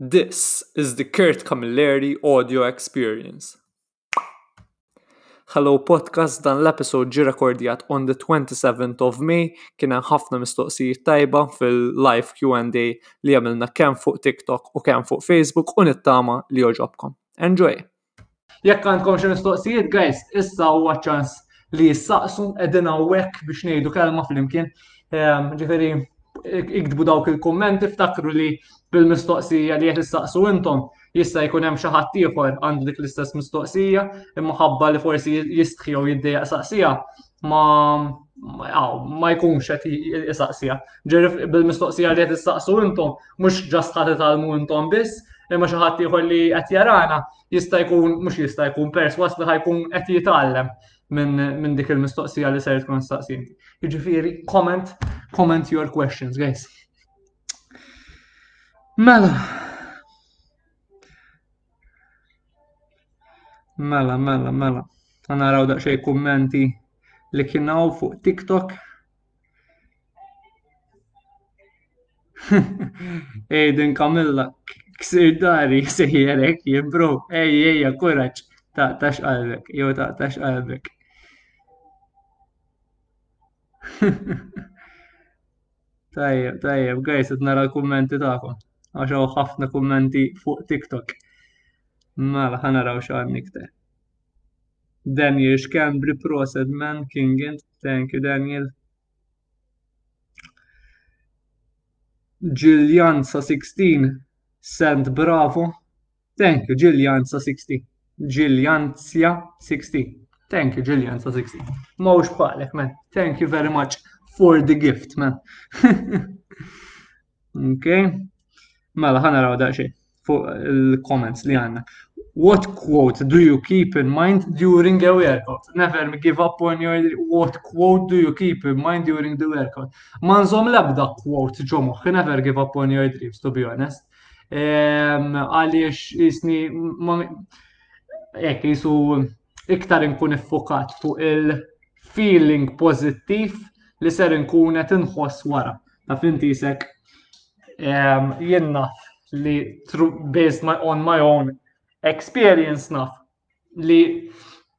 This is the Kurt Camilleri audio experience. Hello podcast, dan l-episode ġi rekordjat on the 27th of May, kien hemm ħafna mistoqsijiet tajba fil-live Q&A li għamilna kemm fuq TikTok u kemm fuq Facebook u nittama li joġobkom. Enjoy! Jekk għandkom xi mistoqsijiet, guys, issa huwa ċans li jissaqsu qegħdin hawnhekk biex ngħidu kelma flimkien. Ehm, ġifieri iktbu dawk il-kummenti ftakru li bil-mistoqsija li qed issaqsu intom jista' jkun hemm xi ħadd ieħor għandu dik l-istess mistoqsija imħabba li forsi jistħi jew jiddejjaq saqsija ma ma jkunx qed jisaqsija. Ġerif bil-mistoqsija li qed issaqsu intom, mhux ġast ħadd italmu intom biss, imma xi ħadd ieħor li qed jarana jista' jkun mhux jista' jkun perswas li ħajkun qed jitgħallem minn dik il-mistoqsija li ser tkun staqsin. Jiġifieri, comment, comment your questions, guys. Mela, Mela, mela, mela. Ta' naraw daqsxejn kummenti li kien hawn fuq TikTok. Ejden Kamilla, ksir dari sejjerek jimbru, ej, ej, kuraċ, ta' tax qalbek, jew ta' tax qalbek. Tajjeb, tajjeb, guys, qed nara l-kummenti tagħkom. Għax hawn ħafna kummenti fuq TikTok. Mela, ħa naraw x'għan niktar. Daniel Xkembri, proset man, King Int, thank you Daniel. Ġiljanza 16, Sent Bravo, Thank you, Ġiljanza 60. Ġiljanzja 60. Thank you, Ġiljanza 60. Mawx baqlek, man. Thank you very much for the gift, man. ok. Mela, ħana raw daċi fuq il-comments li għanna. What quote do you keep in mind during a workout? Never give up on your what quote do you keep in mind during the workout? Ma nżom labda quote ġo moħħi, never give up on your dreams, to be honest. Għaliex jisni jekk jisu iktar inkun iffokat fuq il-feeling pozittiv li ser inkun qed inħoss wara. Ta' fintisek jien naf li based on my own experience naf li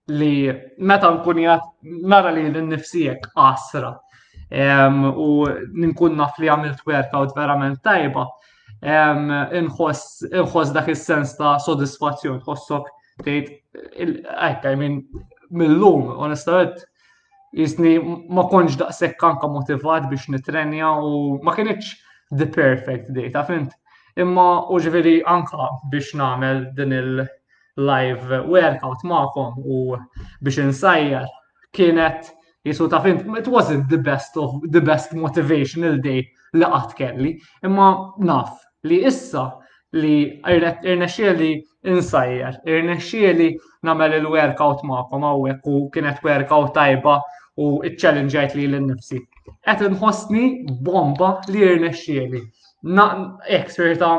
li meta nkun jgħat nara li l-nifsijek qasra u nkun naf li għamilt workout verament tajba, inħoss dak is-sens ta' sodisfazzjon, ħossok tgħid hekk, I mean, mill-lum, onestament, jisni ma konġ daqshekk anka motivat biex nitrenja u ma kienx the perfect day, ta' fint. Imma u ġveri anka biex nagħmel din il- live workout ma'kom u biex insajjar kienet jisu ta' fint, it wasn't the best of the best motivational day li qatt kelli, imma naf li issa li irnexxieli insajjar, irnexxieli nagħmel il-workout ma'kom hawnhekk u kienet workout tajba u iċċellinġajt li l-nifsi. Qed inħossni bomba li irnexxieli. Ekk, spirita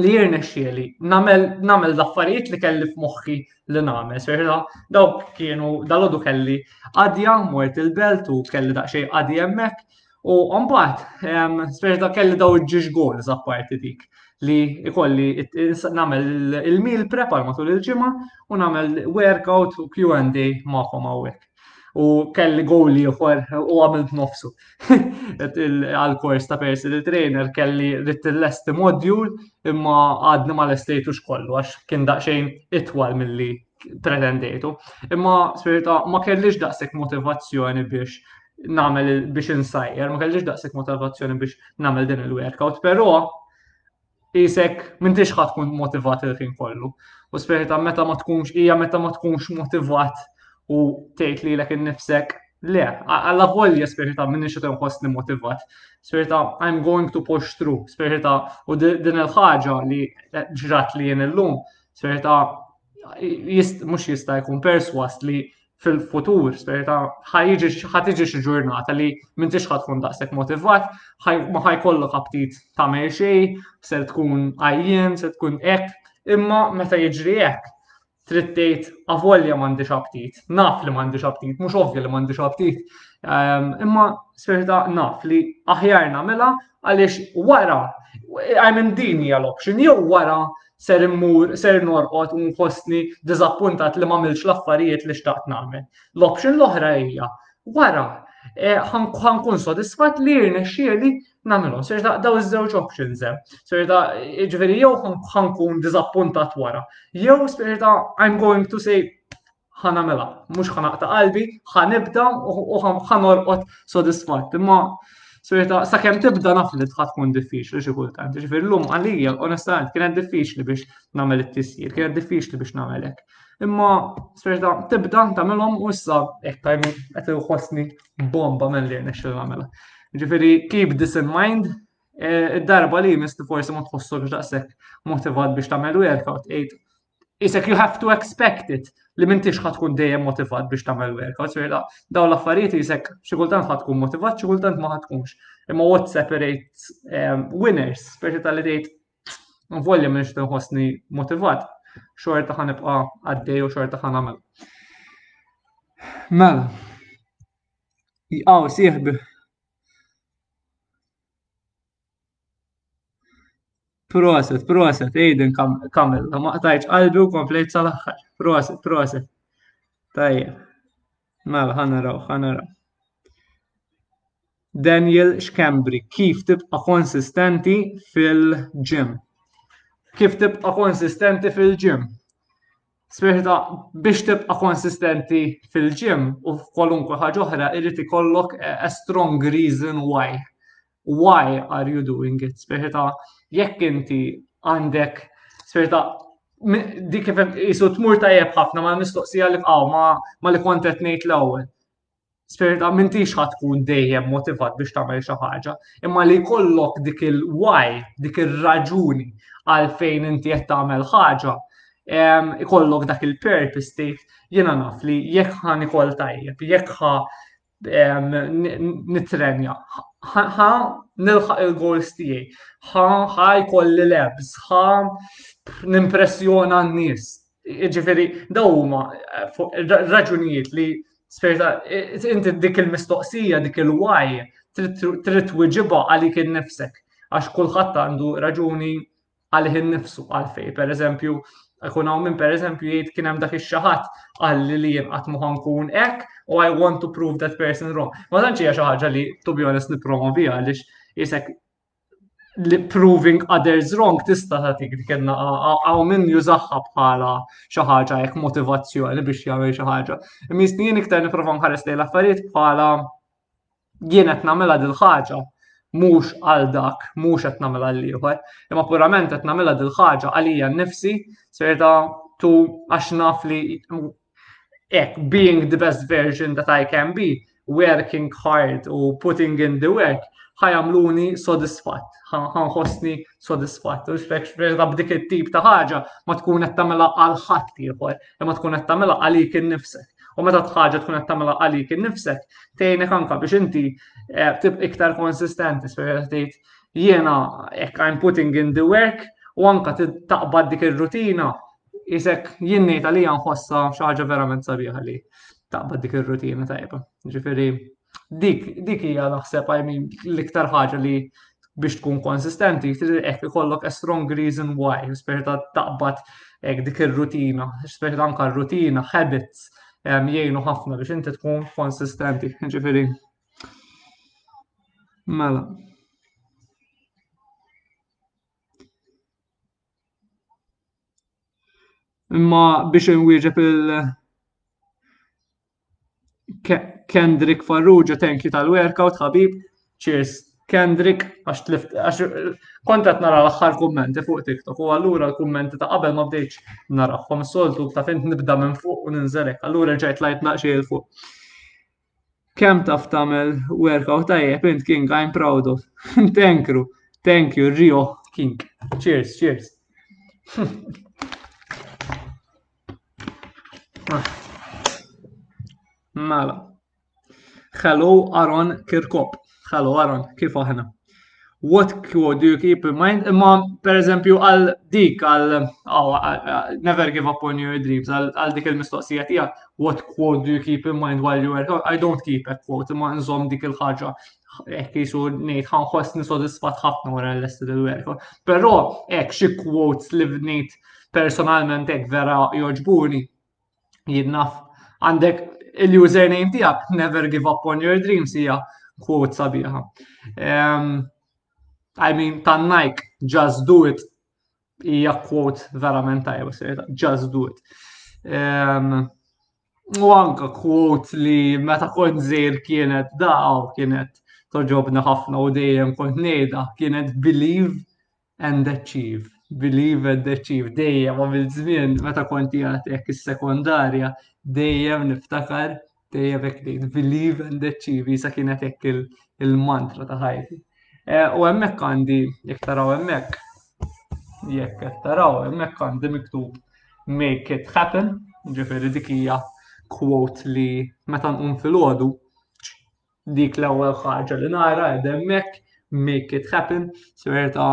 li jirnexxieli nagħmel nagħmel l-affarijiet li kelli f'moħħi li nagħmel. Serħila, daw kienu dalodu kelli għadja mort il-belt u kelli daqsxejn għadi hemmhekk. U mbagħad serħila kelli daw il-ġiex gol apparti dik li ikolli nagħmel il-meal prep għal matul il-ġimgħa u nagħmel workout u Q&A magħhom hawnhekk. U kelli goal ieħor u għamilt nofsu. Għal-kors ta' personal trainer kelli ritt l-lesti modjul imma għadni ma l-estejtu xkollu għax kien daqxejn itwal mill-li pretendejtu. Imma spirita ma kellix daqsek motivazzjoni biex namel biex insajjer, ma kellix daqsek motivazzjoni biex namel din il-workout, pero isek m'intix ħadd tkun motivat il-ħin kollu. U speċi ta' meta ma tkunx hija meta ma tkunx motivat u tgħid lilek innifsek Le, għalla volja spirita minni xo tenħosni motivat. Spirita, I'm going to push through. Spirita, u din il-ħagġa li ġrat li jen illum, spirita, jist, mux jista jkun perswas li fil-futur, spera ta' ħatiġi xi ġurnata li minn tix tkun daqshekk motivat, ma ħajkollok aptit ta' xej, se tkun għajjen, se tkun hekk, imma meta jiġri hekk trid tgħid avolja m'għandix aptit, naf li m'għandix aptit, mhux ovvja li m'għandix aptit. Ehm, imma spirita naf li aħjar nagħmilha għaliex wara għajmin din hija l-option jew wara ser immur, ser norqod u nħossni diżappuntat li m'għamilx l-affarijiet li xtaqt nagħmel. L-option l-oħra hija wara eh, ħankun sodisfat li rnexxieli nagħmilhom. Ser daw iż-żewġ options hemm. Eh. Ser da jiġifieri jew ħankun diżappuntat wara, jew ser I'm going to say ħa nagħmilha, mhux ħa naqta' qalbi, ħa nibda u ħa norqod sodisfatt. Imma Sirita, sa' kem tibda naf li tħat tkun diffiċli xi kultant. Ġifier lum għalija, onestament, kienet diffiċli biex nagħmel it-tisjir, kienet diffiċli biex nagħmel hekk. Imma sirita, tibda tagħmelhom u issa hekk tajmi qed iħossni bomba minn li nexxil nagħmelha. Ġifieri keep this in mind, e, id-darba li misti forsi ma tħossokx daqshekk motivat biex tagħmel u jerfa' tgħid isek you have to expect it li mintix ħad tkun dejjem motivat biex tagħmel workouts, ġifieri dawn l-affarijiet isek xi kultant ħad tkun motivat, xi kultant ma ħad tkunx. Imma what separates um, winners, speċi tal-li tgħid volja minn xi tinħossni motivat, xorta ħan ibqa' għaddej u xorta ħan għamel. Mela, jgħaw sieħbi Proset, proset, Aiden kamil, ma qtajċ qalbi u komplejt sal-axħar. Proset, proset. Tajja. Mela, ħanaraw, ħanaraw. Daniel Schembri, kif tibqa konsistenti fil-ġim? Kif tibqa konsistenti fil-ġim? Sperta, biex tibqa konsistenti fil-ġim u kwalunkwe ħaġa oħra, irrid ikollok eh, a strong reason why why are you doing it? Speċi ta' jekk inti għandek speċi ta' di kif jisu tmur tajjeb ħafna ma' mistoqsija li fqaw ma' li kontet ngħid l-ewwel. Speċi ta' mintix tkun dejjem motivat biex tagħmel xi ħaġa, imma li jkollok dik il-why, dik ir-raġuni għalfejn inti qed tagħmel ħaġa, ikollok dak il-purpose state, jiena naf li jekk ħan ikoll tajjeb, jekk ħa nitrenja. Ħa nilħaq il-goals tiegħi. Ħa ħa jkolli labs, ħa nimpressjona n-nies. Ġifieri daw huma raġunijiet li sperta inti dik il-mistoqsija, dik il-waj, trid twiġibha għalik innifsek għax kulħadd għandu raġuni għalih innifsu għal fej. Per eżempju, Ikun hawn minn pereżempju jgħid kien hemm dak ix-xaħat qalli li jien qatt ma nkun hekk u I want to prove that person wrong. Ma tantx hija xi ħaġa li to be honest nippromoviha għaliex isek li proving others wrong tista' tagħtik dik kellna hawn min jużaha bħala xi ħaġa hekk motivazzjoni biex jagħmel xi ħaġa. Imisni jien iktar nipprova nħares lejn affarijiet bħala jien qed nagħmilha dil-ħaġa mhux għal dak, mhux qed nagħmilha l-ieħor, imma purament qed nagħmilha dil-ħaġa għalija nnifsi serta tu għax naf li ek, being the best version that I can be, working hard u putting in the work, ħajamluni sodisfat, ħanħosni sodisfatt u speċ ta' b'dik it-tip ta' ħaġa ma tkun qed tagħmilha għal ħadd ieħor, imma tkun qed tagħmilha għalik innifsek. U meta tħaġa tkun qed tagħmilha għalik innifsek, tgħinek anka biex inti eh, tib iktar konsistenti, speċ tgħid jiena hekk I'm putting in the work u anka taqbad dik ir-rutina isek jien ngħid għalija nħossha xi ħaġa verament sabiħa li taqbad dik ir-rutina tajba. Ġifieri Dik dik hija naħseb I mean l-iktar ħaġa li biex tkun konsistenti, hekk ikollok a strong reason why, speċi ta' taqbad hekk dik ir-rutina, speċi ta' anka rutina, habits, jgħinu ħafna biex inti tkun konsistenti, ġifieri. Mela. Imma biex inwieġeb il- Kendrick Farrugia, thank you tal-workout, ħabib. Cheers, Kendrick, għax tlift, għax kontat nara l-axħar kummenti fuq TikTok u għallura l-kummenti ta' qabel ma bdejċ naraħħom soltu ta' fint nibda minn fuq u ninżelek, għallura ġajt lajt naqxie l-fuq. Kem taf tamel workout tajjeb, int king, I'm proud of. thank you, thank you, Rio King. Cheers, cheers. Mela. Hello Aaron Kirkop. Hello Aaron, kif aħna? What could you keep in mind? Imma, per eżempju, għal dik, għal oh, never give up on your dreams, għal dik il-mistoqsija tija, what quote do you keep in mind while you were I don't keep a quote, imma nżom dik il-ħagġa hekk jisu ngħid ħanħossni sodisfat ħafna wara l-lesti del werko. Però hekk xi quotes li vnejt personalment hekk vera joġbuni jien naf għandek il-username tiegħek never give up on your dreams hija quote sabiħa. Um, I mean, tan Nike, just do it, hija quote verament tajba, just do it. Um, U anka kwot li meta kont żejr kienet daqaw kienet toġobna ħafna u dejjem kont ngħidha kienet believe and achieve. Believe and achieve. Dejjem għamil żmien meta kont jgħat hekk is-sekondarja dejjem niftakar dejjem hekk ngħid believe and achieve jisa kienet hekk il-mantra ta' ħajti. Eh, u hemmhekk għandi jekk taraw hemmhekk jekk qed taraw hemmhekk għandi miktub make it happen, ġifiri dik hija quote li meta nqum fil-ħodu, dik l-ewwel ħaġa li nara hemmhekk, make it happen, serta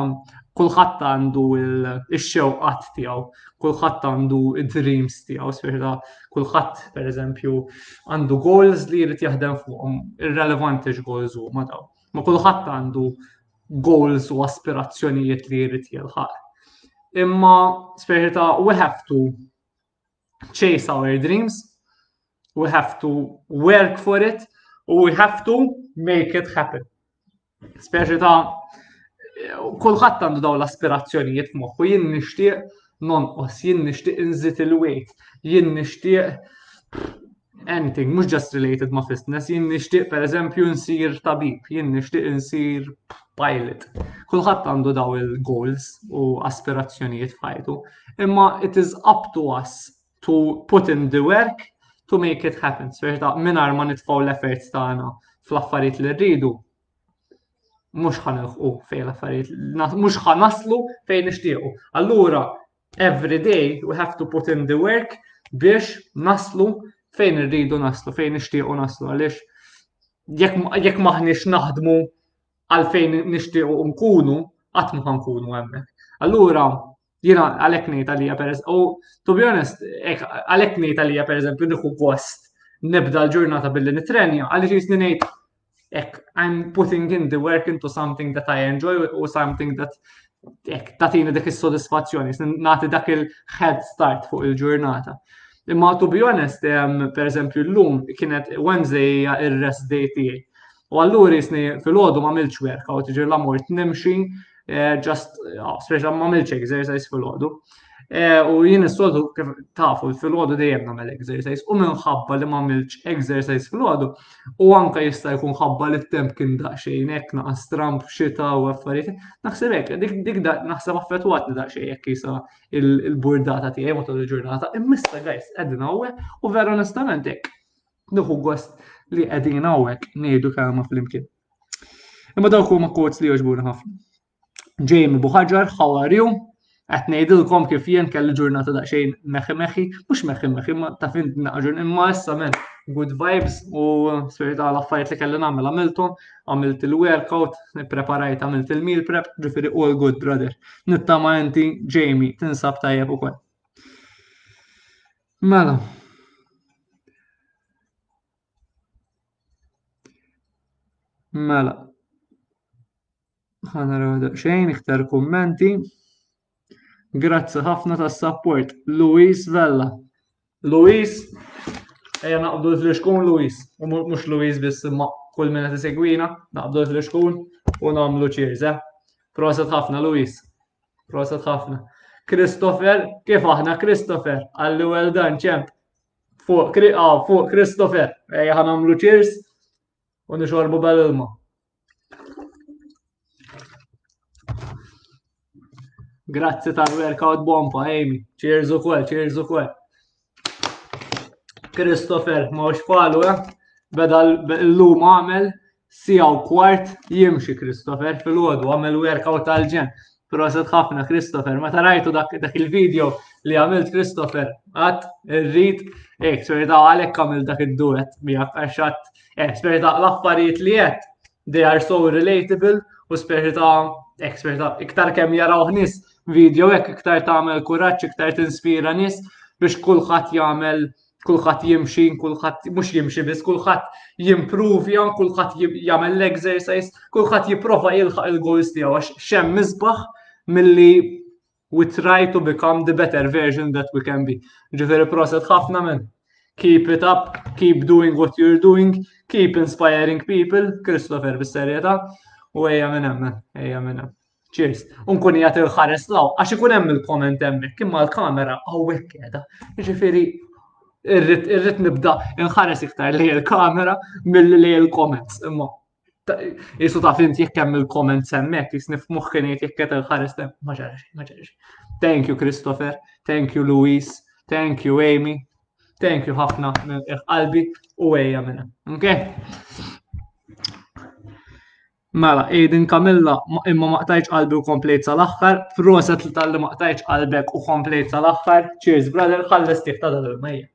kulħadd għandu il-xewqat tiegħu, kulħadd għandu id-dreams tiegħu, serta kulħadd pereżempju għandu goals li jrid jaħdem fuqhom, irrelevanti x'goals huma daw. Ma kulħadd għandu goals u aspirazzjonijiet li jrid jilħaq. Imma speċi ta' we have to chase our dreams, we have to work for it, u we have to make it happen. Speċi ta' kulħadd għandu dawn l-aspirazzjonijiet f'moħħu, jien nixtieq nonqos, jien nixtieq inżid il-weight, jien nixtieq anything, mhux just related ma' fitness, jien nixtieq pereżempju nsir tabib, jien nixtieq nsir pilot. Kulħadd għandu daw il-goals u aspirazzjonijiet f'ħajtu. Imma it is up to us to put in the work to make it happen. Sfex ta' minar ma nitfaw l-effort tagħna fl-affarijiet li rridu, mhux ħanilħu fejn l-affarijiet, mhux ħanaslu fejn nixtiequ. Allura, Every day we have to put in the work biex naslu fejn irridu naslu, fejn nixtiequ naslu għaliex jekk maħniex naħdmu għal fejn nixtiequ nkunu, qatt ma nkunu hemmhekk. Allura, jiena għalhekk ngħid għalija per u to be honest, għalhekk ngħid għalija pereżempju nieħu gost nibda l-ġurnata billi nitrenja għaliex jisni ngħid ek, I'm putting in the work into something that I enjoy u something that ek, tatini dik is-sodisfazzjoni, nagħti dak il-head start fuq il-ġurnata. Imma to be honest, per eżempju l-lum kienet Wednesday il-rest day tiegħi. U allura jisni fil-ħodu ma milċ workout, ġir l-amort nimxi, Eh, just, ah, speċa ma milċ exercise fil-ħodu. Eh, u jien s-soltu kif tafu fil-ħodu dejjem namel exercise u minħabba li ma milċ exercise fil-ħodu u anka jista' jkun ħabba li t-temp kien daqxejn hekk naqas tramp xita u affarijiet. Naħseb hekk, dik dik naħseb affettwat li daqxejn hekk jisa il-burdata tiegħi matul il-ġurnata. Immissa guys qegħdin hawnhekk u vera onestament hekk. Nieħu gost li qegħdin hawnhekk ngħidu kelma flimkien. Imma dawk huma quotes li jogħġbuni ħafna. Ġejm Buħaġar, how are you? Qed ngħidilkom kif jien kelli ġurnata daqsxejn meħi meħi, mhux meħi meħi, ma ta' fin naqġun imma issa men good vibes u spirit għal affarijiet li kelli nagħmel għamilthom, għamilt il-workout, preparajt għamilt il-meal prep, ġifieri all good brother. Nittama inti Jamie tinsab tajjeb ukoll. Mela, Mela, ħana rada xejn iktar kummenti. Grazzi ħafna tas support Luis Vella. Luis, eja naqbdu l-fliexkun Luis, u mux Luis biss ma kull minna t-segwina, naqbdu l-fliexkun u namlu cheers, eh? Proset ħafna Luis, proset ħafna. Christopher, kif aħna Christopher, għalli well done, ċemp. Fuq, ah, fuq Christopher, ejja ħan għamlu cheers u nixorbu bel-ilma. Grazzi tal-workout bomba, Amy. Cheers u kwel, cheers u kwel. Christopher, ma ux falu, eh? Beda l-lum għamel, Siegħa u kwart jimxi Christopher fil-għodu għamel workout tal-ġen. Proset ħafna Christopher, meta rajtu dak, dak il-video li għamilt Christopher, għat rrit, eh, sperita għalek għamil dak id-duet miegħek għaxat, eh, sperita l-affarijiet li għet, they are so relatable, u sperita, eh, sperita iktar kem jaraw nis video ek, iktar tagħmel kuraġġ, iktar tinspira nis biex kulħadd jagħmel kulħadd jimxi, kulħadd mhux jimxi biss, kulħadd jimprovja, kulħadd jagħmel l-exercise, kulħadd jipprova jilħaq il-goals tiegħu għax xem misbaħ milli we try to become the better version that we can be. Ġifieri proset ħafna minn. Keep it up, keep doing what you're doing, keep inspiring people, Christopher bis-serjetà, u ejja minn hemm, ejja minn hemm. Cheers. Unkun jgħat il-ħares law, għax ikun hemm il-komment hemmhekk, imma l-kamera hawnhekk qiegħda. Jiġifieri irrid nibda nħares iktar li l-kamera milli li l-comments. Imma jisu taf inti jekk hemm il-comments hemmhekk, jisnif moħħi ngħid jekk qed il-ħares ma ġarax, ma ġarax. Thank you Christopher, thank you Luis, thank you Amy, thank you ħafna qalbi u ejja minna. Okay? Mela, Aiden Camilla, ma- imma ma qtajtx qalbi u komplejt sal-aħħar, proset li tal-li ma qtajtx qalbek u komplejt sal-aħħar, cheers brother, ħalles tieħ ta' dal-ilmejja.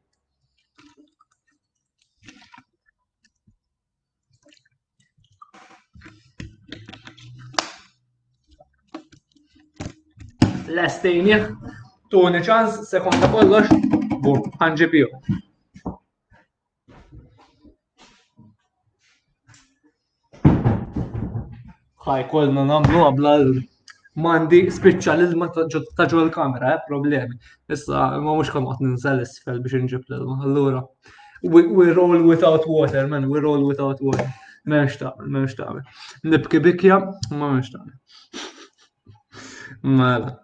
Lestejni, tuni ċans, sekonda kollox, bum, ħanġibiju. Ħaj kolna namlu għabla mandi spiċċa l-ilma ta' ġol il-kamera, eh, problemi. Issa, ma mux kon għat ninżel isfel biex nġib l-ilma. Allura, we roll without water, man, we roll without water. Ma nx taqbel, ma nx taqbel. Nibki bikja, ma nx taqbel. Mela.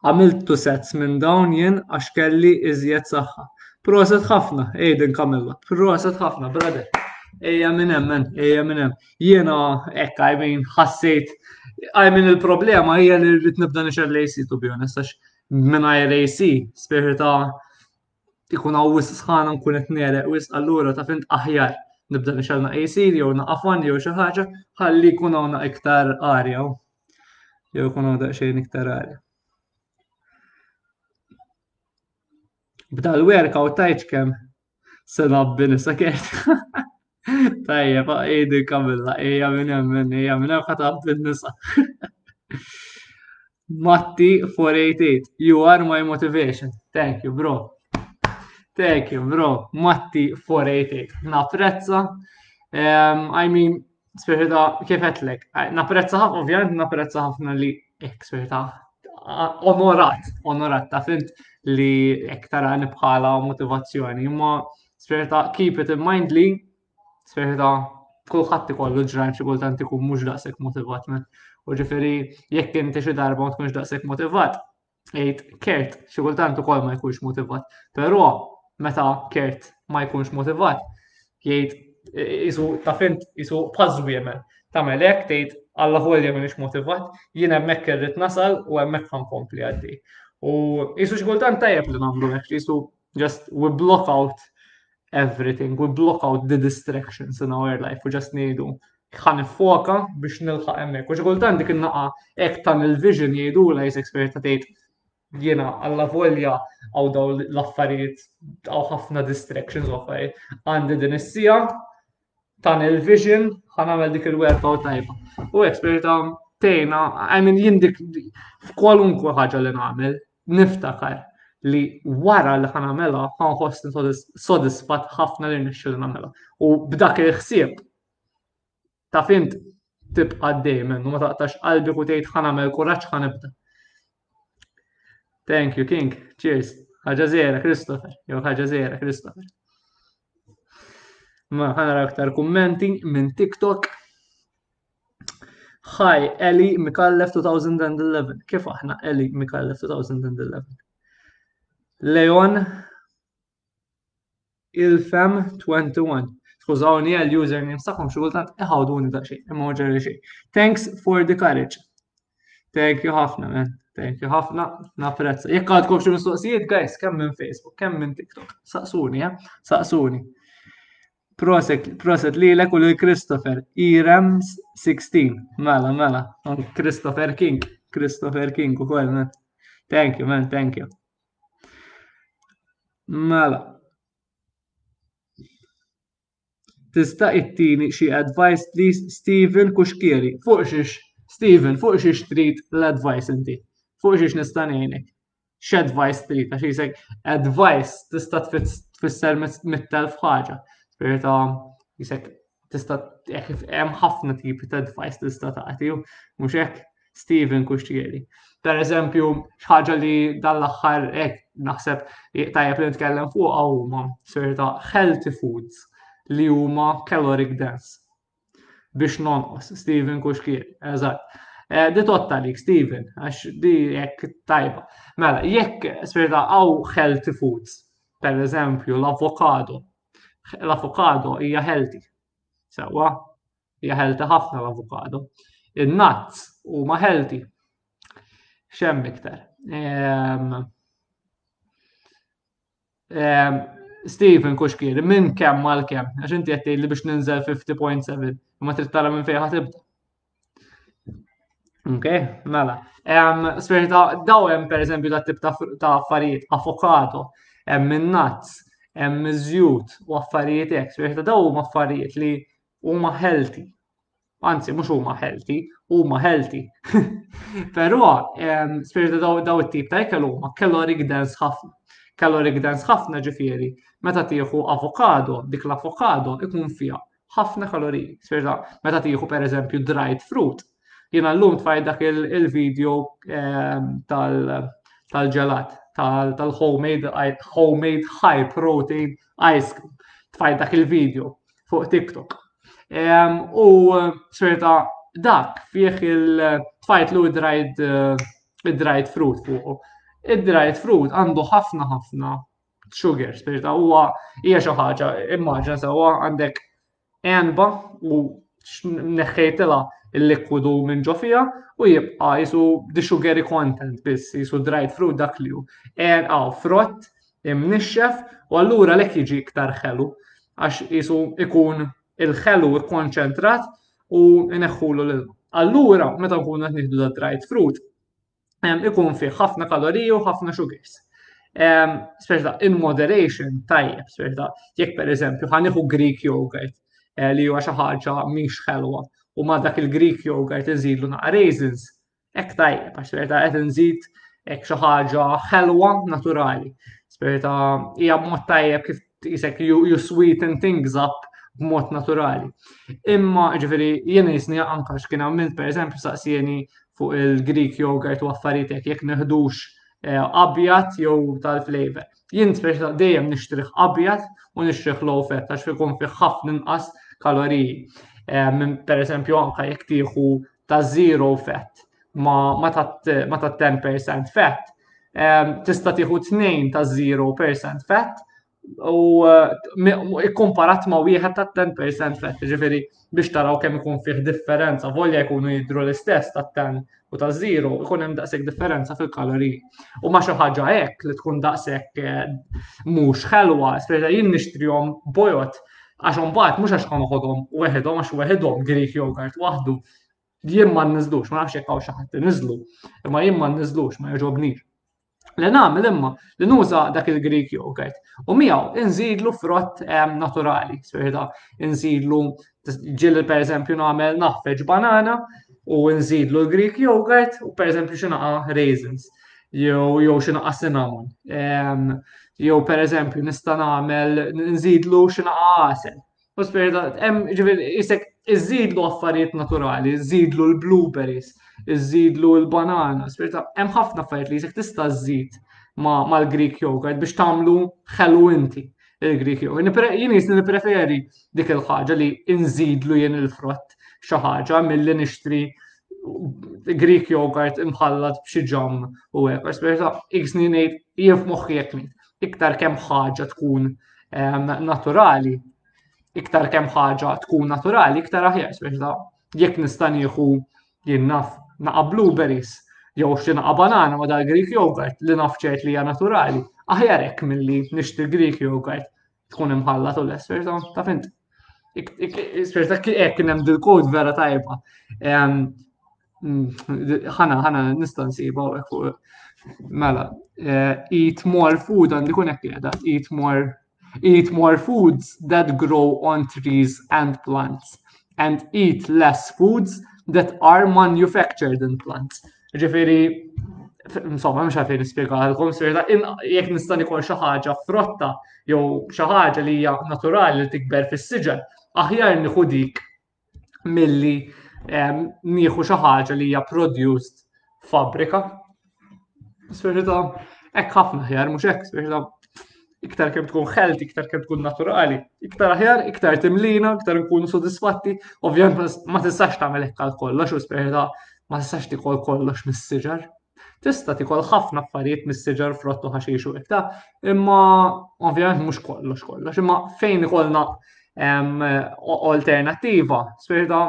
Għamilt two sets minn dawn jien għax kelli iżjed saħħa. Proset ħafna, Aiden Camilla. Proset ħafna, brother. Ejja minn hemm, men, ejja minn hemm. Jiena hekk, I mean, ħassejt. I mean, il-problema hija li rrid nibda nixel l-AC, to be honest, għax mingħajr AC, spiħri ta' ikun hawn wisq sħana nkun qed nagħlaq wisq allura ta' fint aħjar nibda nixxellna qisir jew naqaf għan jew xi ħaġa ħalli jkun hawn iktar arja jew jkun hawn daqsxejn iktar arja. B'dal-workout tajt kemm se nabbi nisa kert. Tajjeb, ejdi kamilla, ejja minn hemm, ejja minn hemm ħatab bin-nisa. Matti 488, you are my motivation. Thank you, bro. Thank you, bro. Matti 488. Naprezza. Um, I mean, spirita kif għetlek. Naprezza ħafna, ovvjament naprezza ħafna li ek spirita onorat, onorat ta' fint li ek tara nibħala motivazzjoni, imma Spirit ta' keep it in mind li spirit ta' kulħadd ikollu ġran xi kultant ikun mhux daqshekk motivat. U ġifieri jekk inti xi darba ma tkunx daqshekk motivat, ejt kert xi kultant ukoll ma jkunx motivat. Però meta kert ma jkunx motivat, jgħid isu ta' fint isu pażwi jemel. Tagħmel hekk tgħid Alla ħolja m'iniex motivat, jien hemmhekk irrid nasal u hemmhekk ħankompli għaddi. U jisu xkultant tajjeb li nagħmlu hekk, jisu Just we block out everything, we block out the distractions in our life, u just nejdu ħan foka biex nilħaq emmek. U xikultan dik il-naqa ek tam il-vision jgħidu la jis eksperta tgħid jena għalla volja għaw daw l-affarijiet għaw ħafna distractions u affarijiet għandi din is-sija tunnel vision, ħan għamel dik il-werba u tajba. U għek spirit ta' tejna, għamin jindik f'kwalunkwe ħagġa li nagħmel, niftakar li wara li ħan għamela ħanħoss sodisfat ħafna li nixxu li nagħmela. U b'dak il-ħsieb ta' fint tibqa' dejjem u ma taqtax qalbi u tgħid ħan għamel kuraġġ ħan ibda. Thank you, King. Cheers. Ħaġa zera, Christopher. Jew ħaġa zera, Christopher. Ma ħanara aktar kummenti minn TikTok. Hi, Eli Mikallef 2011. Kif aħna Eli Mikallef 2011? Leon, il-fem 21. Skużawni għal usernames tagħhom xi kultant iħawduni daqsxejn, imma ma ġara xejn. Thanks for the courage. Thank you ħafna, man. Thank you ħafna, napprezza. Jekk għadkom xi mistoqsijiet, guys, kemm minn Facebook, kemm minn TikTok. Saqsuni, ja? Eh? Saqsuni. Proset, proset li l u l-Christopher, Irems 16, mela, mela, Christopher King, Christopher King u koll, man. Thank you, man, thank you. Mela. Tista' ittini xi advice please Steven Kuxkieri. Fuq xiex, Steven, fuq xiex trid l-advice inti? Fuq xiex nista' ngħinek? X'advice trid għax jisek advice tista' tfisser mit-telf ħaġa. Spirita jisek tista' hemm ħafna tipi ta' advice tista' tagħti mhux hekk Steven Kuxtieri. Per eżempju, ħaġa li dan l-aħħar hekk naħseb tajjeb li nitkellem fuq huma serta healthy foods li huma caloric dense. Biex nonqos, Steven Kuxtieri, eżatt. Eh, di totta li, Steven, għax di jekk tajba. Mela, jekk sfida għaw healthy foods, per eżempju, l-avokado, L-avokado hija healthy. Sewwa, hija healthy ħafna l-avokado. In-nuts huma healthy. Xemm iktar. Ehm, ehm, Steven Kuxkir, minn kemm għal kemm, għax inti qed li biex ninżel 50.7, ma trid tara minn fejn ħatibda. Ok, mela. Um, Speri ta' daw hemm per eżempju ta' tip ta' affarijiet, avocado, hemm in-nuts, hemm iż-żjut u affarijiet hekk. Speri ta' daw huma affarijiet li huma healthy. Anzi, mhux huma healthy, huma healthy. Però um, speri ta' daw, daw it-tip ta' ikel huma caloric dense ħafna. Caloric dense ħafna ġifieri meta tieħu avocado, dik l-avocado ikun fiha ħafna kaloriji. Sferta, meta tieħu per eżempju dried fruit, jina l-lum tfajt dak il-video ehm, tal-ġelat, tal-homemade homemade high protein ice cream. Tfajt dak il-video fuq TikTok. Ehm, u sferta, dak fieħ il-tfajt lu id-dried eh, fruit fuq. Id-dried fruit għandu ħafna ħafna sugar spirit huwa hija xi ħaġa immaġna sewwa għandek għanba u neħħejtilha il-likwidu minn ġo fiha u jibqa' jisu the sugary content biss jisu dried fruit dak li hu. Għanqa frott imnixxef u allura lek jiġi iktar ħelu għax jisu ikun il-ħelu ikkonċentrat u neħħulu l Allura, meta nkunu qed nieħdu da dried fruit, ikun fih ħafna kaloriji u ħafna sugars. Speċta, in moderation, tajjeb, speċta, jekk per eżempju, ħaniħu Greek yogurt eh, li huwa xi ħaġa mhix ħelwa u ma dak il-Greek yogurt inżidu naqra raisins, hekk tajjeb, għax speċta qed inżid hekk xi ħaġa ħelwa naturali. Speċta, hija mod tajjeb kif Tisek you, you sweeten things up b'mod naturali. Imma ġifiri, jien jisni anka x'kien għamilt, per eżempju, saqsieni fuq il-Greek yogurt u affaritek jekk neħdux eh, abjad jew tal-flavor. Jien speċa dejjem nixtrih abjad u nixtrih low fat għax ikun fih ħafna inqas kaloriji. Eh, per eżempju, anka jekk tieħu ta' zero fat ma, ma ta' 10% fat, ehm, tista' tieħu tnejn ta' 0% fat u eh, ikkomparat ma' wieħed ta' 10% fat, ġifiri biex taraw kemm ikun fih differenza, volja jkunu jidru l-istess ta' 10 u ta' 0, ikun hemm daqshekk differenza fil-kaloriji. U ma xi ħaġa hekk li tkun daqshekk eh, mhux ħelwa, speċa jien nixtrihom bojot Għax mbagħad mhux għax ħa noħodhom weħidhom għax weħidhom Greek yogurt waħdu jien ma nniżlux, ma nafx jekk hawn xi ħadd niżlu, imma jien ma nniżlux ma jogħġobnix. Li nagħmel imma li nuża dak il-Greek yogurt u miegħu inżidlu frott ehm, naturali, sferħita inżidlu ġil per eżempju nagħmel naħfeġ banana u nżidlu l-Greek yogurt u per eżempju xi naqa' raisins. jew jew xi naqa' sinamon. Jew pereżempju nista' nagħmel nżidlu xi naqa' għasel. U spirit hemm ġifieri isek iżidlu affarijiet naturali, iżidlu l-blueberries, iżidlu l-banana, spirit hemm ħafna affarijiet li isek tista' żżid mal-Greek yogurt biex tagħmlu ħelu inti. Il-Griki, u jien jisni nipreferi dik il-ħaġa li nżidlu jien il-frott xi ħaġa milli nixtri Greek yogurt imħallat b'xi ġam u hekk. Esperta, jisni ngħid jien moħħi jekk ngħid. Iktar kemm ħaġa tkun ehm, naturali, iktar kemm ħaġa tkun naturali, iktar aħjar, speċa jekk nista' nieħu Jien naf naqa' blueberries jew xi naqa' banana ma' dal-Greek yogurt li naf ċert li hija naturali, aħjar hekk milli nixtri Greek yogurt tkun imħallat u lest, ferta, taf int. Ferta hekk kien hemm dil-kod vera tajba. Ħana, ħana nista' nsiba hekk fuq. Mela, eh, eat more food għandi kun hekk qiegħda, eat more Eat more foods that grow on trees and plants and eat less foods that are manufactured in plants. Ġifiri, insomma, mhux għalfejn nispjegalkom, sirda, jekk nista' nikol xi ħaġa frotta jew xi ħaġa li hija naturali li tikber fis-siġar, aħjar nieħu dik milli ehm, nieħu xi ħaġa li hija produced fabbrika. Speċi ta' hekk ħafna ħjar, mhux hekk, speċi ta' iktar kemm tkun ħelt, iktar kemm tkun naturali, iktar ħjar, iktar timlina, iktar nkunu sodisfatti, ovvjament ma tistax tagħmel hekk għal kollox, u speċi ta' ma tistax tikol kollox mis-siġar, Tista' tikol ħafna affarijiet mis-siġar frott u ħaxix u iktar, imma ovvjament mhux kollox kollox, imma fejn ikollna alternattiva, sferta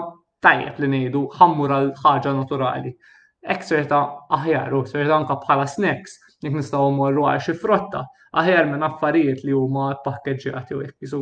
tajjeb li ngħidu ħammur għal ħaġa naturali. Ek sferta aħjar u sferta anka bħala snacks, jek nistgħu morru għal xi frotta, aħjar minn affarijiet li huma pakkeġġjati u jekk jisu.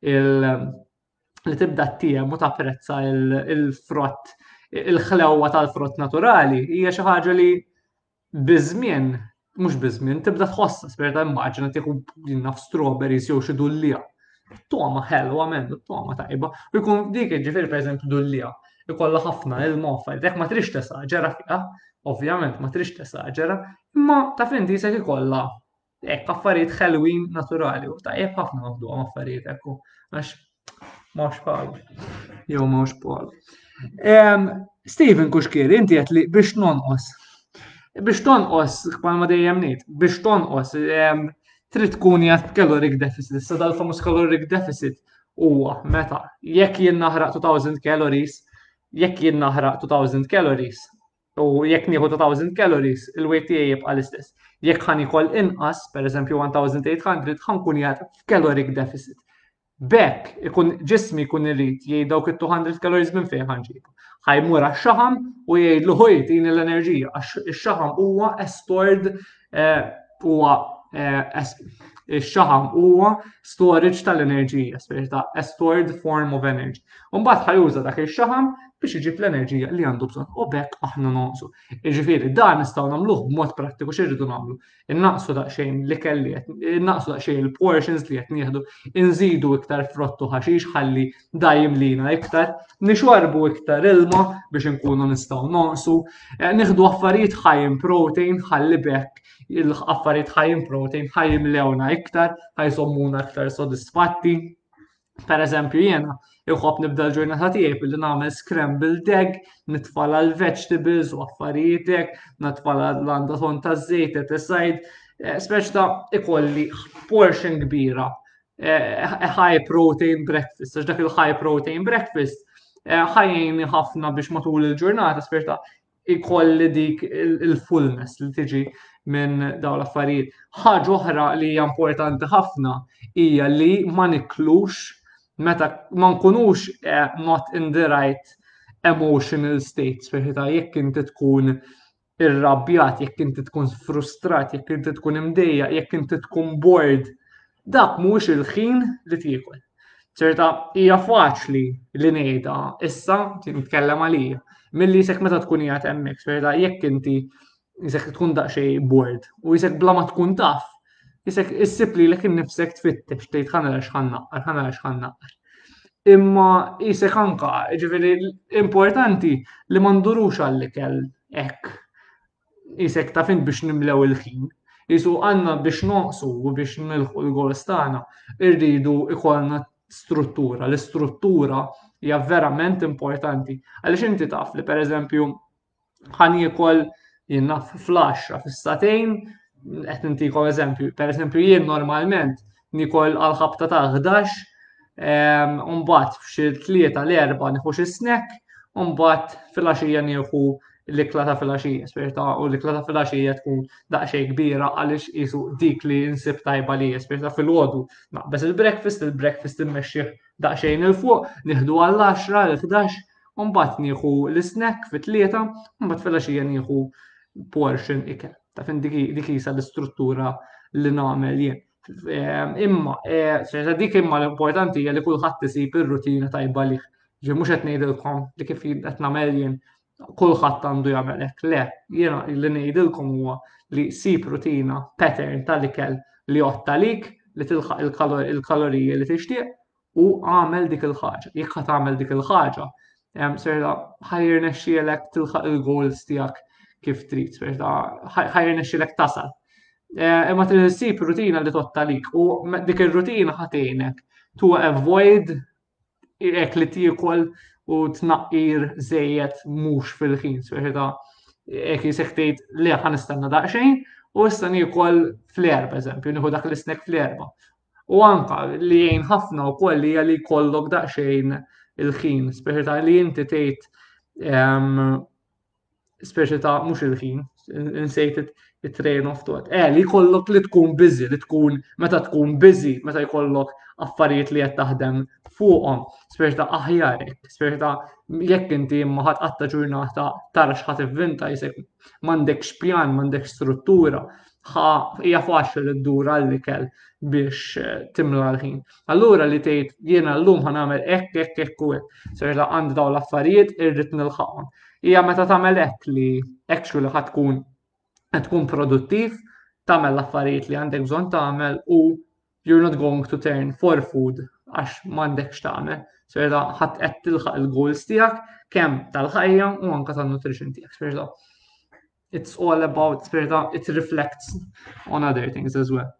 li tibda t-tiem u tapprezza il-frott, il-ħlewwa tal-frott naturali, hija xi ħaġa li biżmien, mhux biżmien, tibda tħossha sperta immaġina tieħu naf strawberries jew xi dullija. Toma ħelwa mendu, toma tajba, u jkun dik ġifieri pereżempju dullija, ikollha ħafna ilma u jekk ma trix tesaġera fiha, ovvjament ma trix tesaġera, imma taf inti se ikollha Ek, affarijiet ħelwin naturali, u tajjeb ħafna għabdu għam affarijiet ekku, għax mawx bħal, jew mawx bħal. Steven Kuxkir, inti għet li biex nonqos, biex tonqos, kman ma dejjem nejt, biex tonqos, trid tkun jgħat caloric deficit, issa dal-famus caloric deficit huwa meta jekk jien naħraq 2000 calories, jekk jien naħraq 2000 calories, U jekk nieħu 2000 calories, il-weight tiegħi jibqa' l-istess. Jekk ħa nikol inqas, pereżempju 1800, ħa nkun jgħid caloric deficit. B'hekk ikun ġismi jkun irid jgħid dawk it-200 calories minn fejn ħanġib. Ħajmur għax-xaħam u jgħidlu ħoj tini l-enerġija għax ix-xaħam huwa estord eh, huwa eh, ix-xaħam huwa storage tal-enerġija, speċi ta' a stored form of energy. Umbagħad ħajuża dak ix-xaħam biex iġib l-enerġija li għandu bżonn u bekk aħna nonqsu. Jiġifieri dan nistgħu nagħmluh b'mod prattiku x'irridu nagħmlu. Innaqsu daqsxejn li kelli qed innaqsu daqsxejn il-portions li qed nieħdu, inżidu iktar frottu ħaxix ħalli dajjem lina iktar, nixorbu iktar ilma biex inkunu nistgħu nonqsu, eh, nieħdu affarijiet high in protein ħalli bekk l-affarijiet high in protein ħajjim lewna iktar, ħajsommuna iktar sodisfatti. Per eżempju jena, iħob nibda l-ġurnata tiegħi billi nagħmel scramble egg, nitfala l-vegetables u affarijietek, nitfala l-għanda ton ta' żejt, etisajt, eh, speċta ikolli portion kbira eh, high protein breakfast, għax dak il-high protein breakfast eh, ħajjini ħafna biex matul il-ġurnata spirta ikolli dik il-fullness li tiġi minn daw l-affarijiet. Ħaġa oħra li hija importanti ħafna hija li ma niklux meta ma nkunux eh, not in the right emotional states, fiħita jekk inti tkun irrabjat, jekk inti tkun frustrat, jekk inti tkun imdejja, jekk inti tkun bored, dak mhuwiex il-ħin li tiekol. Ċerta, hija faċli li ngħidha issa, nitkellem għalija, milli jisek meta tkun hija hemmhekk, ċerta, jekk inti jisek tkun daqsxejn bored u jisek bla ma tkun taf, Isek issib li l-ek nifsek tfittex, tgħid ħanara x'ħannaqqar, ħanara x'ħannaqqar. Imma isek anka, ġifieri importanti li ma ndurux għall-ikel hekk. Isek ta' fin biex nimlew il-ħin. Isu għanna biex noqsu u biex nilħu l-gols tagħna, irridu ikollna struttura. L-istruttura hija verament importanti. Għaliex inti taf li pereżempju Ħan jiekol jien fl-10 fis-satejn, qed nintikom eżempju, per eżempju jien normalment nikol għal ħabta ta' 11, ehm, mbagħad f'xi tlieta l-erba nieħu xi snack, mbagħad fil-għaxija nieħu l-ikla ta' fil-għaxija, spirta u l-ikla ta' fil-għaxija tkun daqxej kbira għaliex jisu dik li nsib tajba li spirta fil-ħodu. Naqbes il-breakfast, il-breakfast immexxih daqxejn il-fuq, nieħdu għall-10, l-11, u mbagħad nieħu l-snack fi tlieta, u mbagħad filgħaxija nieħu portion ikel. Ta' fin dik isa l-istruttura li nagħmel jien. Ehm, imma, eh, ta' dik imma l-importanti hija li kulħadd isib ir-rutina tajba li ġi mhux qed ngħidilkom li kif qed nagħmel jien kulħadd għandu jagħmel hekk. Le, jiena li ngħidilkom huwa li sib rutina pattern tal-ikel li jotta lik li tilħaq il-kaloriji li tixtieq u għamel dik il-ħaġa. Jekk ħat għamel dik il-ħaġa, serta ħajr nexxielek tilħaq il-goals tiegħek kif trid, serta ħajr nexxielek tasal. Eh, imma trid issib rutina li totta lik u dik ir-rutina ħatejnek to avoid jekk li tiekol u tnaqqir żejjed mhux fil-ħin, serta jekk jisek tgħid li ħan nistenna daqsxejn u issa niekol fl-erba, eżempju, nieħu dak l-isnek fl-erba U anka li jgħin ħafna wkoll hija li jkollok daqsxejn il-ħin, speċi ta' li inti tgħid ehm, speċi ta' mhux il-ħin, insejt it-train of thought. Eh, li jkollok li tkun busy, li tkun meta tkun busy, meta jkollok affarijiet li qed taħdem fuqhom, speċi ta' aħjarek, speċi ta' jekk inti imma ħadd qatta ġurnata tara x'ħadd ivvinta jisek m'għandekx pjan, m'għandekx struttura, hija faċli li ddur għall-ikel biex eh, timla l-ħin. Allura li tgħid jiena llum ħa nagħmel hekk hekk hekk u hekk. Ser la għandi dawn l-affarijiet irrid nilħaqhom. Hija meta tagħmel hekk li hekk xu li ħad tkun tkun produttiv, tagħmel l-affarijiet li għandek bżonn tagħmel u you're not going to turn for food għax m'għandekx tagħmel. Ser la ħadd qed tilħaq il-goals tiegħek kemm tal-ħajja u anke tan-nutrition tiegħek. it's all about spirita, it reflects on other things as well.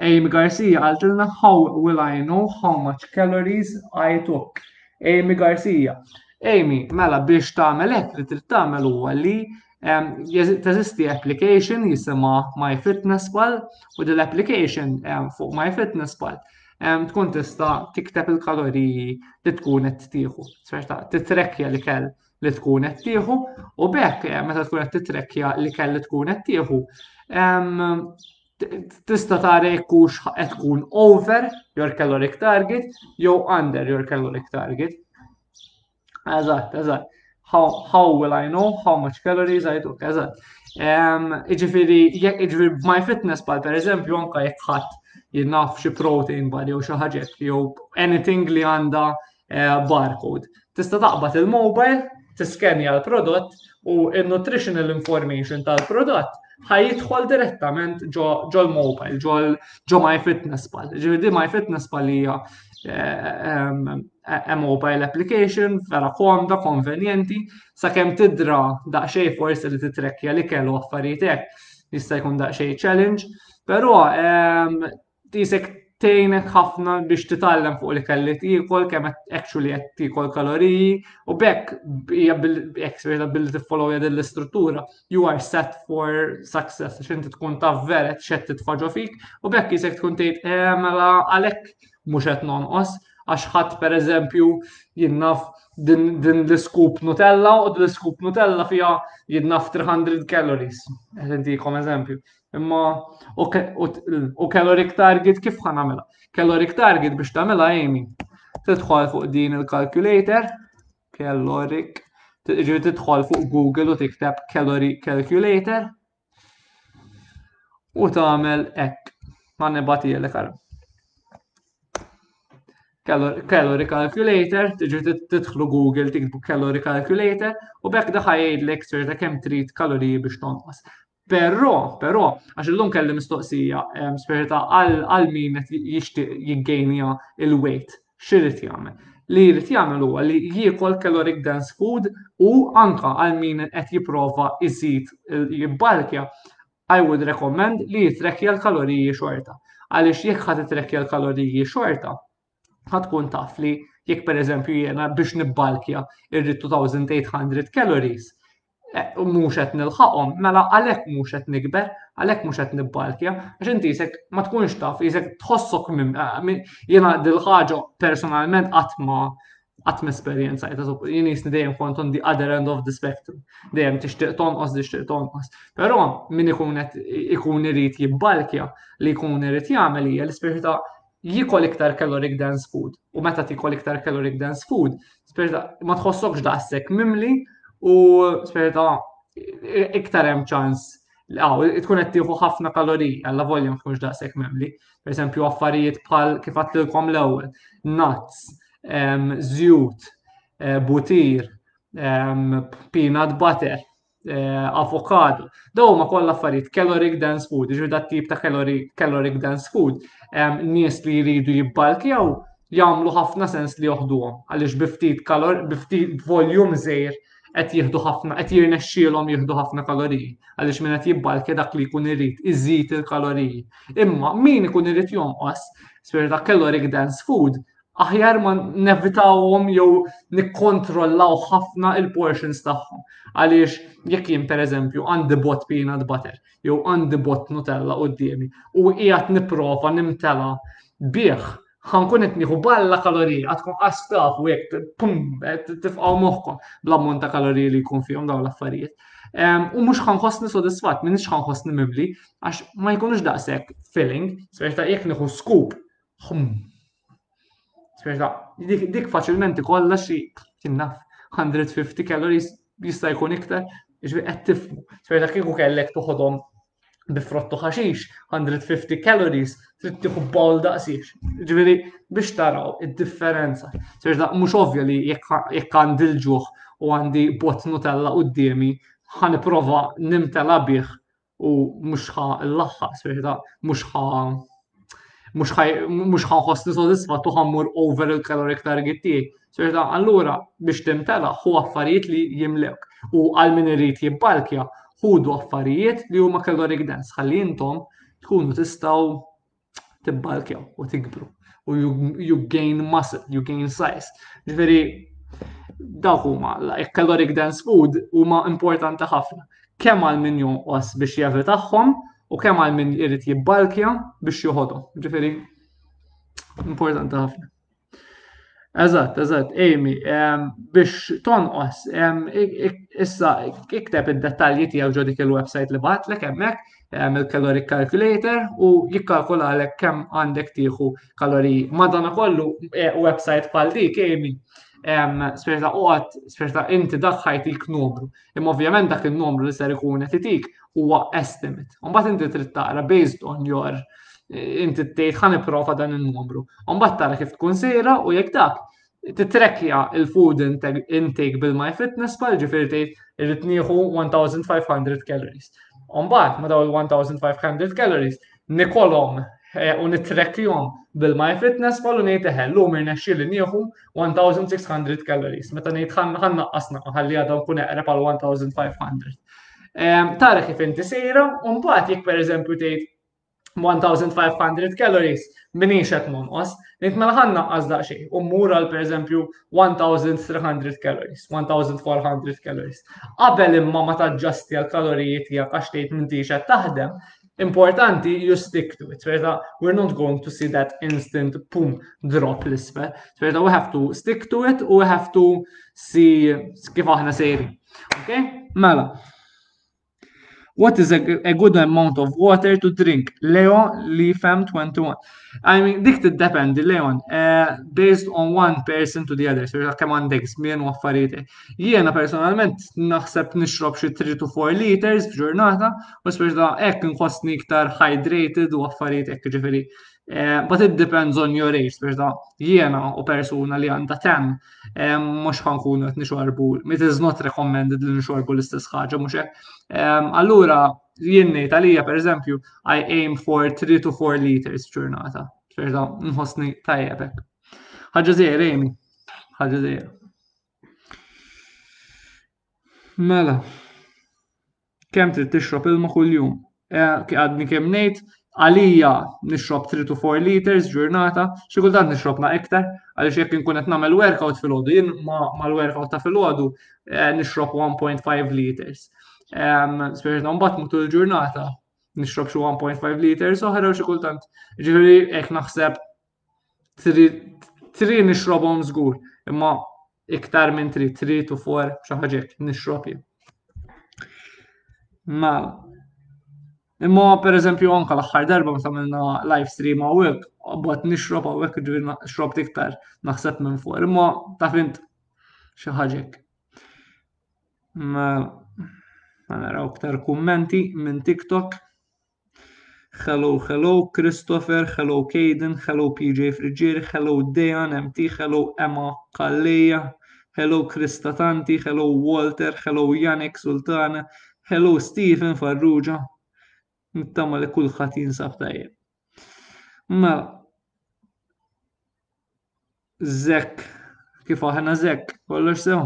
Amy Garcia għaltilna how will I know how much calories I took. Amy Garcia. Amy, mela biex tagħmel hekk li trid tagħmel huwa li teżisti application jisimha My Fitness Pal u din l-application fuq My Fitness Pal tkun tista' tikteb il-kaloriji li tkun qed tieħu. Titrakkja li kell li tkun qed tieħu u bekk eh, meta tkun qed titrekkja li kelli tkun qed tieħu tista' tara jekk hux qed tkun over your caloric target jew under your caloric target. Eżatt, eżatt. How, how will I know how much calories I took? Eżatt. Iġifieri jekk iġifieri my fitness pal pereżempju anke jekk ħadd jinnaf xi protein bar jew xi ħaġa jew anything li għandha eh, barcode. Tista' taqbad il-mobile, tiskenja l-prodott u il-nutritional information tal-prodott ħajidħol direttament ġo l-mobile, ġo My Fitness Pal. Ġividi My Fitness Pal hija eh, mobile application, vera komda, konvenjenti, sakemm tidra daqsxejn forsi li titrekkja li kellu affarijiet hekk jista' jkun daqsxejn challenge, però Tisek tgħinek ħafna biex titgħallem fuq li kelli tiekol kemm actually qed tiekol kaloriji u bekk hija billi tiffollowja din l-istruttura you are set for success għax inti tkun taf veret x'qed titfaġġa fik u bekk isek tkun tgħid eh, mela għalhekk mhux qed nonqos għax ħadd pereżempju jinnaf din, din l-scoop Nutella u l-scoop Nutella fija jinnaf 300 calories. Għedin eżempju. Imma u kellu rik target kif ħan għamela? Kellu rik target biex tagħmilha Amy. Tidħol fuq din il-calculator, kellu rik ġivi tidħol fuq Google u tikteb calorie calculator u tagħmel hekk. Ma nibatilek għal. Calorie calculator, tiġi tidħlu Google tiktbu calorie calculator u bekk daħħa jgħidlek ċerta kemm trid kaloriji biex tonqos. Però, però, għax illum kelli mistoqsija, spirita għal min qed jixtieq jiggejnija il-weight, x'irid jagħmel? Li jrid jagħmel huwa li jiekol caloric dense food u anka għal min qed jipprova iżid jibbalkja, I would recommend li jitrekkja l-kaloriji xorta. Għaliex jekk ħadd itrekkja l-kaloriji xorta, ħatkun taf li jekk per eżempju jena biex nibbalkja irrid 2800 calories, eh, u mhux qed nilħaqhom, mela għalhekk mhux qed nikber, għalhekk mhux qed nibbalkja, għax inti jisek ma tkunx taf, jisek tħossok minn eh, jiena dil-ħaġa personalment qatt ma qatt ma esperjenza qed jien jisni dejjem kont on the other end of the spectrum. Dejjem tixtieq tonqos, tixtieq tonqos. Però min ikun qed ikun irid jibbalkja li jkun irid jagħmel hija l-ispirta jiekol iktar caloric dense food u meta tikol iktar caloric dense food, spirita ma tħossokx daqshekk mimli u spirita iktar hemm ċans Aw, tkun qed tieħu ħafna kaloriji, alla volja ma tkunx daqshekk mimli. Per esempio, affarijiet bħal kif għatlilkom l-ewwel, nuts, zjut, eh, butir, peanut butter, eh, avokado. Daw ma kollha affarijiet caloric dense food, ġu dat tip ta' caloric dense food, nies li jridu jibbalkjaw jagħmlu ħafna sens li joħduhom għaliex biftit kalor, biftit voljum żejr qed jieħdu ħafna, qed jirnexxielhom jieħdu ħafna kaloriji għaliex min qed jibbalki dak li jkun irid iżid il-kaloriji. Imma min ikun irid jonqos spirit ta' caloric dense food aħjar ma nevitawhom jew nikkontrollaw ħafna il-portions tagħhom. Għaliex jekk jien pereżempju għandi bot peanut butter jew għandi bot Nutella qudiemi u qiegħed nipprova nimtela bih ħankun qed nieħu balla kalorija għad tkun qas taf u jekk pum tifqgħu moħħkom bl-ammont ta' kaloriji li jkun fihom dawn l-affarijiet. U mhux ħanħossni sodisfatt, m'iniex ħanħossni mibli, għax ma jkunux daqshekk filling, speċta jekk nieħu scoop Dik faċilment ikollha xi kinnaf 150 calories jista' jkun iktar, ġifieri qed tifmu. Speċa kieku kellek toħodhom bi frottu ħaxix 150 calories trid tieħu bowl daqsiex. Ġifieri biex taraw id-differenza. Speċa mhux ovvja li jekk għandi l-ġuħ u għandi bot Nutella qudiemi ħaniprova nimtela bih u mhux ħa l-aħħar sferta mhux ħa mhux ħa mhux ħa ħossni sodisfatt u ħammur over il-caloric target tiegħi. Sferta allura biex timtela hu affarijiet li jimlewk u għal min irid jibbalkja ħudu affarijiet li huma caloric dense ħalli intom tkunu tistgħu tibbalkjaw u tikbru u you, you gain muscle, you gain size. Ġifieri dawk huma caloric dense food huma importanti ħafna. Kemm għal min jonqos biex jevitahom u kemm għal min irid jibbalkja biex joħodhom. Ġifieri importanti ħafna. Eżatt, eżatt, Amy, ehm, biex tonqos, ehm, issa ikteb id-dettalji tiegħu ġo dik il-website li bagħatlek hemmhekk, ehm, il-caloric calculator u jikkalkulalek kemm għandek tieħu kaloriji. Madana kollu e, website bħal dik, Amy, speċta qod, speċta inti daħħajt il-knobru. Imma ovvjament dak in-numru li ser ikun qed itik huwa estimate. Mbagħad inti trid tara based on your eh, inti tgħid ħa nipprova dan in-numru. Mbagħad tara kif tkun sejra u jekk dak titrekja il-food intake bil-my fitness pal ġifir tgħid irrid nieħu 1500 calories. Mbagħad ma daw il-1500 calories nikolhom eh, u nitrekkihom bil-my fitness kollu ngħid eħel lum irnexxi li nieħu 1600 calories. Meta ngħid ħannaqqas naqqa ħalli għadhom kun eqreb għal 1500. Ehm, tara kif inti sejra, u mbagħad jekk pereżempju tgħid 1500 calories minix qed nonqos, nit mela ħanna għażdaq xejn u mmur għal pereżempju 1300 calories, 1400 calories. Qabel imma ma taġġasti għal kaloriji tiegħek għax tgħid m'intix qed taħdem, Importanti you stick to it, verta, we're not going to see that instant pum drop l-isfel. Verta, we have to stick to it u we have to see kif aħna sejri. Ok? Mela. What is a, a good amount of water to drink? Leo li fem 21. I mean, dik tiddependi, Leon, uh, based on one person to the other, so kemm għandek żmien u affarijiet. Jiena personalment naħseb nixrob xi 3 to 4 liters f'ġurnata U speċi ta' hekk inħossni iktar hydrated u affarijiet hekk ġifieri. Eh, but it depends on your age, speċi ta' jiena u persuna li għandha tem eh, mhux ħankun qed nixorbu, it is not recommended li nixorbu l-istess ħaġa mhux hekk. Eh, allura jien ngħid għalija pereżempju I aim for 3 to 4 liters ġurnata. Speċi ta' nħossni tajjeb hekk. Ħaġa żejjer, Amy. Ħaġa żejjer. Mela, kemm trid tixrob ilma kuljum? Eh, għadni kemm ngħid, għalija nixrob 3 to 4 liters ġurnata, xi kultant nixrob na iktar, għaliex jekk inkun qed nagħmel workout fil-ħodu, jien mal-workout ta' fil-ħodu eh, nixrob 1.5 liters. Speċi ta' mbagħad mutul il-ġurnata nixrob xi 1.5 liters oħra u xi kultant. Ġifieri hekk naħseb Tri nixrobhom żgur, imma iktar minn tri, tri tu for xi ħaġa nixrob jien. Mela. Imma per eżempju anka l-aħħar darba ma tagħmilna live stream hawnhekk, bad nixrob hawnhekk ġifieri xrob iktar naħseb minn fuq, imma taf int xi ħaġa hekk. Mela, mela naraw iktar kummenti minn TikTok. Hello, hello, Christopher, hello, Caden, hello, PJ Friggieri, hello, Dejan, MT, hello, Emma Kalleja, hello, Krista Tanti, hello, Walter, hello, Janek Sultana, hello, Stephen Farrugia. Nittama li kullħat jinsab tajjeb. Mela, Zekk, kif aħna zekk, kollox sew.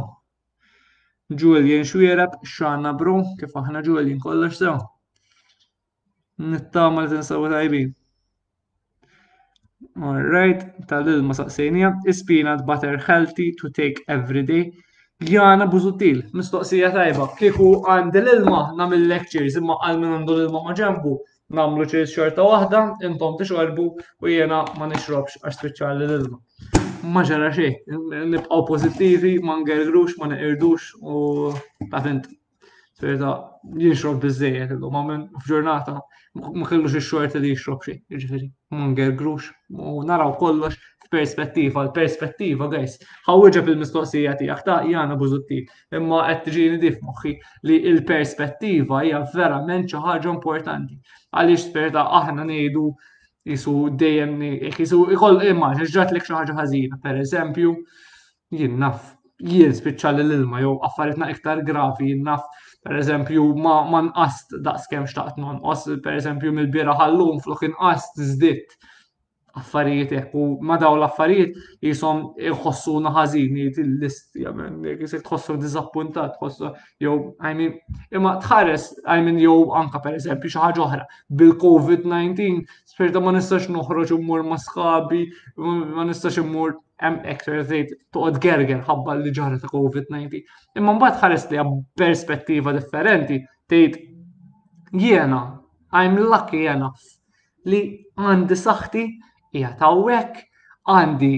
Julian xwiereb, xana bro, kif aħna Julian, kollox sew. Nittama li tinsabu tajbin. Alright, tal-ilma saqsejnija, is peanut butter healthy to take every day. Jana buzutil, mistoqsija tajba, kieku għandi l-ilma namil lectures imma għal minn għandu l-ilma maġembu, nagħmlu ċiż xorta waħda, intom tixorbu u jiena ma nixrobx għax spiċċalli l-ilma. Ma ġara xejn, nibqgħu pożittivi, ma ngergrux, ma neqirdux u ta' fint. Ferda, jinxrob bizzejed illum, ma minn f'ġurnata ma kellux ix-xorti li jixrob xejn, jiġifieri ma ngergrux u naraw kollox f'perspettiva, l-perspettiva guys. Ħawġa fil-mistoqsija tiegħek ta' Jana Bużuttil. Imma qed tiġini di f'moħħi li l-perspettiva hija verament xi ħaġa importanti. Għaliex perta aħna ngħidu jisu dejjem jisu ikoll imma ġrat lek xi ħaġa ħażina, pereżempju, jien naf jien spiċċa l-ilma jew affaritna iktar gravi jien naf per eżempju ma, ma nqast daqskemm xtaqt nonqos, per eżempju mill-bira ħallum flok inqast żditt affarijiet hekk u ma daw l-affarijiet jisom iħossuna ħażin jgħid il-list jisek tħossu diżappuntat, tħossu jew I mean imma tħares I mean jew anka pereżempju xi ħaġa oħra bil-COVID-19 sperta ma nistax noħroġ immur ma' sħabi, ma nistax immur hemm ektar tgħid toqgħod gerger ħabba li ġara ta' COVID-19. Imma mbagħad ħares li perspettiva differenti tgħid jiena I'm lucky enough li għandi saħħti hija tawwek, għandi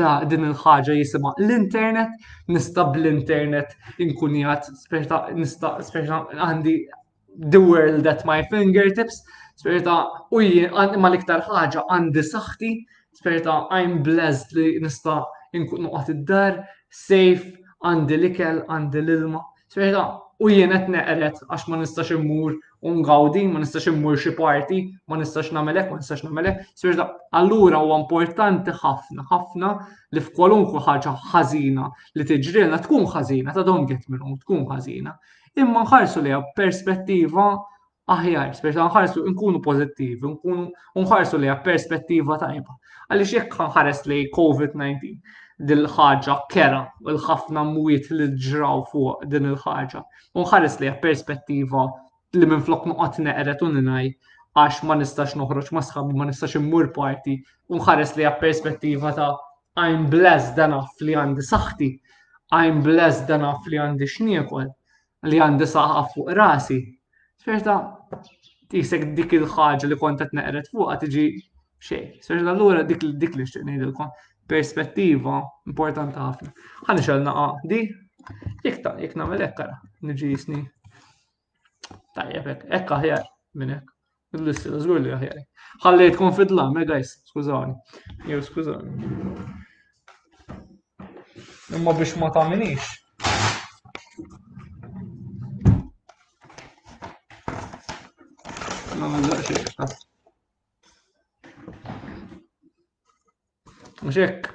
da din il-ħaġa jisima l-internet, nista' bl-internet inkun jgħat speċta nista' speċta għandi the world at my fingertips, speċta u għandi ma l-iktar ħaġa għandi saħħti, speċta I'm blessed li nista' inkun noqgħod id-dar, safe, għandi l-ikel, għandi l-ilma, Sfejta, u jien qed neqret għax ma nistax immur u ngawdi, ma nistax immur xi parti, ma nistax nagħmelek, ma nistax nagħmelek. Sfejta, allura huwa importanti ħafna, ħafna li f'kwalunkwe ħaġa ħażina li tiġrilna tkun ħażina, ta' don't get me wrong, tkun ħażina. Imma nħarsu li perspettiva aħjar, speċa nħarsu nkunu pozittivi, nkunu nħarsu li perspettiva tajba. Għaliex jekk nħares li COVID-19 dil-ħaġa kera u l-ħafna mwiet li ġraw fuq din il-ħaġa, nħares li perspettiva li minn flok nuqot neqret u ninaj għax ma nistax noħroġ ma sħabi ma nistax immur parti u nħares li perspettiva ta' I'm blessed enough li għandi saħti, I'm blessed enough li għandi xniekol li għandi saħaf fuq rasi, xorta tisek dik il-ħaġa li kont qed neqret fuqha tiġi xejn. Xorta allura dik dik li xtieq ngħidilkom perspettiva importanti ħafna. Ħalli xogħol naqa' di jekk ta' jekk nagħmel hekk ara, niġi jisni. Tajjeb hekk, hekk aħjar minn hekk. Il-lista, żgur li aħjar. Ħallejt tkun fidla, me guys, skużawni. Jew skużawni. Imma biex ma tagħminix. Ma nagħmel xejn. Mhux hekk.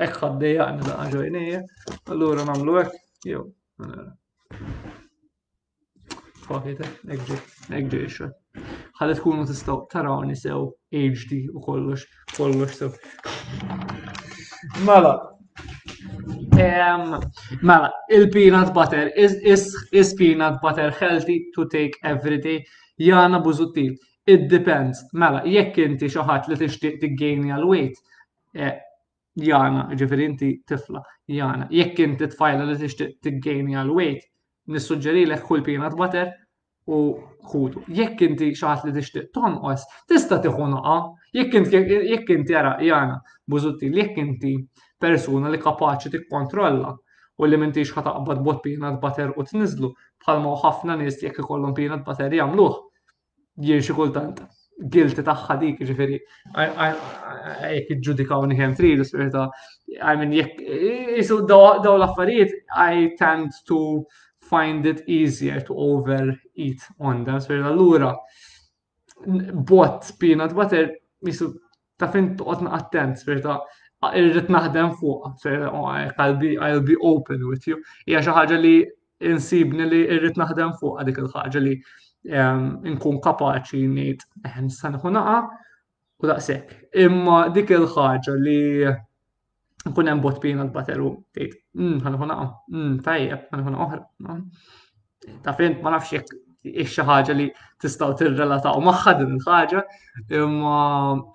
Hekk ħaddejjaqni daqqa ġojnija, allura nagħmlu hekk jew. Fuck it, ekġi, ekġi ixa. Ħalli tkunu tistaw tarawni sew HD u kollox, kollox sew. Mela, Mela, il-peanut butter is peanut butter healthy to take every day. Jana buzuttil. It depends. Mela, jekk inti xi ħadd li tixtieq tiggejni għal weight, eh, Jana, ġifiri inti tifla, jana, jekk inti tfajla li tixtieq tiggejni għal weight, nissuġġeri l kull peanut butter u ħudu. Jekk inti xaħat li tixtieq tonqos, tista' tieħu naqa. Jekk inti ara jana, bużutti, jekk inti persuna li kapaċi tikkontrolla u li mintix ħataqbad bot peanut butter u tniżlu bħalma ħafna nies jekk ikollhom peanut butter jagħmluh. jien xi kultant guilty tagħha dik, ġifieri jekk iġġudikaw nieħem tridu spirita. I mean jekk isu daw l-affarijiet I tend to find it easier to overeat on them. Spirita allura bot peanut butter jisu ta' fin toqgħod naqattent, ferta irrid naħdem fuq, qalbi I'll be open with you, hija xi ħaġa li insibni li irrid naħdem fuq dik il-ħaġa li nkun kapaċi ngħid eh, nista' nħu naqa' u daqshekk. Imma dik il-ħaġa li Nkun hemm bot pina l-bater u tgħid, hmm, ħanħu naqa, hmm, tajjeb, ħanħu oħra. Ta' fejn ma nafx jekk xi ħaġa li tistgħu tirrelataw magħha din il-ħaġa, imma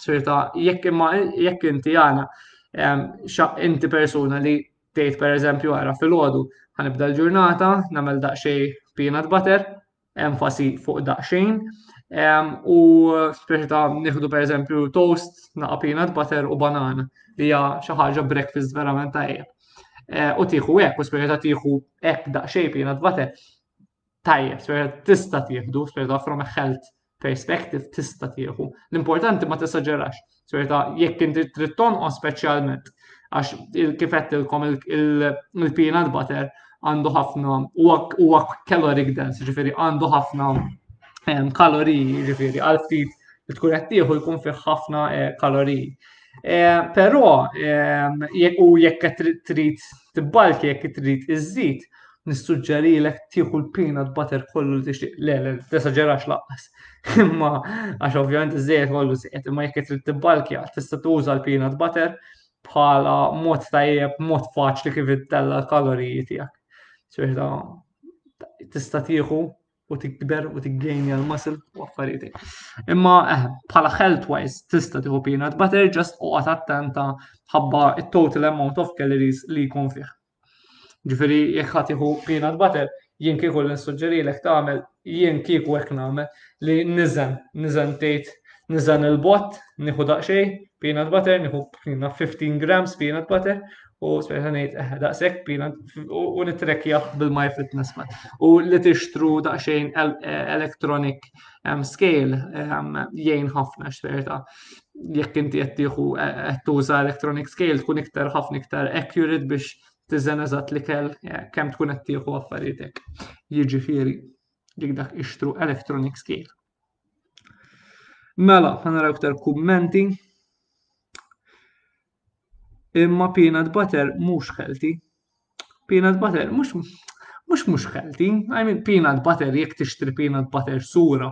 ċerta jekk imma jekk inti għana inti persuna li tgħid pereżempju għara fil-ħodu ħanibda l-ġurnata, nagħmel daqsxejn peanut butter, enfasi fuq daqsxejn. U speċi ta' nieħdu pereżempju toast, naqa' peanut butter u banan li hija xi ħaġa breakfast verament tajja. Eh, u tieħu hekk, u speċi ta' tieħu hekk daqsxejn peanut butter tajjeb, speċi tista' tieħdu, speċi ta' from a health perspective tista' tieħu. L-importanti ma tisaġerax. Serta, jekk inti trid tonqos speċjalment għax kif qedtilkom il-peanut butter għandu ħafna huwa caloric dense, ġifieri għandu ħafna ehm, kaloriji, ġifieri għal ftit li tkun qed tieħu jkun fih ħafna eh, kaloriji. Eh, però ehm, u jekk qed trid tibbalki jekk trid iżżid, nissuġġerilek tieħu l-peanut butter kollu li tixtieq. Le, le, tesaġerax laqqas. Imma għax ovvjament iż-żejjed kollu żejjed, imma jekk trid tibbalkja tista' tuża l-peanut butter bħala mod tajjeb, mod faċli kif ittella l-kaloriji tiegħek. Ċerta tista' tieħu u tikber u tiggejni għal muscle u affarijiet. Imma eh, bħala health wise tista' tieħu peanut butter just u attenta ħabba it-total amount of calories li jkun fih. Ġifieri jekk ħadd jieħu piena tbatel, jien kieku li nissuġġerilek tagħmel, jien kieku hekk nagħmel, li niżen, niżen tgħid niżen il-bott, nieħu daqsxejn piena tbatel, nieħu 15 grams piena tbatel, u speċa ngħid eh, daqshekk piena u nitrekjaħ bil-my fitness man. U li tixtru daqsxejn eh, electronic scale jgħin ħafna x'verta. jekk inti qed tieħu qed tuża electronic scale tkun iktar ħafna iktar accurate biex tiżen eżatt li kell eh, kemm tkun qed tieħu affarijietek. Jiġifieri dik dak ixtru electronic scale. Mela, ħanara iktar kummenti. Imma peanut butter mhux healthy. Peanut butter mhux mhux mhux healthy. I mean peanut butter jekk tixtri peanut butter sura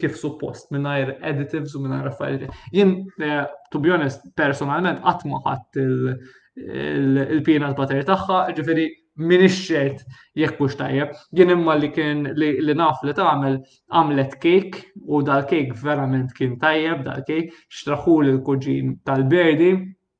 kif suppost, minnajr additives u minnajr affarijiet. Jien, eh, to be honest, personalment, għatma ħadd il-peanut butter tagħha, ġifiri min ix-xert jekk mhux tajjeb. Jien imma li kien li naf li tagħmel għamlet kejk u dal-kejk verament kien tajjeb dal-kejk xtraħu l-kuġin tal-berdi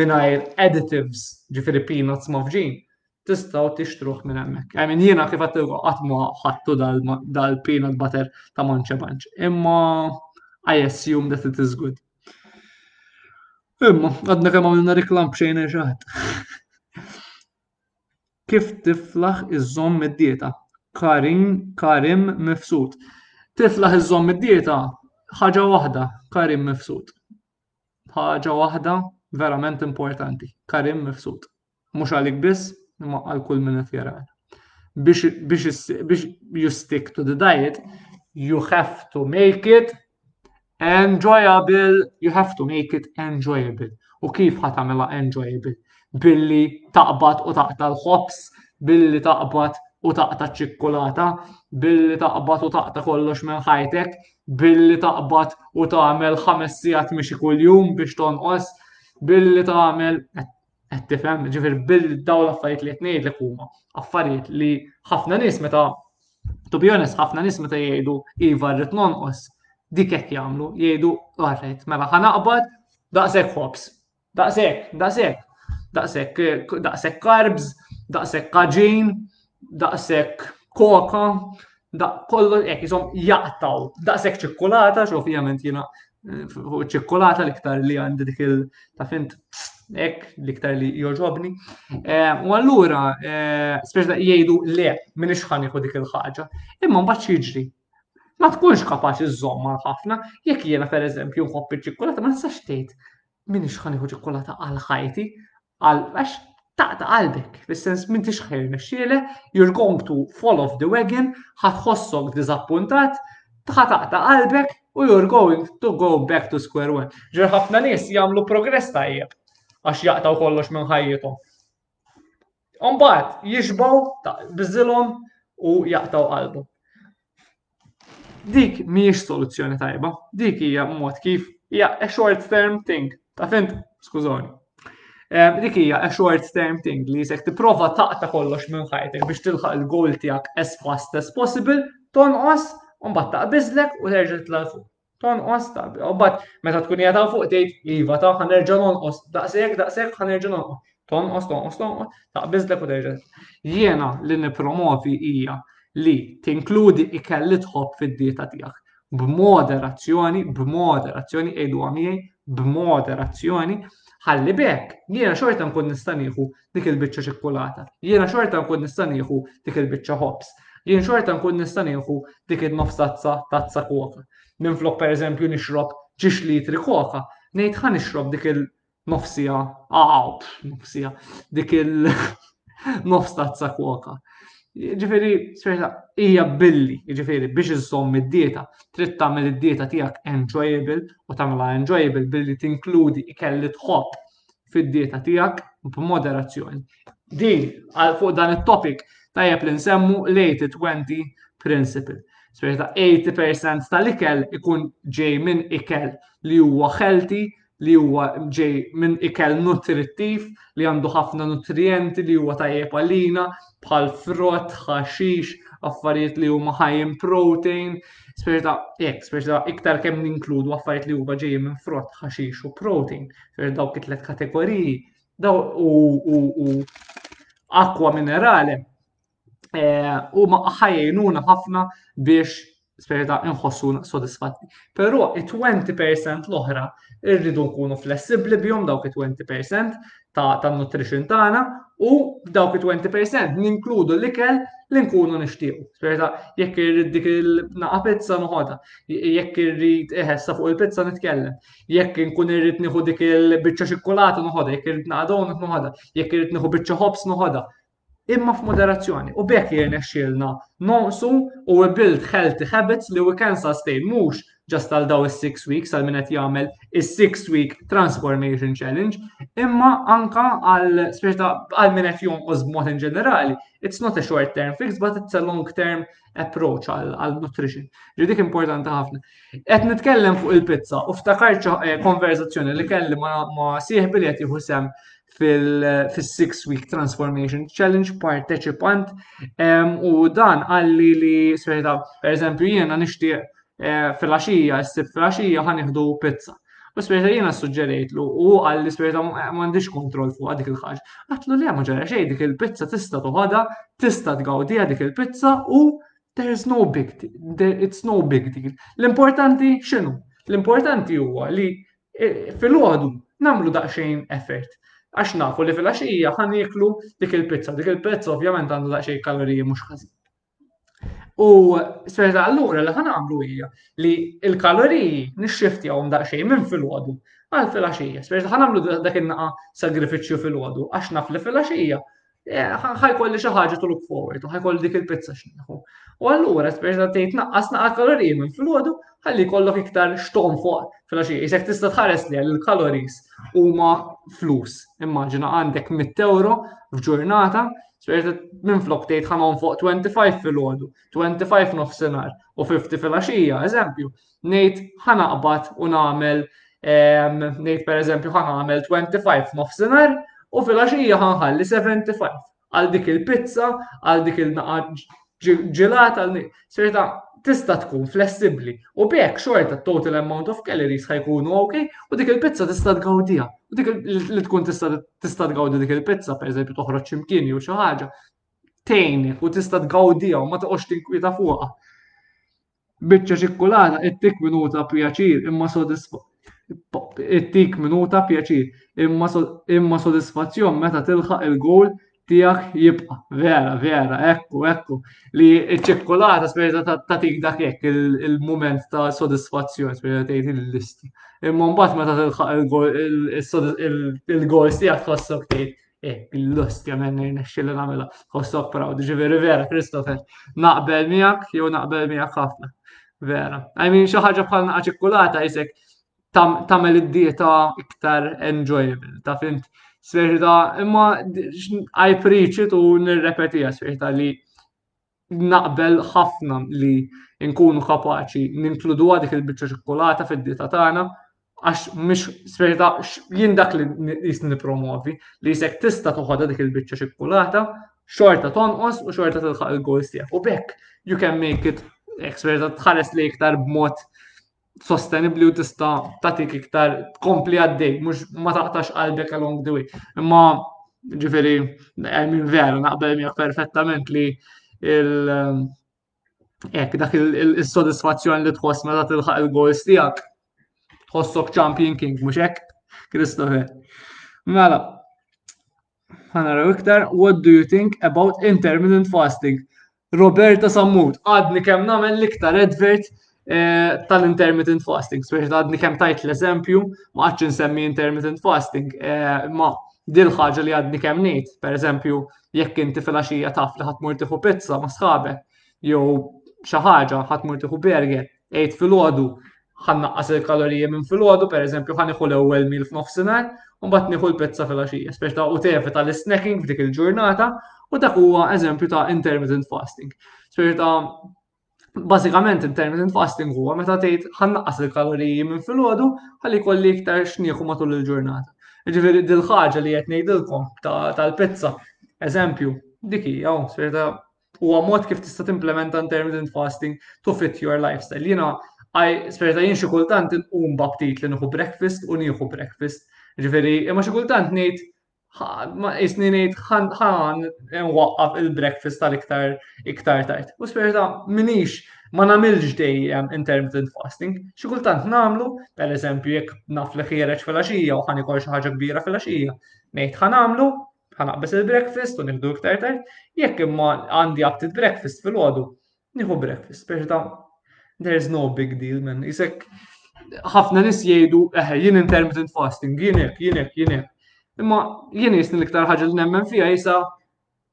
mingħajr additives ġifieri peanuts mafġin tistgħu tixtruh minn hemmhekk. I mean jiena kif għattilkom qatt ma ħadtu dal-peanut butter ta' manċa manċ. Imma I assume that it is good. Imma, għadna kemm għamilna reklam b'xejn xaħat. Kif tiflaħ iż-żomm id-dieta? Karim, Karim Mifsud. Tiflaħ iż-żomm id-dieta ħaġa waħda, Karim Mifsud. ħaġa waħda verament importanti, Karim Mifsud. Mhux għalik biss, imma għal kull minn qed jarana. Biex, biex, biex you stick to the diet, you have to make it enjoyable, you have to make it enjoyable. U kif ħatamela enjoyable? Billi taqbad u taqta l-ħobs, billi taqbad u taqta ċikkulata, billi taqbad u taqta kollox minn ħajtek, billi taqbad u tagħmel ħames sigħat mixi kuljum biex tonqos, billi tagħmel qed tifhem, ġifier billi dawn l-affarijiet li qed ngħidlek huma affarijiet li ħafna nies meta to be honest ħafna nies meta jgħidu iva rrid nonqos dik hekk jagħmlu, jgħidu alright, mela ħanaqbad daqshekk ħobs. Daqshekk, daqshekk, daqshekk, daqshekk carbs, daqshekk kaġin, daqshekk koka, daq kollu hekk isom jaqtaw, daqshekk ċikkulata, xo ovvjament jiena fuq ċikkulata l-iktar li għandi dik il ta' fint ek l-iktar li joġobni. Eh, u allura, eh, speċ da jgħidu le, minn iċħan jħu dik il-ħagġa. Imma mbaċ jiġri. Ma tkunx kapaċi żomma ħafna, jekk jiena per eżempju nħobb iċ-ċikkulata, ma nistax tgħid Minix ħa nieħu ċikkulata għal ħajti, għal għax taqta' qalbek, fis-sens m'intix ħa jirnexxielek, you're going to fall off the wagon, ħa tħossok diżappuntat, ħa taqta' qalbek u you're going to go back to square one. Ġer ħafna nies jagħmlu progress tajjeb għax jaqtaw kollox minn ħajjithom. Umbagħad jixbgħu ta' biżilhom u jaqtgħu qalbu. Dik mhijiex soluzzjoni tajba, dik hija mod kif hija a short term thing. Ta' fint, skużoni. Eh, dik hija a short term thing li jisek tipprova taqta kollox minn ħajtek biex tilħaq il-goal tiegħek as fast as possible, tonqos, mbagħad taqbiżlek u terġa' titla' fuq. Tonqos ta' u bat meta tkun hija ta' fuq tgħid iva ta' ħanerġa' nonqos daqshekk daqshekk ħanerġa' nonqos. Tonqos tonqos tonqos taqbiżlek u terġa'. Jiena li nippromovi hija li tinkludi ikel li tħobb fid-dieta tiegħek b'moderazzjoni, b'moderazzjoni għiduha miegħi, b'moderazzjoni, ħalli b'hekk jiena xorta nkun nista' nieħu dik il-biċċa ċikkulata. Jiena xorta nkun nista' nieħu dik il-biċċa ħobż. Jien xorta nkun nista' nieħu dik in-nofs tazza tazza koka. Minflok pereżempju nixrob ġiex litri koka, ngħid ħa nixrob dik il-nofsija, aw, nofsija, dik il-nofs tazza koka. Ġifiri, sferta, hija billi, ġifiri, biex iżżomm id-dieta, trid tagħmel id-dieta tiegħek enjoyable u tagħmilha enjoyable billi tinkludi ikelli tħobb fid-dieta tiegħek b'moderazzjoni. Din għal fuq dan it-topic tajjeb li nsemmu l-80-20 principle. Speċi ta' 80% tal-ikel ikun ġej minn ikel li huwa healthy, li huwa ġej minn ikel nutrittiv, li għandu ħafna nutrienti li huwa tajjeb għalina, bħal frott, ħaxix, affarijiet li huma high in protein, speċi ta' jekk, speċi ta' iktar kemm ninkludu affarijiet li huma ġej minn frott, ħaxix u protein, Fir dawk it-tlet kategoriji, daw u, u, u akwa minerali eh, u ma ħajjnuna ħafna biex sperita inħossu sodisfatti. Però it-20% l-oħra irridu nkunu flessibli bihom dawk it-20% ta' nutrition tagħna u dawk it-20% ninkludu l-ikel li nkunu nixtiequ. Sperita jekk irrid dik il-naqa pizza noħodha, jekk irrid eħessa fuq il-pizza nitkellem, jekk inkun irrid nieħu dik il-biċċa xikkulata noħodha, jekk irrid naqa' donut noħodha, jekk irrid nieħu biċċa ħobs noħodha. Imma f'moderazzjoni u bekk jirnexxielna nonqsu u build healthy habits li we can sustain mhux ġast għal daw is-six weeks għal min qed jagħmel is-six week transformation challenge, imma anka għal speċta għal min qed jonqos b'mod in ġenerali. It's not a short term fix, but it's a long term approach għal nutrition. Ġidik importanti ħafna. Qed nitkellem fuq il-pizza u ftakar eh, konverzazzjoni li kelli ma sieħbi li qed jieħu sem fil-six week transformation challenge parteċipant u dan għalli li sferita per eżempju jiena nixtieq Eh, fil-axija, s-sib fil-axija ħan iħdu pizza. U spirita jena suġġerejt lu, u għal li spirita mandiġ kontrol fuq dik il-ħaġ. Għatlu li għamma ġara xej dik il-pizza tista tuħada, tista tgawdija dik il-pizza u there's no big deal, it's no big deal. L-importanti xinu? L-importanti huwa li e, fil-ħodu namlu daqxejn effort. Għax nafu li fil-axija ħan jiklu dik il-pizza, dik il-pizza ovvjament għandu daqxejn kaloriji mux ħazin. U sferta allura li ħanamlu hija li l-kaloriji nixxiftjahom daqsxejn minn filgħodu għal filgħaxija. Sferta ħanamlu dak in-naqa sagrifiċċju filgħodu għax naf li filgħaxija eh, ħajkolli xi ħaġa to look forward u ħajkolli dik il-pizza x'nieħu. U allura sferta tgħid naqqas naqa kaloriji minn filgħodu ħalli jkollok iktar xtom fuq filgħaxija. Isek tista' tħares li l-kaloris huma flus. Immaġina għandek 100 euro f'ġurnata Minflok tgħid ħa fuq 25 filgħodu, 25 nofsinhar u 50 filgħaxija, eżempju, ngħid ħa naqbad u nagħmel ehm, ngħid pereżempju ħa nagħmel 25 nofsinhar u filgħaxija ħanħalli 75 għal dik il-pizza, għal dik il-naqaġ ġilat għal din. Serta tista' tkun flessibbli u b'hekk xorta total amount of calories ħajkunu ok u dik il-pizza tista' tgawdiha. U dik li tkun tista' tgawdi dik il-pizza, pereżempju toħroġ x'imkien jew xi ħaġa, tgħinek u tista' tgawdiha u ma toqgħodx tinkwieta fuqha. Biċċa ċikkulata ittik minuta pjaċir imma sodisfa ittik minuta pjaċir imma imma sodisfazzjon meta tilħaq il-gowl tiegħek jibqa'. Vera, vera, ekku, ekku. Li ċ-ċikkulata spiega tatik dak hekk il-mument ta' sodisfazzjon spiega tgħid il-list. Imma mbagħad meta tilħaq il-goals tiegħek tħossok tgħid Eh, l-lost kemm għenna jnexxilha nagħmilha. Ħossok proud, ġifieri vera, Christopher. Naqbel miegħek jew naqbel miegħek ħafna. Vera. I mean, xi ħaġa bħal naqa' ċikkulata jisek tagħmel id-dieta iktar enjoyable, ta' fint. Sferħita, imma I preach it u nirrepetija sferħita li Naqbel ħafna li nkunu kapaċi ninkluduha dik il-biċċa ċikkulata fid-dieta tagħna għax mhix speċi ta' jien dak li jisni nippromovi li jisek tista' toħodha dik il-biċċa ċikkulata xorta tonqos u xorta tilħaq il-goals tiegħek. U bekk you can make it expert tħares li iktar b'mod sostenibbli u tista' tagħtik iktar tkompli għaddej, mhux ma taqtax qalbek along the way. Imma ġifieri minn vera naqbel miegħek perfettament li il ek dak il-sodisfazzjon li tħoss meta tilħaq il-goals tiegħek. Tħossok champion king, mhux hekk, Christopher. Mela, Ħanaraw iktar, what do you think about intermittent fasting? Roberta Sammut, għadni kemm nagħmel l-iktar advert eh, tal-intermittent fasting, speċi għadni kemm tajt l-eżempju, ma għadx insemmi intermittent fasting, eh, ma dil ħaġa li għadni kemm ngħid, per eżempju, jekk inti fil-għaxija taf li ħadd mur tieħu pizza ma sħabek, jew xi ħaġa ħadd mur tieħu burger, Għid filgħodu ħa nnaqqas il-kaloriji minn filgħodu, pereżempju ħa nieħu l-ewwel mil f'nofsinhar, u mbagħad nieħu l-pizza fil-għaxija, speċ ta' u tevita l-snacking f'dik il-ġurnata, u dak huwa eżempju ta' intermittent fasting. Speċ ta' Basikament intermittent fasting huwa meta tgħid ħannaqqas il-kaloriji minn filgħodu ħalli kolli iktar xnieħu matul il-ġurnata. Ġifieri dil-ħaġa li qed ngħidilkom tal-pizza, eżempju, dik hija, huwa mod kif tista' timplementa intermittent fasting to fit your lifestyle. Jiena sperta jien xi kultant inqum baptit li nieħu breakfast u nieħu breakfast. Ġifieri, imma xi kultant ngħid ma isni ngħid ħan waqqaf il-breakfast tal-iktar iktar tard. U sperta minix ma nagħmilx dejjem intermittent fasting. Xi kultant nagħmlu, pereżempju jekk naf li ħiereġ fil-għaxija u ħan ikol xi ħaġa kbira fil-għaxija, ngħid ħan nagħmlu ħanaqbes il-breakfast u nieħdu iktar tard, jekk imma għandi aptit breakfast fil-ħodu, nieħu breakfast, biex ta' there is no big deal, man. Isek, ħafna nis jgħidu, eħe, jien intermittent fasting, jienek, jienek, jienek. Imma jien jisni l-iktar ħagġa li nemmen fija jisa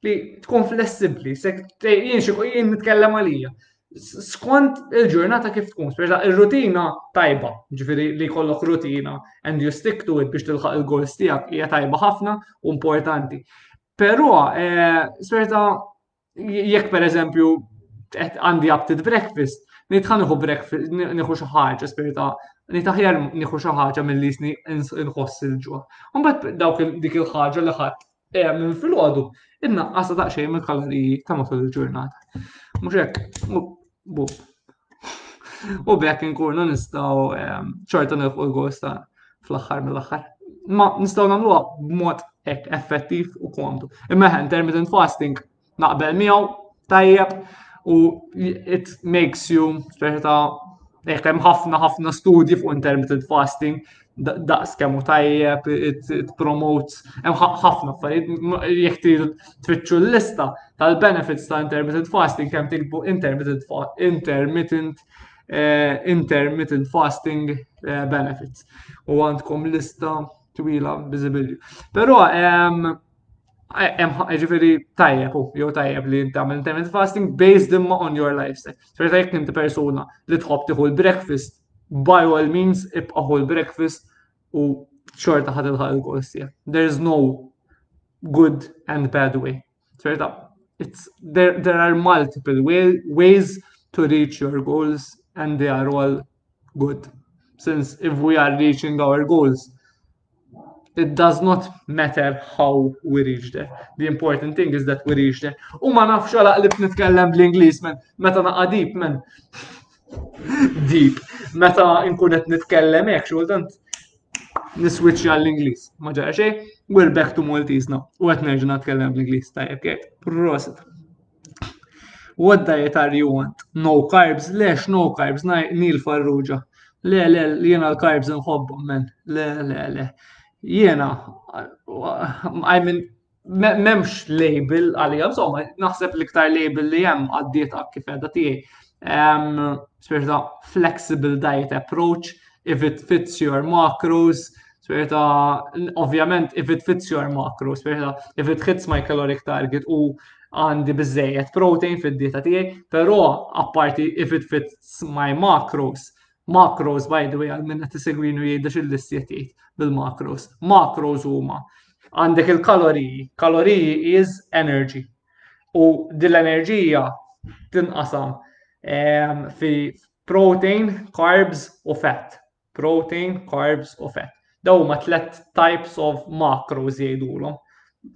li tkun flessibli, jien xie jien nitkellem għalija. skont il-ġurnata kif tkun, speċa il-rutina tajba, ġifiri li kollok rutina, and you stick to it biex tilħaq il-goals tijak, hija tajba ħafna u importanti. Pero, eh, speċa jekk per eżempju għandi aptit breakfast, nitħan nħu breakfast, nħu xaħġa, speċa nitaħjar nħu xaħġa mill-lisni nħoss il-ġuħ. Umbat dawk dik il-ħagġa li ħadd Eja minn fil-ħodu, innaqqasa daqsxejn mill-kaloriji ta' matul il-ġurnata. Mhux hekk. U bekk inkunu nistgħu ehm, ċorta nilħu l-gost ta' fl-aħħar mill-aħħar. Ma nistgħu nagħmluha b'mod hekk effettiv u komdu. Imma intermittent fasting naqbel miegħu tajjeb u it makes you speċi ta' jekk hemm ħafna ħafna studji fuq intermittent fasting daqs kemm u tajjeb it-promotes hemm ħafna affarijiet jekk tridu tfittxu l-lista tal-benefits ta' intermittent fasting kemm tikbu intermittent intermittent eh, intermittent fasting eh, benefits u għandkom lista twila biżibilju. Però ehm, ġifiri tajjeb u jew tajjeb li inti għamil intermittent fasting based imma on your lifestyle. Ċerta jekk inti persuna li tħobb tiħu l-breakfast, by all means ibqa' hu l-breakfast u xorta ħad ilħaq il-goals tiegħek. There is no good and bad way. Ċerta, it's there, there are multiple way, ways to reach your goals and they are all good. Since if we are reaching our goals, it does not matter how we reach there. The important thing is that we reach there. U ma nafx għala qlib nitkellem bl-Inglis, man. Meta naqa deep, man. deep. Meta nkun qed nitkellem hekk xultant niswitch għall-Inglis. Ma ġara xejn, we're back to Maltese now. U qed nerġa' nitkellem bl-Inglis tajjeb kif. Prosit. What diet are you want? No carbs? Le, no carbs, nil farruġa. Le, le, jena l-carbs nħobbom, men. Le, le, le. Jena, I mean, memx label għalija, insomma, naħseb l-iktar label li jem għaddieta kif edha tijaj. Um, flexible diet approach, if it fits your macros, Sperta, ovvjament, if it fits your macro, sperta, if it hits my caloric target u għandi bizzejet protein fid-dieta tiegħi, però apparti if it fits my macros, macros by the way għal minna tisegwinu jgħidda xil-listi jgħid bil-macros. Macros huma għandek il-kaloriji, kaloriji is energy. U dil-enerġija tinqasam ehm, fi protein, carbs u fat. protein, carbs u fett. Daw huma tliet types of macros jgħidulhom,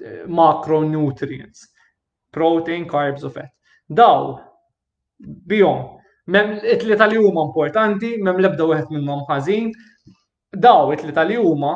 eh, macronutrients, protein, carbs u fett. Daw bihom mem it-tlieta li huma importanti, mem lebda wieħed minnhom ħażin, daw it-tlieta li huma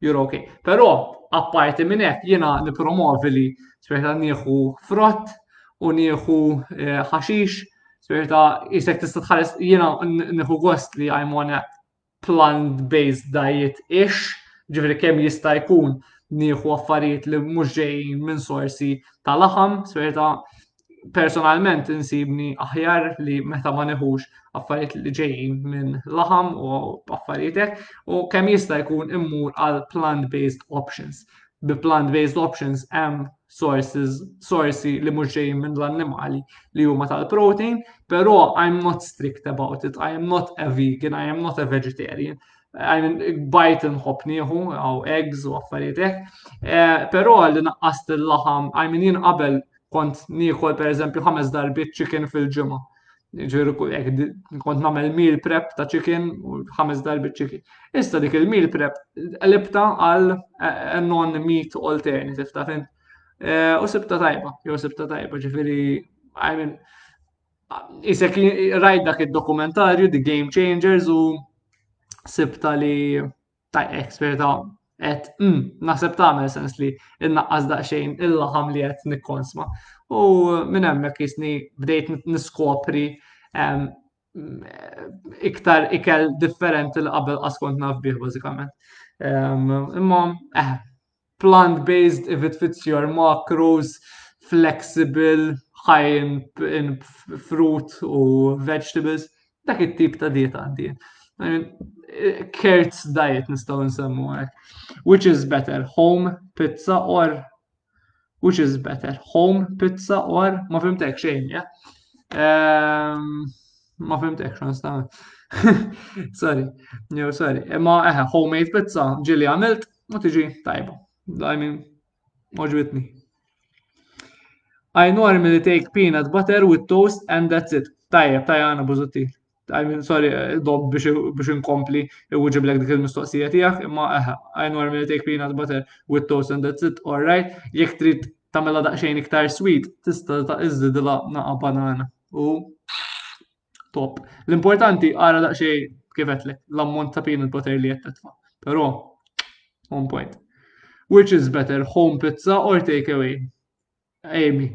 You're okay. Però, apparti minn hekk, jiena nippromovi li sperta nieħu frott u nieħu eh, ħaxix, sperta jisek tista' tħares jiena nieħu gost li I'm on a plant-based diet ix, ġifieri kemm jista' jkun nieħu affarijiet li mhux ġejjin minn sorsi ta' laħam, sperta personalment insibni aħjar li meta ma neħux affarijiet li ġejjin minn laħam u affarijietek u kemm jista' jkun immur għal plant-based options. Bi plant-based options hemm sources, sorsi li mhux ġejjin minn l-annimali li huma tal-protein, però I'm not strict about it, I am not a vegan, I am not a vegetarian. I mean, bajt nħob nieħu, għaw eggs u affarijietek, eh, però li naqqast il-laħam, I mean, jien qabel kont nieħol per eżempju ħames darbit chicken fil-ġimgħa. Ġiru kont nagħmel meal prep ta' chicken u ħames darbit chicken. Issa dik il-meal prep elibta għal eh, eh, non-meat alternative ta' fin. Eh, u sibta tajba, jew sibta tajba, ġifiri, I mean, isek rajt dak id-dokumentarju, The Game Changers, u sibta li Tajb, eh, spirita, et, mm, naħseb tagħmel sens li innaqqas daqsxejn il-laħam li qed nikkonsma. U minn hemmhekk jisni bdejt niskopri iktar ikel differenti li qabel qaskont naf bih bażikament. Imma, eh, plant-based if it fits your macros, flexible, high in, in fruit u vegetables, dak it-tip ta' dieta għandi. Kertz diet nistaw nsemmu għek. Which is better, home pizza or which is better, home pizza or ma fimtek xejn, ja? Ehm, ma fimtek xan sta' sorry, jo, sorry. Ma eħe, homemade pizza, ġili għamilt, U tiġi tajba. Dajmi, oġbitni. I normally take peanut butter with toast and that's it. Tajjeb, tajja għana buzutti. I mean, sorry, dob biex inkompli iwġib l dik il-mistoqsija tijak, imma eħe, I normally take peanut butter with toast and that's it, all right. Jek trid tamela daqxejn iktar sweet, tista ta' iżdidila naqa banana. U Top. L-importanti għara daqxej kif għetlek, l-ammont ta' pin il-poter li jettetfa. Pero, on point. Which is better, home pizza or takeaway? Amy,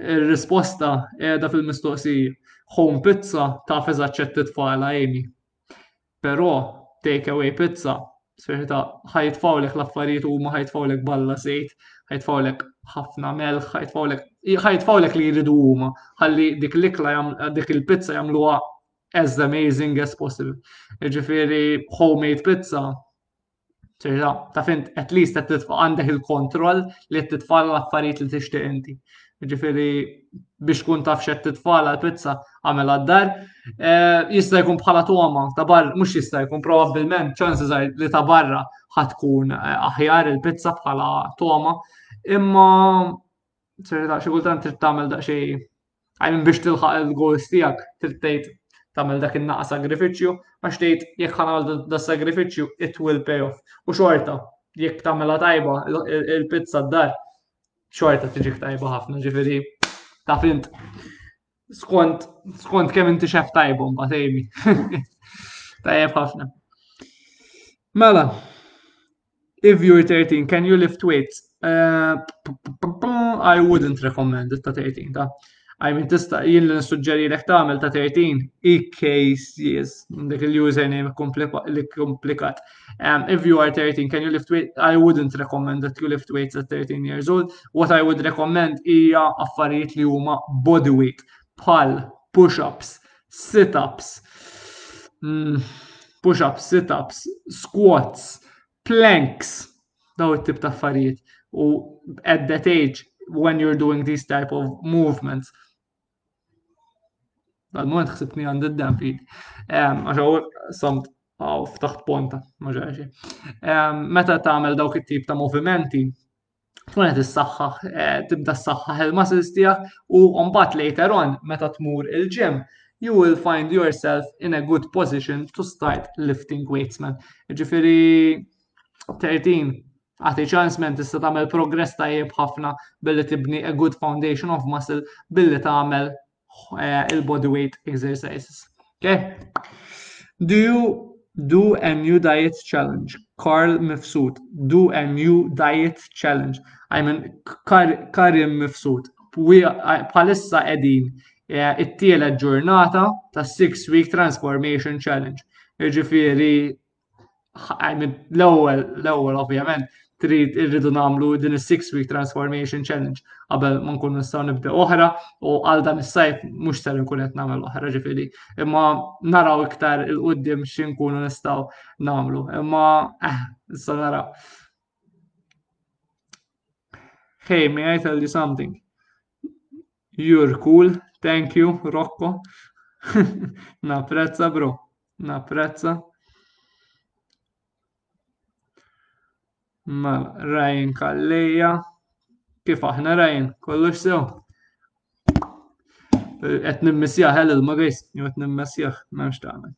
il-risposta edha fil-mistoqsija. Home pizza ta' feza ċettit fala, Amy. Però take away pizza, sferi ta' ħajtfawlek l-affarijiet huma ħajtfawlek balla żejt, ħajtfawlek ħafna melħ, ħajtfawlek ħajtfawlek li jridu huma, ħalli dik l-ikla dik il-pizza jagħmluha as amazing as possible. Ġifieri homemade pizza Terġa' ta' fint at least qed titfa' għandek il-kontroll li qed titfa' l-affarijiet li tixtieq inti. Ġifieri biex tkun taf x'qed titfa' l-pizza għamel għad-dar. Eh, jista' jkun bħala toma ta' barra, mhux jista' jkun probabbilment ċansi żgħar li ta' barra ħatkun eh, aħjar il-pizza bħala toma. Imma serita xi kultant trid tagħmel daqsxejn Għajn biex tilħaq il-goals tiegħek trid tgħid tagħmel dak in-naqa' sagrifiċċju għax tgħid jekk ħa nagħmel das-sagrifiċċju it will pay off. U xorta jekk tagħmilha tajba il-pizza d-dar xorta tiġik tajba ħafna ġifieri ta' fint. Skont skont kemm inti xef tajba mbagħad ejmi. Tajjeb ħafna. Mela, If you're 13, can you lift weights? Uh, I wouldn't recommend it ta' 13 ta' I mean, tista' jien li nissuġġeri lek tagħmel ta' 13 EKCs, dik il-username li komplikat. Um, if you are 13, can you lift weight? I wouldn't recommend that you lift weights at 13 years old. What I would recommend hija affarijiet li huma body weight. bħal push-ups, sit-ups, mm, push-ups, sit-ups, squats, planks, daw it-tip ta' affarijiet u at that age when you're doing these type of movements Dal-moment xsibni għand id-dem fidi. Għax għaw samt għaw ftaħt ponta, maġaxi. Meta tagħmel dawk it-tip ta' movimenti, tkun qed issaħħaħ eh, tibda ssaħħaħ il-muscles tiegħek u mbagħad later on meta tmur il-gym you will find yourself in a good position to start lifting weights man. Ġifieri 13 għati ċans men tista' tagħmel progress tajjeb ħafna billi tibni a good foundation of muscle billi tagħmel uh, il-body weight exercises. Okay? Do you do a new diet challenge? Carl Mifsud. Do a new diet challenge. I mean, Karim Mifsud. Palissa edin eh, it-tielet ġurnata ta' 6 week transformation challenge. Ġifiri, l-ewwel l-ewwel ovvjament trid irridu nagħmlu din is-six week transformation challenge qabel ma nkunu nistgħu nibdew oħra u għal dan is-sajf mhux ser nkun qed nagħmel oħra ġifieri imma naraw iktar il qudiem xi nkunu nistgħu nagħmlu imma eh, issa naraw. Hey, may I tell you something? You're cool, thank you, Rocco. Napprezza, bro. Napprezza. Ma Ryan Kalleja. Kif aħna Ryan, kollox sew. Qed nimmissjaħ ħel il-magajs, jew qed nimmissjaħ, m'hemmx tagħmel.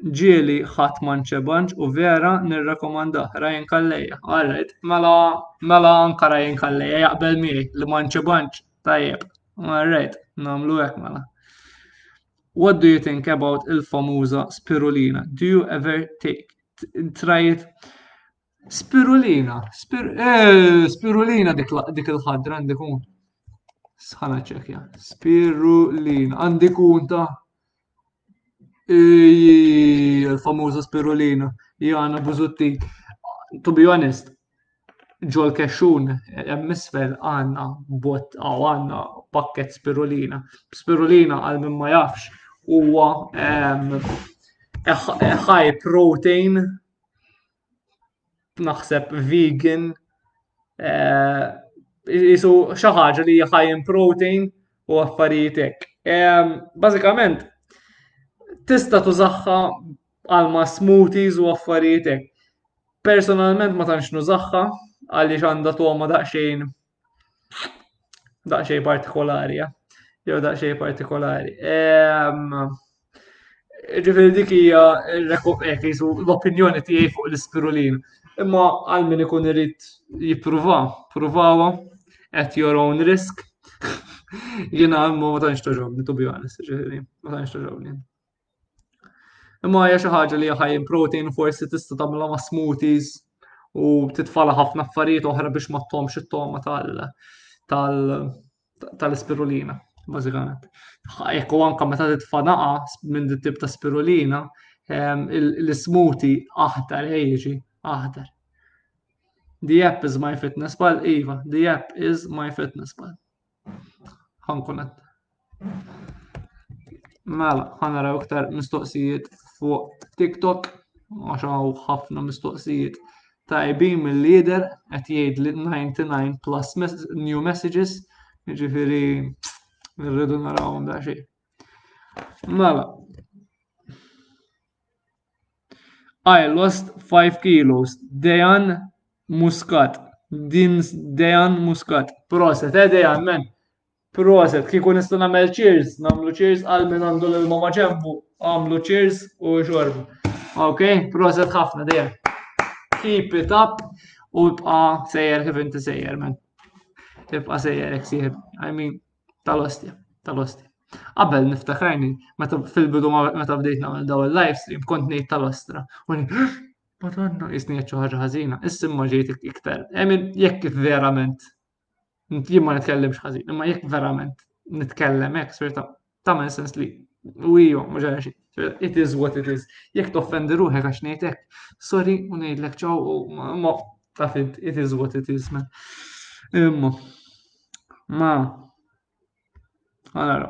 Ġieli ħadd ma nċebanx u vera nirrakomandah, Ryan Calleja. All right. Mela, mela anka Ryan Calleja jaqbel miegħi li ma nċebanx. Tajjeb. All right, nagħmlu hekk mela. What do you think about il-famuża spirulina? Do you ever take try it? Spirulina, spir, eh, spirulina dik, dik il-ħadra għandikun. Sħana ċekja. Spirulina, għandikun ta' Il-famuża spirulina, jgħana bużutti. To be honest, ġol kexxun hemm isfel għandna bot għaw għandna pakket spirulina. Spirulina għal min ma jafx huwa high protein naħseb vegan eh, jisu xi ħaġa li high in protein u affarijiet hekk. Eh, bażikament tista' tużaħħa għalma smoothies u affarijiet hekk. Personalment ma tantx nużaħħa għaliex għandha togħma daqsxejn Daqxej partikolari, eh? jew daqxej partikolari. Ehm, ġifiri dik hija eh, l-opinjoni tiegħi fuq l-ispirulin. Imma għal min ikun irid jippruva, pruvawa at your own risk. Jiena ma tantx toġobni, to be honest, ġifiri, ma tantx toġobni. Imma hija xi ħaġa li hija high in protein forsi tista' tagħmilha ma' smoothies u titfala ħafna affarijiet oħra biex ma tomx it-toma tal tal tal-ispirulina, bażikament. Jekk u anke meta titfa' naqa minn dit tip ta' spirulina, ehm, l-smoothie aħdar jiġi aħdar. The app is my fitness pal, Iva, the app is my fitness pal. ħankun qed Mela, ħanaraw iktar mistoqsijiet fuq TikTok, għax hawn ħafna mistoqsijiet tajbin mill-lider qed jgħid li 99 plus mes new messages, jiġifieri rridu naraw da xi. Mela. I lost 5 kilos. Dejan Muscat. Din Dejan Muscat. Proset, eh Dejan, men. Proset, kiku nista' nagħmel cheers, nagħmlu cheers għal min għandu l mama ġembu, għamlu cheers u xorbu. Ok, proset ħafna Dejan. Keep it up u bqa' sejjer kif inti sejjer, men. Tibqa' sejjer hekk sieħeb. I mean, tal-ostja, tal-ostja. Qabel niftakarni, meta fil-bidu meta bdejt nagħmel daw il-live stream, kont ngħid tal-ostra. U madonna, jisni għedċu ħaġa ħażina, issim ma ġejt iktar. Emin, jekk verament, jien ma nitkellimx ħażin, imma jekk verament nitkellem hekk, serta, tamen sens li u iju, ma ġara xi. It is what it is. Jekk toffendi ruħek għax ngħid hekk, sorry u ngħidlek ċaw u ma tafint, it is what it is, man. Imma, Ma għara.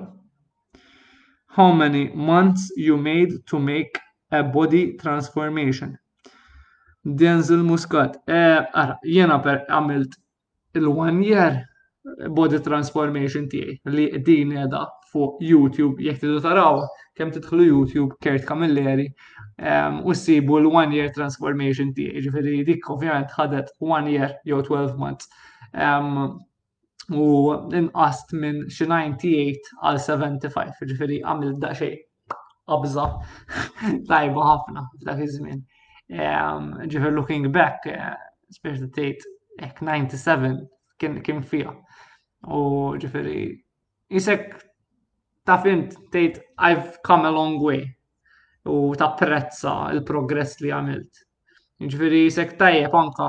How many months you made to make a body transformation? Denzel Muscat. Eh, ara, jena per għamilt il-one year body transformation tiegħi li din edha fuq YouTube jekk tidu taraw kemm tidħlu YouTube Kurt Camilleri ehm, u ssibu l-one year transformation tiegħi ġifieri dik ovvjament ħadet one year jew 12 months. u inqast minn xi 98 għal 75, ġifieri għamil daqsxejn qabża tajba ħafna f'dak iż-żmien. Ġifier looking back, eh, spiex li tgħid hekk 97 kien kien fiha. U ġifieri isek ta' fint tgħid I've come a long way u tapprezza il-progress li għamilt. Ġviri, sek tajjeb anka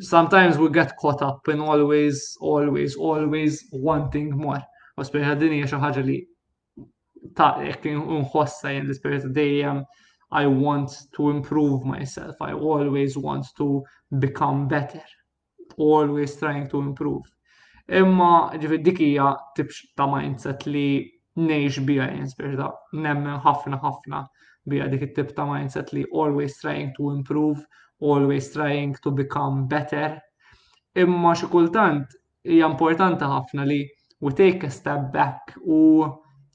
sometimes we get caught up in always, always, always wanting more. U spirit din hija xi ħaġa li ta' jekk nħossa jien l-ispirit dejjem I want to improve myself, I always want to become better. u always trying to improve. Imma ġifieri dik hija tip ta' mindset li ngħix biha jien spiċċa, nemmen ħafna ħafna biha dik it-tip ta' mindset li always trying to improve, always trying to become better. Imma xi kultant hija importanti ħafna li we take a step back u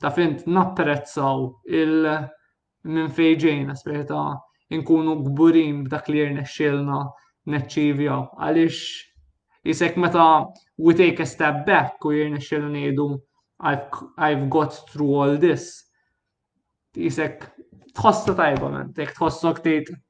ta' fint napprezzaw il- minn fejn ġejna speċi ta' inkunu kburin b'dak li jirnexxielna neċċivjaw. Għaliex jisek meta we take a step back u jirnexxielna ngħidu I've got through all this. Jisek tħossa tajba minn, tek tħossok tgħid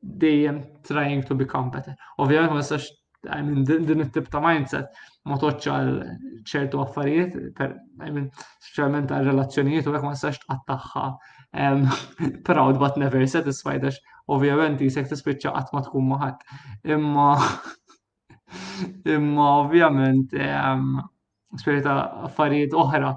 dejjem trying to become better. Ovvijament ma nistax I mean, din it-tip ta' mindset ma toċċa ċertu affarijiet, per, I mean, specialment għal relazzjonijiet u għek ma nistax tqattaħħa proud but never satisfied, għax ovvjament jisek tispiċċa qatt ma tkun maħat. Imma imma ovvjament spirita affarijiet oħra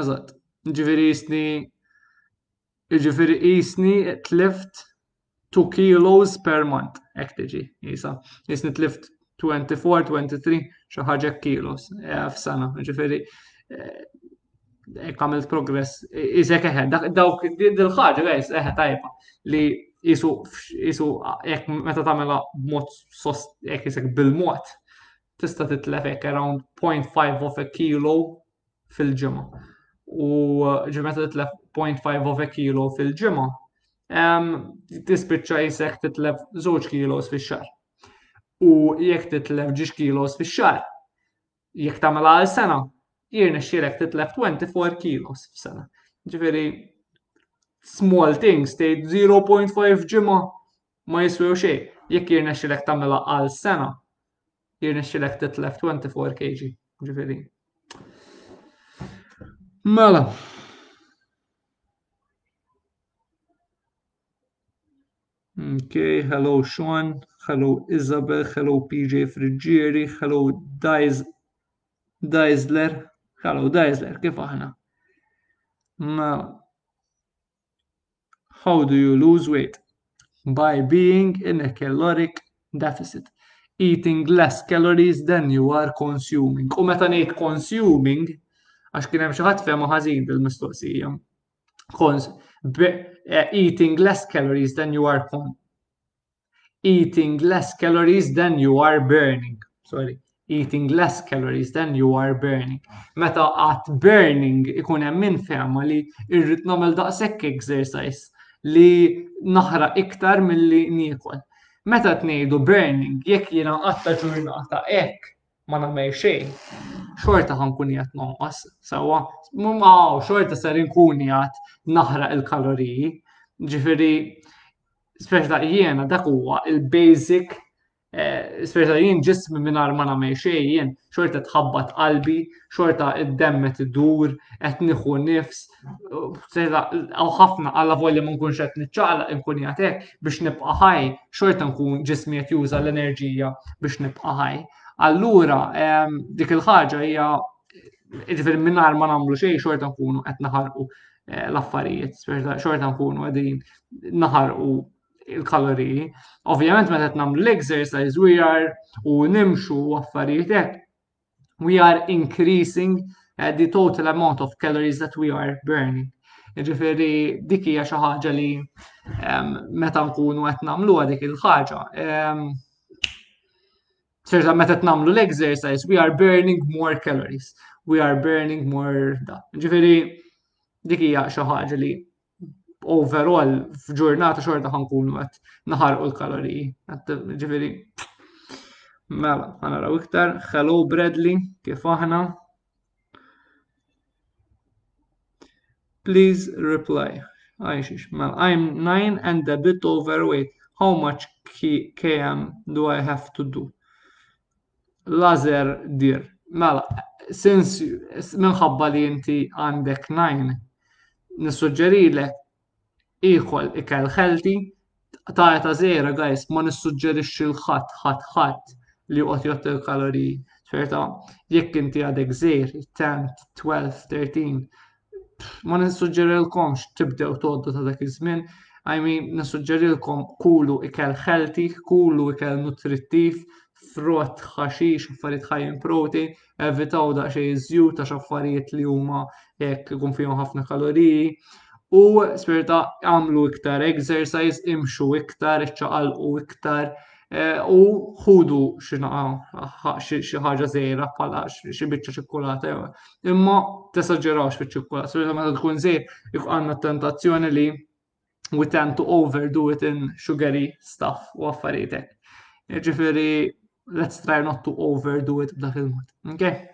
Eżatt. Ġifieri jisni Ġifieri jisni tlift 2 kilos per month, hekk tiġi jisa. Jisni tlift 24, 23, xi ħaġa kilos eh, f'sena. Ġifieri eh, hekk għamilt progress, iżek eħe, dawk il-ħaġa, guys, eħe tajba li jisu jisu jekk meta tagħmilha b'mod sost jekk isek bil-mod tista' titlef hekk around 0.5 of a kilo fil-ġimgħa. U ġi meta titlef 0.5 of a kilo fil-ġimgħa, tispiċċa jisek titlef 2 kilos fix-xahar. U jekk titlef ġiex kilos fix-xahar, jekk tagħmel għal sena, jirna xirek titlef 24 kilos f'sena. Ġifieri small things tgħid 0.5 ġimgħa ma jiswew xejn. Jekk jirna xirek tagħmilha għal sena, jirnexxilek titlef 24 kg, ġifieri. Mela. Okay, hello Sean, hello Isabel, hello PJ Friggieri, hello Dice Daisler, Hello Daisler, kif aħna? Ma How do you lose weight? By being in a caloric deficit. Eating less calories than you are consuming. U meta ngħid consuming, għax kien hemm xi ħadd fehma ħażin bil-mistoqsija. Cons e, eating less calories than you are con eating less calories than you are burning. Sorry, eating less calories than you are burning. Meta għat burning ikun hemm min fehma li irrid nagħmel daqshekk exercise li naħra iktar milli niekol. Meta tnejdu burning, jekk jiena għatta ġurnata hekk ma nagħmel xejn, xorta ħankun jgħat nonqos, sawa, ma xorta ser inkun jgħat naħra il-kaloriji, ġifiri Speċi ta' jiena dak huwa il-basic eh, speċi ta' jien ġismi mingħajr ma nagħmel xejn jien xorta tħabbat qalbi, xorta id-demm qed idur, qed nieħu nifs, għaw ħafna għalla volja ma nkunx qed niċċaqla nkun jagħtek biex nibqa' ħaj, xorta nkun ġismi qed juża l-enerġija biex nibqa' ħaj. Allura ehm, dik il-ħaġa hija Ġifir minnar ma namlu xej, xorta nkunu qed naħarqu eh, l-affarijiet, xorta nkunu għedin naħarqu il-kaloriji. Ovvjament meta qed namlu l-exercise we are u nimxu affarijiet hekk, we are increasing eh, the total amount of calories that we are burning. Ġifiri, dik hija xi ħaġa li meta nkunu qed nagħmluha dik il-ħaġa. Ċerta meta tnamlu l-exercise, we are burning more calories. We are burning more da. Ġifiri, dik hija xi ħaġa li overall f'ġurnata xorta ħankun għat naħarqu l-kaloriji. Ġifiri, mela, ħanaraw iktar, hello Bradley, kif aħna, Please reply. Għajxix. Mela, I'm 9 and a bit overweight. How much km do I have to do? Laser dir. Mela, since minħabba li inti għandek 9, nissuġġerilek Iekol ikel healthy, tara ta' zero guys, ma nissuġġerixxi l ħadd ħadd ħadd li joqgħod jgħotti l-kaloriji. Ċerta, jekk inti għadek żejr, 10, 12, 13, ma nissuġġerilkomx tibdew tgħoddu ta' dak iż-żmien, I mean, nissuġġerilkom kulu ikel healthy, kulu ikel nutrittiv, frott, ħaxix, affarijiet high in protein, evitaw daqsxejn iż-żjut għax affarijiet li huma hekk ikun fihom ħafna kaloriji u spirta għamlu iktar exercise, imxu iktar, iċċaqalqu iktar eh, u ħudu xi ħaġa żejra bħala xi biċċa ċikkulata. Imma tesaġġerawx fiċ-ċikkulata, spirta meta tkun żejr għandna t-tentazzjoni li we tend to overdo it in sugary stuff u affarietek. Ġifiri, let's try not to overdo it b'dak il-mod. Okay?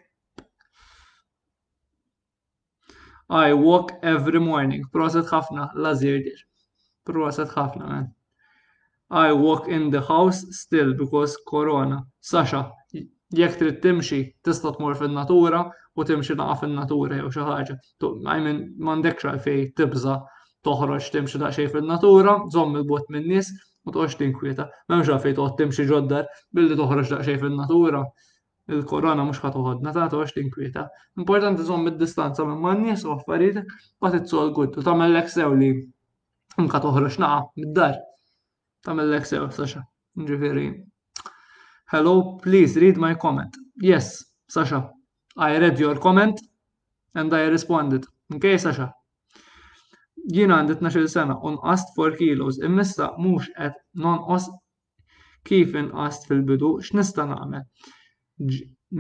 I walk every morning. Proset ħafna, lażir dir. Proset ħafna, man. I walk in the house still because corona. Sasha, Jekk trid timxi, tista' tmur fin-natura u timxi naqa' fin-natura jew xi ħaġa. I mean, m'għandekx għalfej tibża' toħroġ timxi daqsxejn fin-natura, żomm il-bot min-nies u toqgħodx tinkwieta. M'hemmx għalfejn toqgħod timxi ġoddar billi toħroġ daqsxejn fin-natura. Il-korona mhux ħa toħodna ta' toqgħodx tinkwieta. Importanti żomm id-distanza minn man-nies u affarijiet, but it's all good. U tagħmel l sew li Mka toħroġ naqa mid-dar. Tamillek sew, Sasha. Ġifiri. Hello, please read my comment. Yes, Sasha. I read your comment and I responded. Okay, Sasha. Jien għandi 12 sena u nqast 4 kilos immissa mhux qed nonqos Kif inqast fil-bidu, x'nista' nagħmel?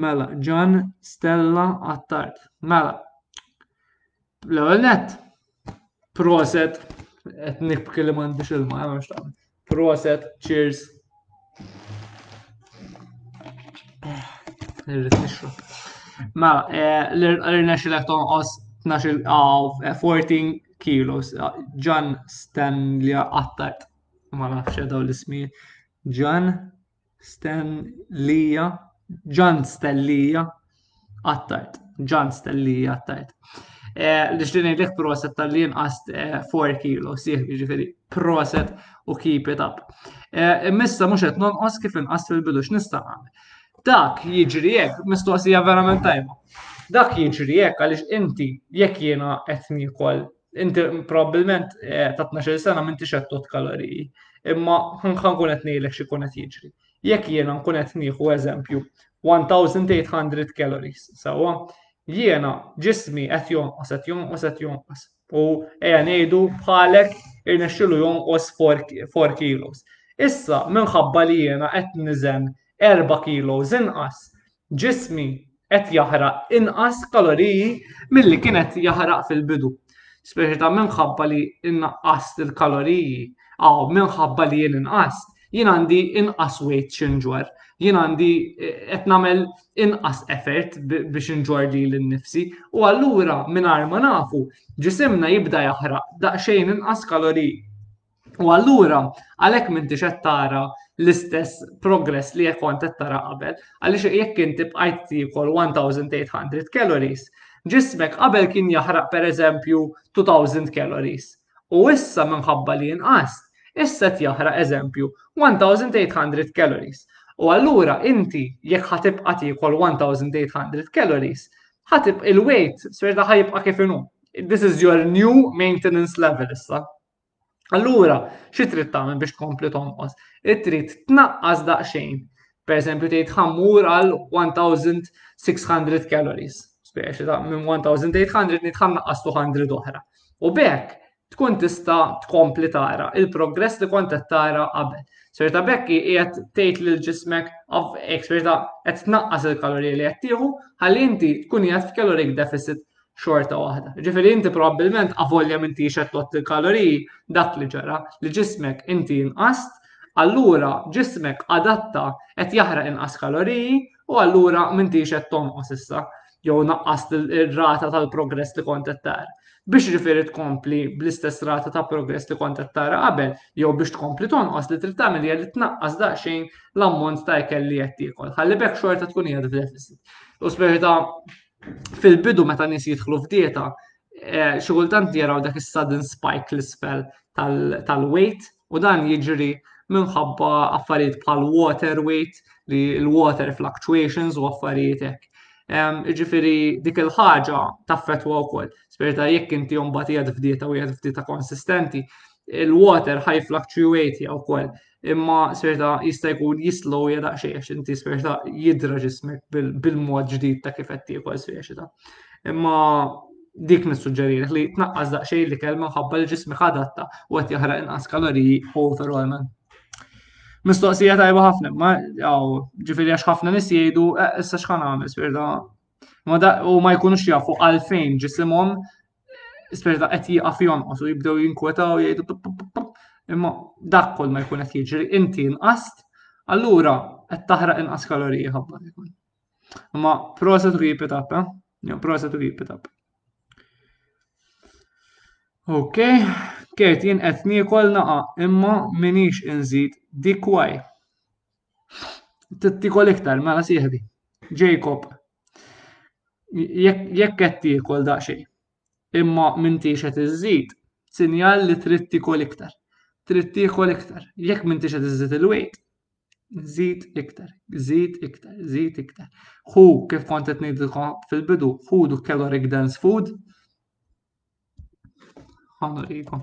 Mela, ġan stella għattard. Mela, l-ewwel nett, proset, qed nibki li m'għandix il-ma, ma xtaqt. Proset, cheers. Irrid nixrob. Mela, eh, l-irnexxilek tonqos 12 14 kilos, ġan stenja għattard. ma nafx daw l-ismi Ġan Stenlija Ġan Stellija għattart Ġan Stellija għattart eh, li xdin jgħidlek proset tal-li jinqas 4 eh, kilo siħ ġifiri proset u keep it up eh, immissa mux qed nonqos kif inqas fil-bidu x'nista' dak jiġri jekk mistoqsija verament tajba dak jiġri jekk għaliex inti jekk jiena qed nikol Inti probabbilment eh, ta' 12 sena m'intix qed tot kaloriji, imma nkun qed ngħidlek xi qed jiġri. Jekk jiena nkun qed nieħu eżempju 1800 calories, sewwa, jiena ġismi qed jonqos, qed jonqos, qed jonqos. U eja ngħidu bħalek irnexxilu jonqos 4 kilos. Issa minħabba li jiena qed niżen 4 kilos inqas, Ġismi qed jaħraq inqas kaloriji milli kien qed jaħraq fil-bidu. Speċjeta minħabba li innaqqast il-kaloriji, aw minħabba li jien inqast, jien għandi inqas weight xinġor jien għandi e, qed nagħmel inqas effort biex inġor li l-nifsi u allura mingħajr ma nafu ġisimna jibda jaħraq daqsxejn inqas kaloriji. U allura, għalhekk m'intix qed tara l-istess progress li jekk kont qed tara qabel, għaliex jekk inti bqajt tiekol 1800 calories, ġismek qabel kien jaħraq pereżempju 2000 calories. U issa minħabba li inqas, issa qed jaħraq eżempju 1800 calories. U allura inti jekk ħatibqa' tiekol 1800 calories, ħatib il-weight sferda ħajibqa' kif inhu. This is your new maintenance level issa. Allura, xi trid tagħmel biex tkompli tonqos? Trid tnaqqas daqsxejn. Per eżempju, tgħid ħammur għal 1600 calories. Speċi ta' minn 1800 nid ħannaqqas 200 oħra. U bekk tkun tista' tkompli tara il-progress li kont qed tara qabel. Serta bekk qiegħed tgħid lil ġismek serta qed tnaqqas il-kaloriji li qed tieħu ħalli inti tkun qiegħed f'caloric deficit xorta waħda. Ġifieri inti probabbilment avolja minn tixet lot il-kaloriji dak li ġara li ġismek inti inqast, allura ġismek adatta qed jaħraq inqas kaloriji u allura minn tixet tonqos issa jew naqqas ir-rata tal-progress li kont qed tara. Biex ġifieri tkompli bl-istess rata ta' progress li kont qed tara qabel jew biex tkompli tonqos li trid tagħmel hija li tnaqqas daqsxejn l-ammont ta' ikel li qed tiekol. Ħalli bekk xorta tkun qiegħed f'deficit. U speċi ta' fil-bidu meta nies jidħlu f'dieta, eh, xi kultant jaraw dak is-sudden spike l-isfel tal-weight u dan jiġri minħabba affarijiet bħal water weight li l-water fluctuations u affarijiet hekk. Ġifiri dik il-ħaġa taffetwa wkoll. Sperta jekk inti mbagħad qiegħed f'dieta u qiegħed f'dieta konsistenti, il-water high fluctuate wkoll. imma sferta jista' jkun jislowja daqsxejn għax inti sferta jidra ġismek bil-mod ġdid ta' kif qed tiekol sferta. Imma dik nissuġġerilek li tnaqqas daqsxejn li kelma ħabba li ġismek adatta u qed jaħraq inqas kaloriji overall man. Mistoqsija tajba ħafna, ma jaw, ġifiri għax ħafna nis jgħidu, eh, issa xħan għamil, sferta. U ma jkunux jafu għalfejn ġisimhom Ispera ta' qed jieqaf jonqos u jibdew jinkwetaw jgħidu imma dak kol ma jkun qed jiġri inti inqast, allura qed taħraq inqas kaloriji ħabba jkun. Imma prosa tu keep it up, eh? Jo, prosa tu keep it up. Ok, kert jien qed niekol naqa' imma minix inżid dikwaj. Tikol iktar mela sieħbi. Jacob Jekk qed tiekol daqsxejn, imma m'intix qed iżżid, sinjal li trid tiekol iktar. Trid tiekol iktar. Jekk m'intix qed iżżid il-wejt, żid iktar, żid iktar, żid iktar. Hu kif kont qed ngħidilkom fil-bidu, hu du caloric dense food. Ħanurikom.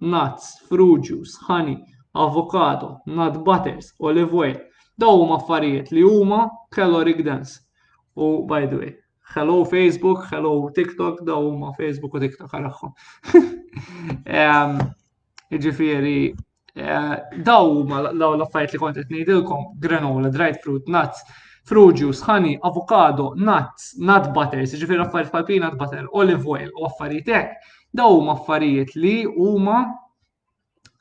nuts, fruit juice, honey, avocado, nut butters, olive oil. Daw huma affarijiet li huma caloric dense. U by the way, hello Facebook, hello TikTok, daw huma Facebook u TikTok għaraħħom. Ehm, Ġifieri Eh, daw ma law l-affarijiet li kont qed ngħidilkom granola, dried fruit, nuts, fruit juice, honey, avocado, nuts, nut butters, ġifier affarijiet bħal peanut butter, olive oil u affarijiet hekk Daw huma affarijiet li huma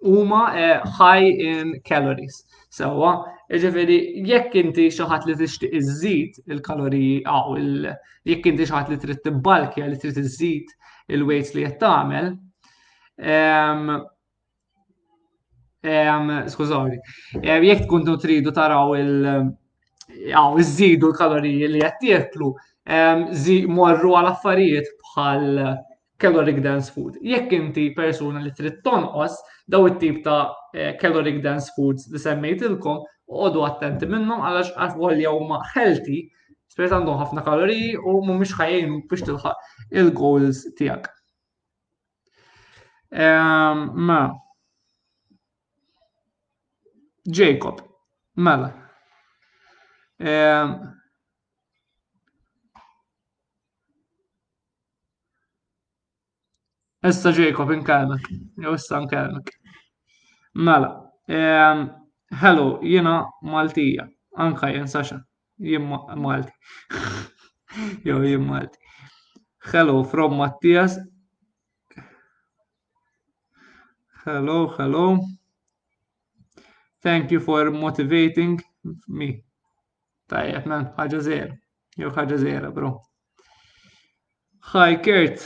huma eh, high in calories. Sewwa, ġifieri jekk inti xi ħadd li tixtieq iżżid il-kaloriji aw il jekk inti xi ħadd li trid tibbalkja li trid iżżid il-weights li qed tagħmel, ehm, Skużawni, jekk tkun tridu taraw il- għaw iżidu l-kaloriji li qed tieklu, morru għal affarijiet bħal caloric dense food. Jekk inti persuna li trid tonqos daw it-tip ta' eh, caloric dense foods li semmejtilkom, għodu attenti minnhom għalax għax għolja huma healthy, spirit għandhom ħafna kaloriji u mhumiex ħajjinu biex tilħaq il-goals tiegħek. Ehm, ma. Jacob. Mela. Ehm, issa Jacob inkalmek, jew issa nkalmek. Mela, ehm, hello, jiena Maltija, anka jien Sasha. Jien Malti. Jew jien Malti. Hello from Mattias. Hello, hello. Thank you for motivating me. Tajjeb, man, ħaġa zera. Jew ħaġa zera, bro. Hi, Kurt.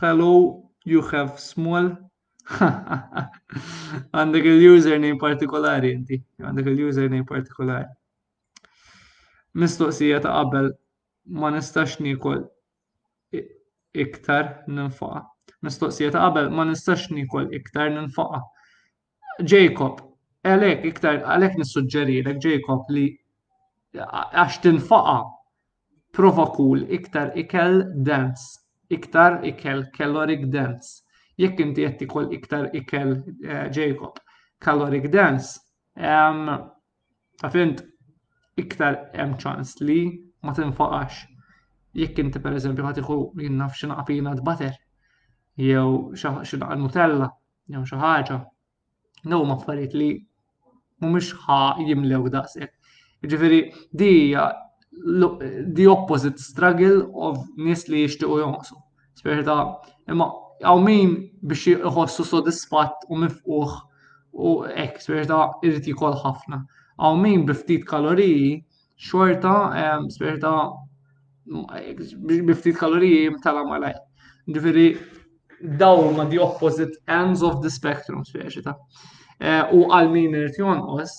Hello, you have small. Għandek il-username partikolari inti, għandek il-username partikolari. Mistoqsija ta' qabel ma nistax nikol iktar ninfaqa. Mistoqsija ta' qabel ma nistax nikol iktar ninfaqa. Jacob, għalek, iktar, għalek nissuġġerilek, Jacob, li għax tinfaqa prova kul iktar ikel dens, iktar ikel caloric dens. Jekk inti qed tikol iktar ikel eh, Jacob caloric dens, għafint iktar hemm ċans li ma tinfaqax. Jekk inti per eżempju ħatiħu jinnaf xinaqapina d-bater, jew xinaqqa nutella, jew xi ħaġa. Daw huma affarijiet li mhumiex ħa jimlew daqshekk. Jiġifieri di hija the opposite struggle of nies li jixtiequ jonqsu. Speċi ta' imma għaw min biex jħossu sodisfatt u mifquħ u hekk speċi ta' irid jikol ħafna. Għaw min biftit kaloriji xorta sperta biftit kaloriji mtala malaj. Ġifiri, dawn ma di opposite ends of the spectrum, speċi ta' Eh, u għal min irid jonqos,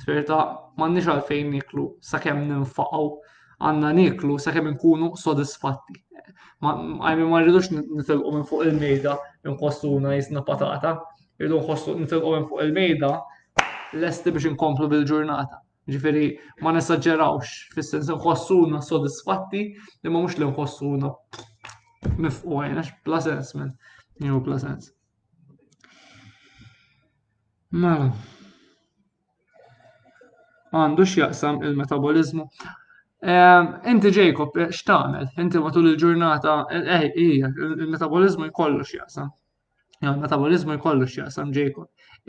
sferta m'għandniex għalfejn niklu sakemm ninfaqgħu għandna niklu sakemm inkunu sodisfatti. Għajmi ma rridux nitilqu minn fuq il-mejda nkostuna jisna patata, rridu nħossu nitilqu minn fuq il-mejda lesti biex inkomplu bil-ġurnata. Ġifiri, ma nesagġerawx, fil-sens nħossuna sodisfatti, imma mux li nħossuna mifqu għajna, bla sens, men, jew bla sens. Mela, għandu x'jaqsam il-metabolizmu. Ehm, inti Jacob, x'tagħmel? Inti matul il-ġurnata, eh, eh, il-metabolizmu jkollu x'jaqsam. jew metabolizmu jkollu x'jaqsam ġejkom.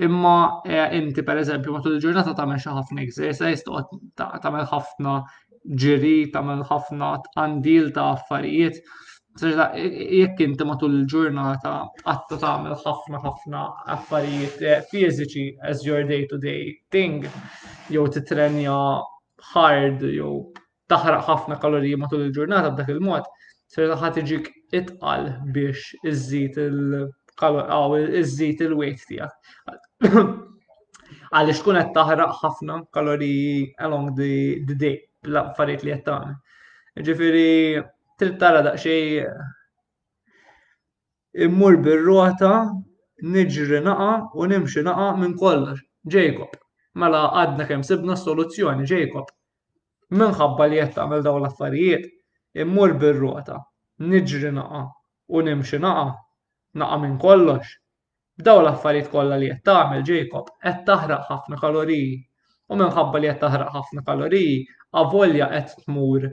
Imma eh, inti pereżempju matul il-ġurnata tagħmel xi ħafna exercise, toqgħod tagħmel ħafna ġiri, tagħmel ħafna tqandil ta' affarijiet. Jekk inti matul il-ġurnata qatta tagħmel ħafna ħafna affarijiet eh, fiżiċi as your day to day thing, jew titrenja hard jew taħraq ħafna kaloriji matul il-ġurnata b'dak il-mod, ser taħħa tiġik itqal biex iżżid il-kalor aw iżżid il-weight tiegħek. Għaliex tkun qed taħraq ħafna kaloriji along the, the day l-affarijiet li qed tagħmel. Ġifieri trid tara daqsxejn Immur bir-rota, niġri naqa' u nimxi naqa' minn kollox. Jacob, Mela għadna kemm sibna s-soluzzjoni, Jacob. Minħabba li qed tagħmel dawn l-affarijiet, immur bir-rota, niġri naqa' u nimxi naqa' naqa' minn kollox. B'dawn l-affarijiet kollha li qed tagħmel, Jacob, qed taħraq ħafna kaloriji. u minħabba li qed taħraq ħafna kaloriji, avolja qed tmur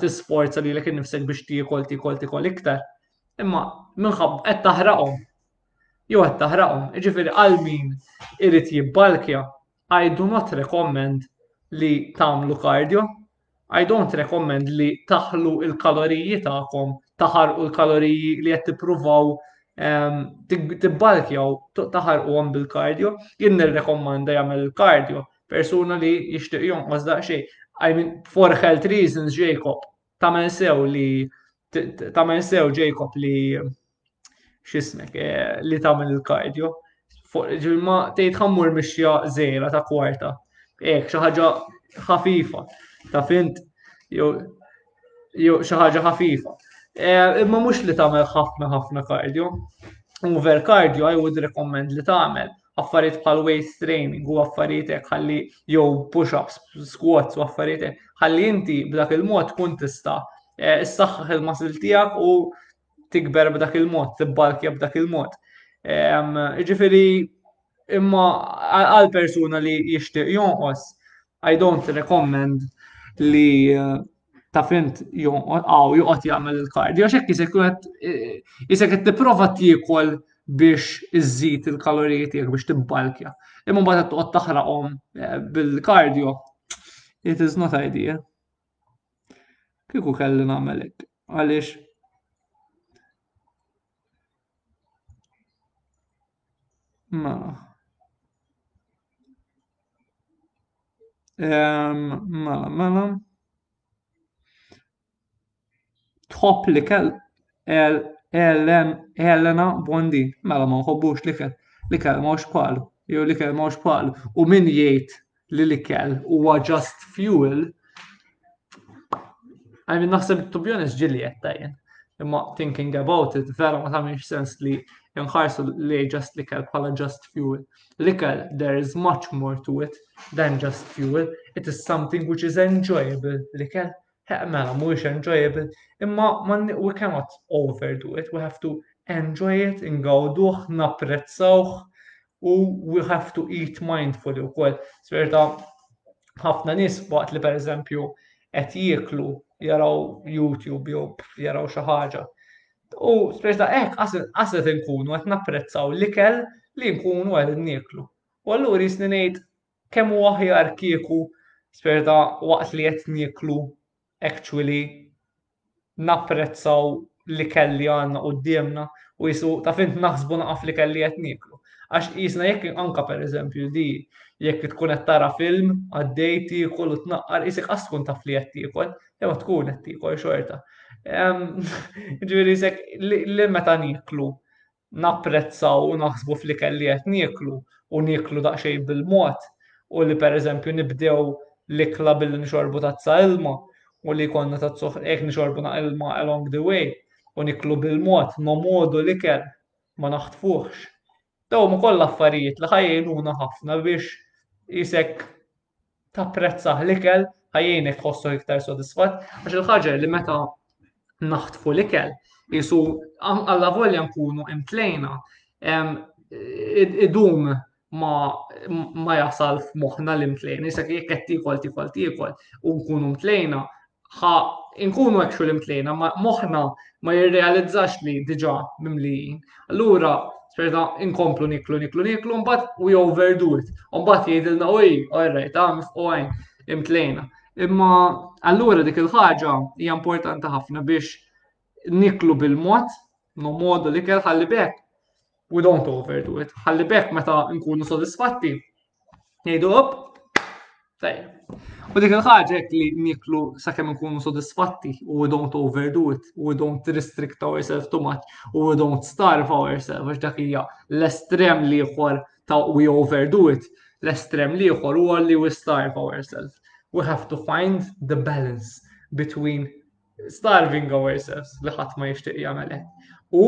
tisforza lilek innifsek biex tiekol, tiekol, tiekol iktar, imma minħabba qed taħraqhom. Jew qed taħraqhom, jiġifieri għal min irid jibbalkja, I do not recommend li tagħmlu kardjo. I don't recommend li taħlu il-kaloriji tagħkom, taħarqu l-kaloriji li qed tippruvaw ehm, tibbalkjaw taħarquhom bil-kardjo. Jien nirrekommanda jagħmel il-kardjo persuna li jixtieq jonqos daqsxejn. I mean, for health reasons, Jacob, tamen sew li tamen sew Jacob li x'ismek eh, li tagħmel il-kardjo. Ġilma tgħid ħammur mixja żejra ta' kwarta. Ek, xi ħaġa ħafifa. Ta' fint jew xi ħaġa ħafifa. Eh, imma mhux li tagħmel ħafna ħafna kardjo. Over kardjo I would recommend li tagħmel affarijiet bħal waist training u affarijiet ħalli jew push-ups, squats u affarijiet ħalli inti b'dak il-mod tkun tista' eh, issaħħaħ il-masil tiegħek u tikber b'dak il-mod, tibbalkja b'dak il-mod. Ġifiri, imma għal persuna li jixtieq jonqos, I don't recommend li eh, ta' fint għaw juqot jgħamil il-kardio, xek jisek għet jisek għet t-prova t-tikol biex iżżid il-kaloriji tiegħek biex tibbalkja. Imma mbagħad qed toqgħod taħraqhom eh, bil-kardio. It is not ideal. Kieku kelli nagħmel hekk. Għaliex Mela. Mela, mela. Tħobb li kell Elena Bondi, mela ma nħobbux li kell li kell mhux palu, jew li kell mhux palu, u min jgħid li l-ikel huwa just fuel. I mean, naħseb to be honest ġili jetta jen. Imma thinking about it, vera ma tamiex sens li nħarsu li just l-ikel bħala just fuel. L-ikel, there is much more to it than just fuel. It is something which is enjoyable. L-ikel, Heq mela mhuwiex enjoyable imma m'għandni we cannot overdo it, we have to enjoy it, ingawduh, napprezzawh u we have to eat mindfully wkoll. Sverta ħafna nies waqt li pereżempju qed jieklu jaraw YouTube jew jaraw xi ħaġa. U speċi ta' hekk qaset inkunu qed napprezzaw l-ikel li nkunu qed nieklu. U allura jisni ngħid Kemm hu aħjar kieku sperta waqt li qed nieklu actually napprezzaw l-ikel li għandna quddiemna u qisu taf int naħsbu naqaf l-ikel li qed nieklu. Għax qisna jekk anka pereżempju di jekk tkun qed tara film għaddej tiekol u tnaqqar qisek qas tkun taf li qed tiekol, imma tkun qed tiekol xorta. Ehm, Ġifieri jisek li meta nieklu napprezzaw u naħsbu fl-ikel li qed nieklu u nieklu daqsxejn bil-mod u li pereżempju nibdew l-ikla billi nixorbu tazza ilma u li jkollna tazza hekk nixorbu naq ilma along the way u niklu bil-mod, nomgħodu l-ikel, ma naħtfuhx. Dawn huma kollha affarijiet li ħa jgħinuna ħafna biex qisek tapprezzaħ l-ikel ħa jgħinek tħossok iktar sodisfatt għax il-ħaġa li meta naħtfu l-ikel jisu alla volja nkunu imtlejna idum ma, ma jasal f'moħħna li mtlejna, jisa jekk qed tikol tikol tikol u nkunu mtlejna ħa inkunu hekk xogħol imtlejna, ma moħħna ma jirrealizzax li diġà mimlijin. Allura serta inkomplu niklu niklu niklu mbagħad we overdo it. Mbagħad jgħidilna uj, alright, ah mifqu għajn imtlejna. Imma allura dik il-ħaġa hija importanti ħafna biex niklu bil-mod, no modu li kell ħalli bekk We don't overdo it. Ħalli bekk meta nkunu sodisfatti, ngħidu hop, tajjeb. U dik il-ħaġa hekk li niklu sakemm nkunu sodisfatti u we don't overdo it, u we don't restrict ourselves too much, u we don't starve ourselves, għax dak hija l-estrem li ieħor ta' we overdo it, l-estrem li ieħor huwa li we starve ourselves. We have to find the balance between starving ourselves li ħadd ma jixtieq jagħmel hekk. U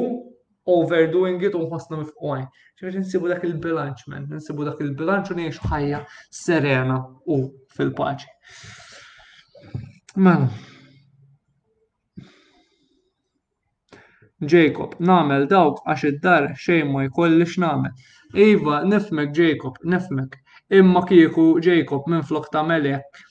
overdoing it u nħossna mifqgħin. Ġifieri nsibu dak il-bilanċ men, nsibu dak il-bilanċ u ngħix ħajja serena u fil-paċi. Mela. Jacob, namel dawk għax id-dar xejn ma jkolli x'namel. Iva, nifmek Jacob, nifmek. Imma kieku Jacob minn flok ta' melek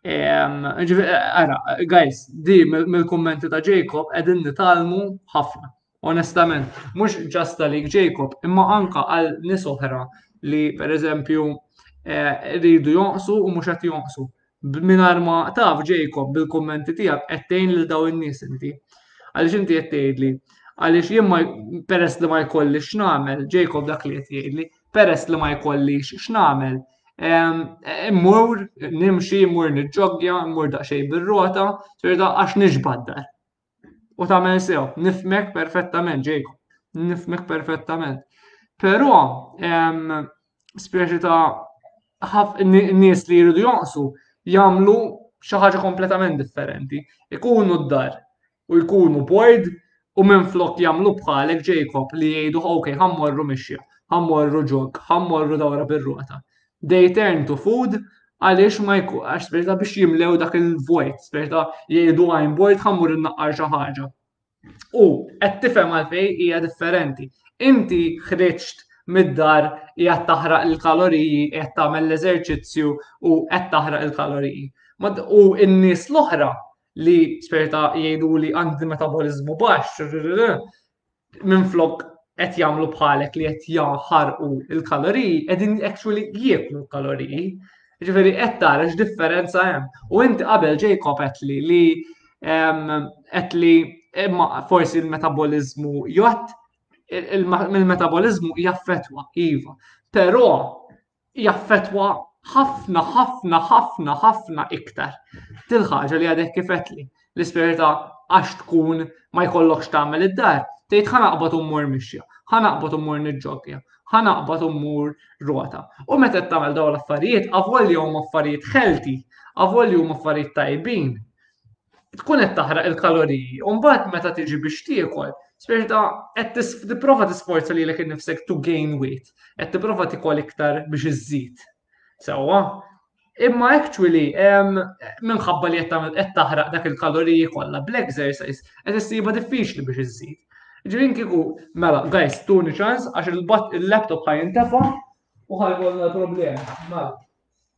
Għara, guys, di mill-kommenti ta' Jacob edin nitalmu ħafna. Onestament, mux ġasta li Jacob, imma anka għal nis oħra li per eżempju eh, rridu jonqsu u mux għat jonqsu. Min arma taf Jacob bil-kommenti tijak għettejn li daw n-nis inti. Għalix inti għettejn li għalix jimma peress li ma jkolli x'namel, Jacob dak li għettejn li peress li ma jkollix x'nagħmel, immur nimxi, immur niġġoggja, immur daqsxejn bir-rota, ċerta għax nixbaddar. U tagħmel sew, nifmek perfettament, ġejku, nifmek perfettament. Però speċi ta' nies li jridu jonqsu jagħmlu xi ħaġa kompletament differenti. Ikunu d-dar, u jkunu bored u minflok jagħmlu bħalek Jacob li jgħidu ok ħa mmorru mixja, ħa mmorru jog, ħa mmorru dawra bir-rota. They turn to food għaliex ma jkunx speċta biex jimlew dak il-vojt, speċta jgħidu għajn bojt ħammur naqqar xi ħaġa. U qed tifhem għalfej hija differenti. Inti ħriġt mid-dar qiegħed taħraq il-kaloriji, qed tagħmel l-eżerċizzju u qed taħraq il-kaloriji. U n-nies l-oħra li sperta jgħidu li għandi metabolizmu baxx, minn flok qed jagħmlu bħalek li qed jaħarqu l-kaloriji, qegħdin actually jieklu l-kaloriji. Ġifieri qed tara x'differenza hemm. U inti qabel Jacob qed li li qed li forsi l-metabolizmu jgħat, il-metabolizmu jaffetwa, iva. Però jaffettwa ħafna ħafna ħafna ħafna iktar dil-ħaġa li għadek kifetli l-ispirita għax tkun ma jkollokx tagħmel id-dar, tgħid ħa naqbad u mmur mixja, ħa naqbad u mmur niġġoggja, ħa naqbad u mmur rota. U meta tagħmel dawn l-affarijiet, avolja huma affarijiet ħelti, avolja huma affarijiet tajbin, tkun qed taħraq il-kaloriji u mbagħad meta tiġi biex tiekol, speċi ta' qed tipprova tisforza lilek innifsek to gain weight, qed tipprova tikol iktar biex iżżid. Sewwa, Imma actually, minħabba li qed taħraq dak il-kaloriji kollha bl-exercise, qed issiba diffiċli biex iżżid. Ġirin kiku, mela, guys, tuni ċans, għax il-laptop ħaj intefa u ħaj kollha problemi. Mela,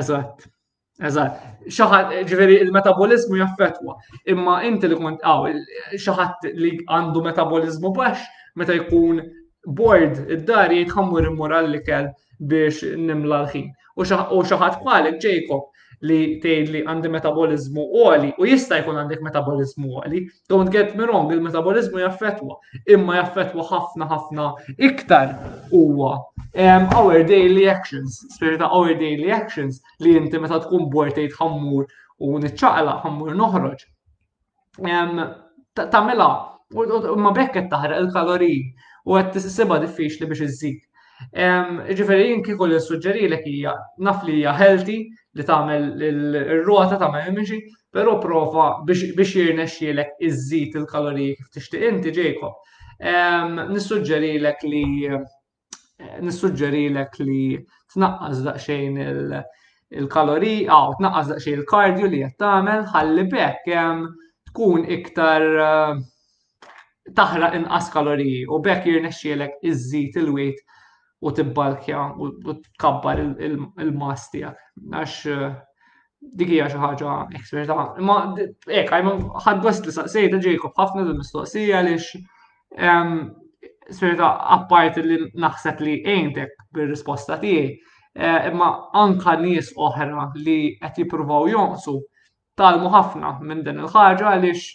Eżatt. Eżatt. Xaħat, ġveri, il-metabolizmu jaffetwa. Imma inti li kont għaw, xaħat li għandu metabolizmu bax, meta jkun board id-dar jgħid ħammur immur għall-ikel biex nimla l-ħin. U xaħat bħalek Jacob li tgħid li għandi metabolizmu għoli u jista' jkun għandek metabolizmu għoli, Don't get me wrong, il-metaboliżmu jaffettwa, imma jaffettwa ħafna ħafna iktar huwa um, our daily actions, spirit ta' our daily actions li inti meta tkun bortejt ħammur u niċċaqla ħammur noħroġ. Um, Tamela, ma bekk qed taħraq il-kaloriji u qed tisibha diffiċli biex iżżid. Ġifieri jien kieku li suġġerilek hija naf li hija healthy, li tagħmel ir-rota tagħmel imixi, però prova biex jirnexxielek iżżid il-kaloriji kif tixtieq inti ġejkom. Ehm, nissuġġerilek li eh, nissuġġerilek li tnaqqas daqsxejn il-kaloriji, aw tnaqqas daqsxejn il-kardju li qed tagħmel ħalli bekk ehm, tkun iktar eh, taħraq inqas kaloriji u bekk jirnexxielek iżżid il-wit u tibbalkja u tkabbar il-mass tiegħek. Għax eh, dik hija xi ħaġa eksperta. Imma hekk għajma ħadd gost li saqsejta Jacob ħafna din mistoqsija għaliex ehm, sferta apparti li naħseb li għejntek bir-risposta tiegħi, eh, imma anka nies oħra li qed jippruvaw jonqsu talmu ħafna minn din il-ħaġa għaliex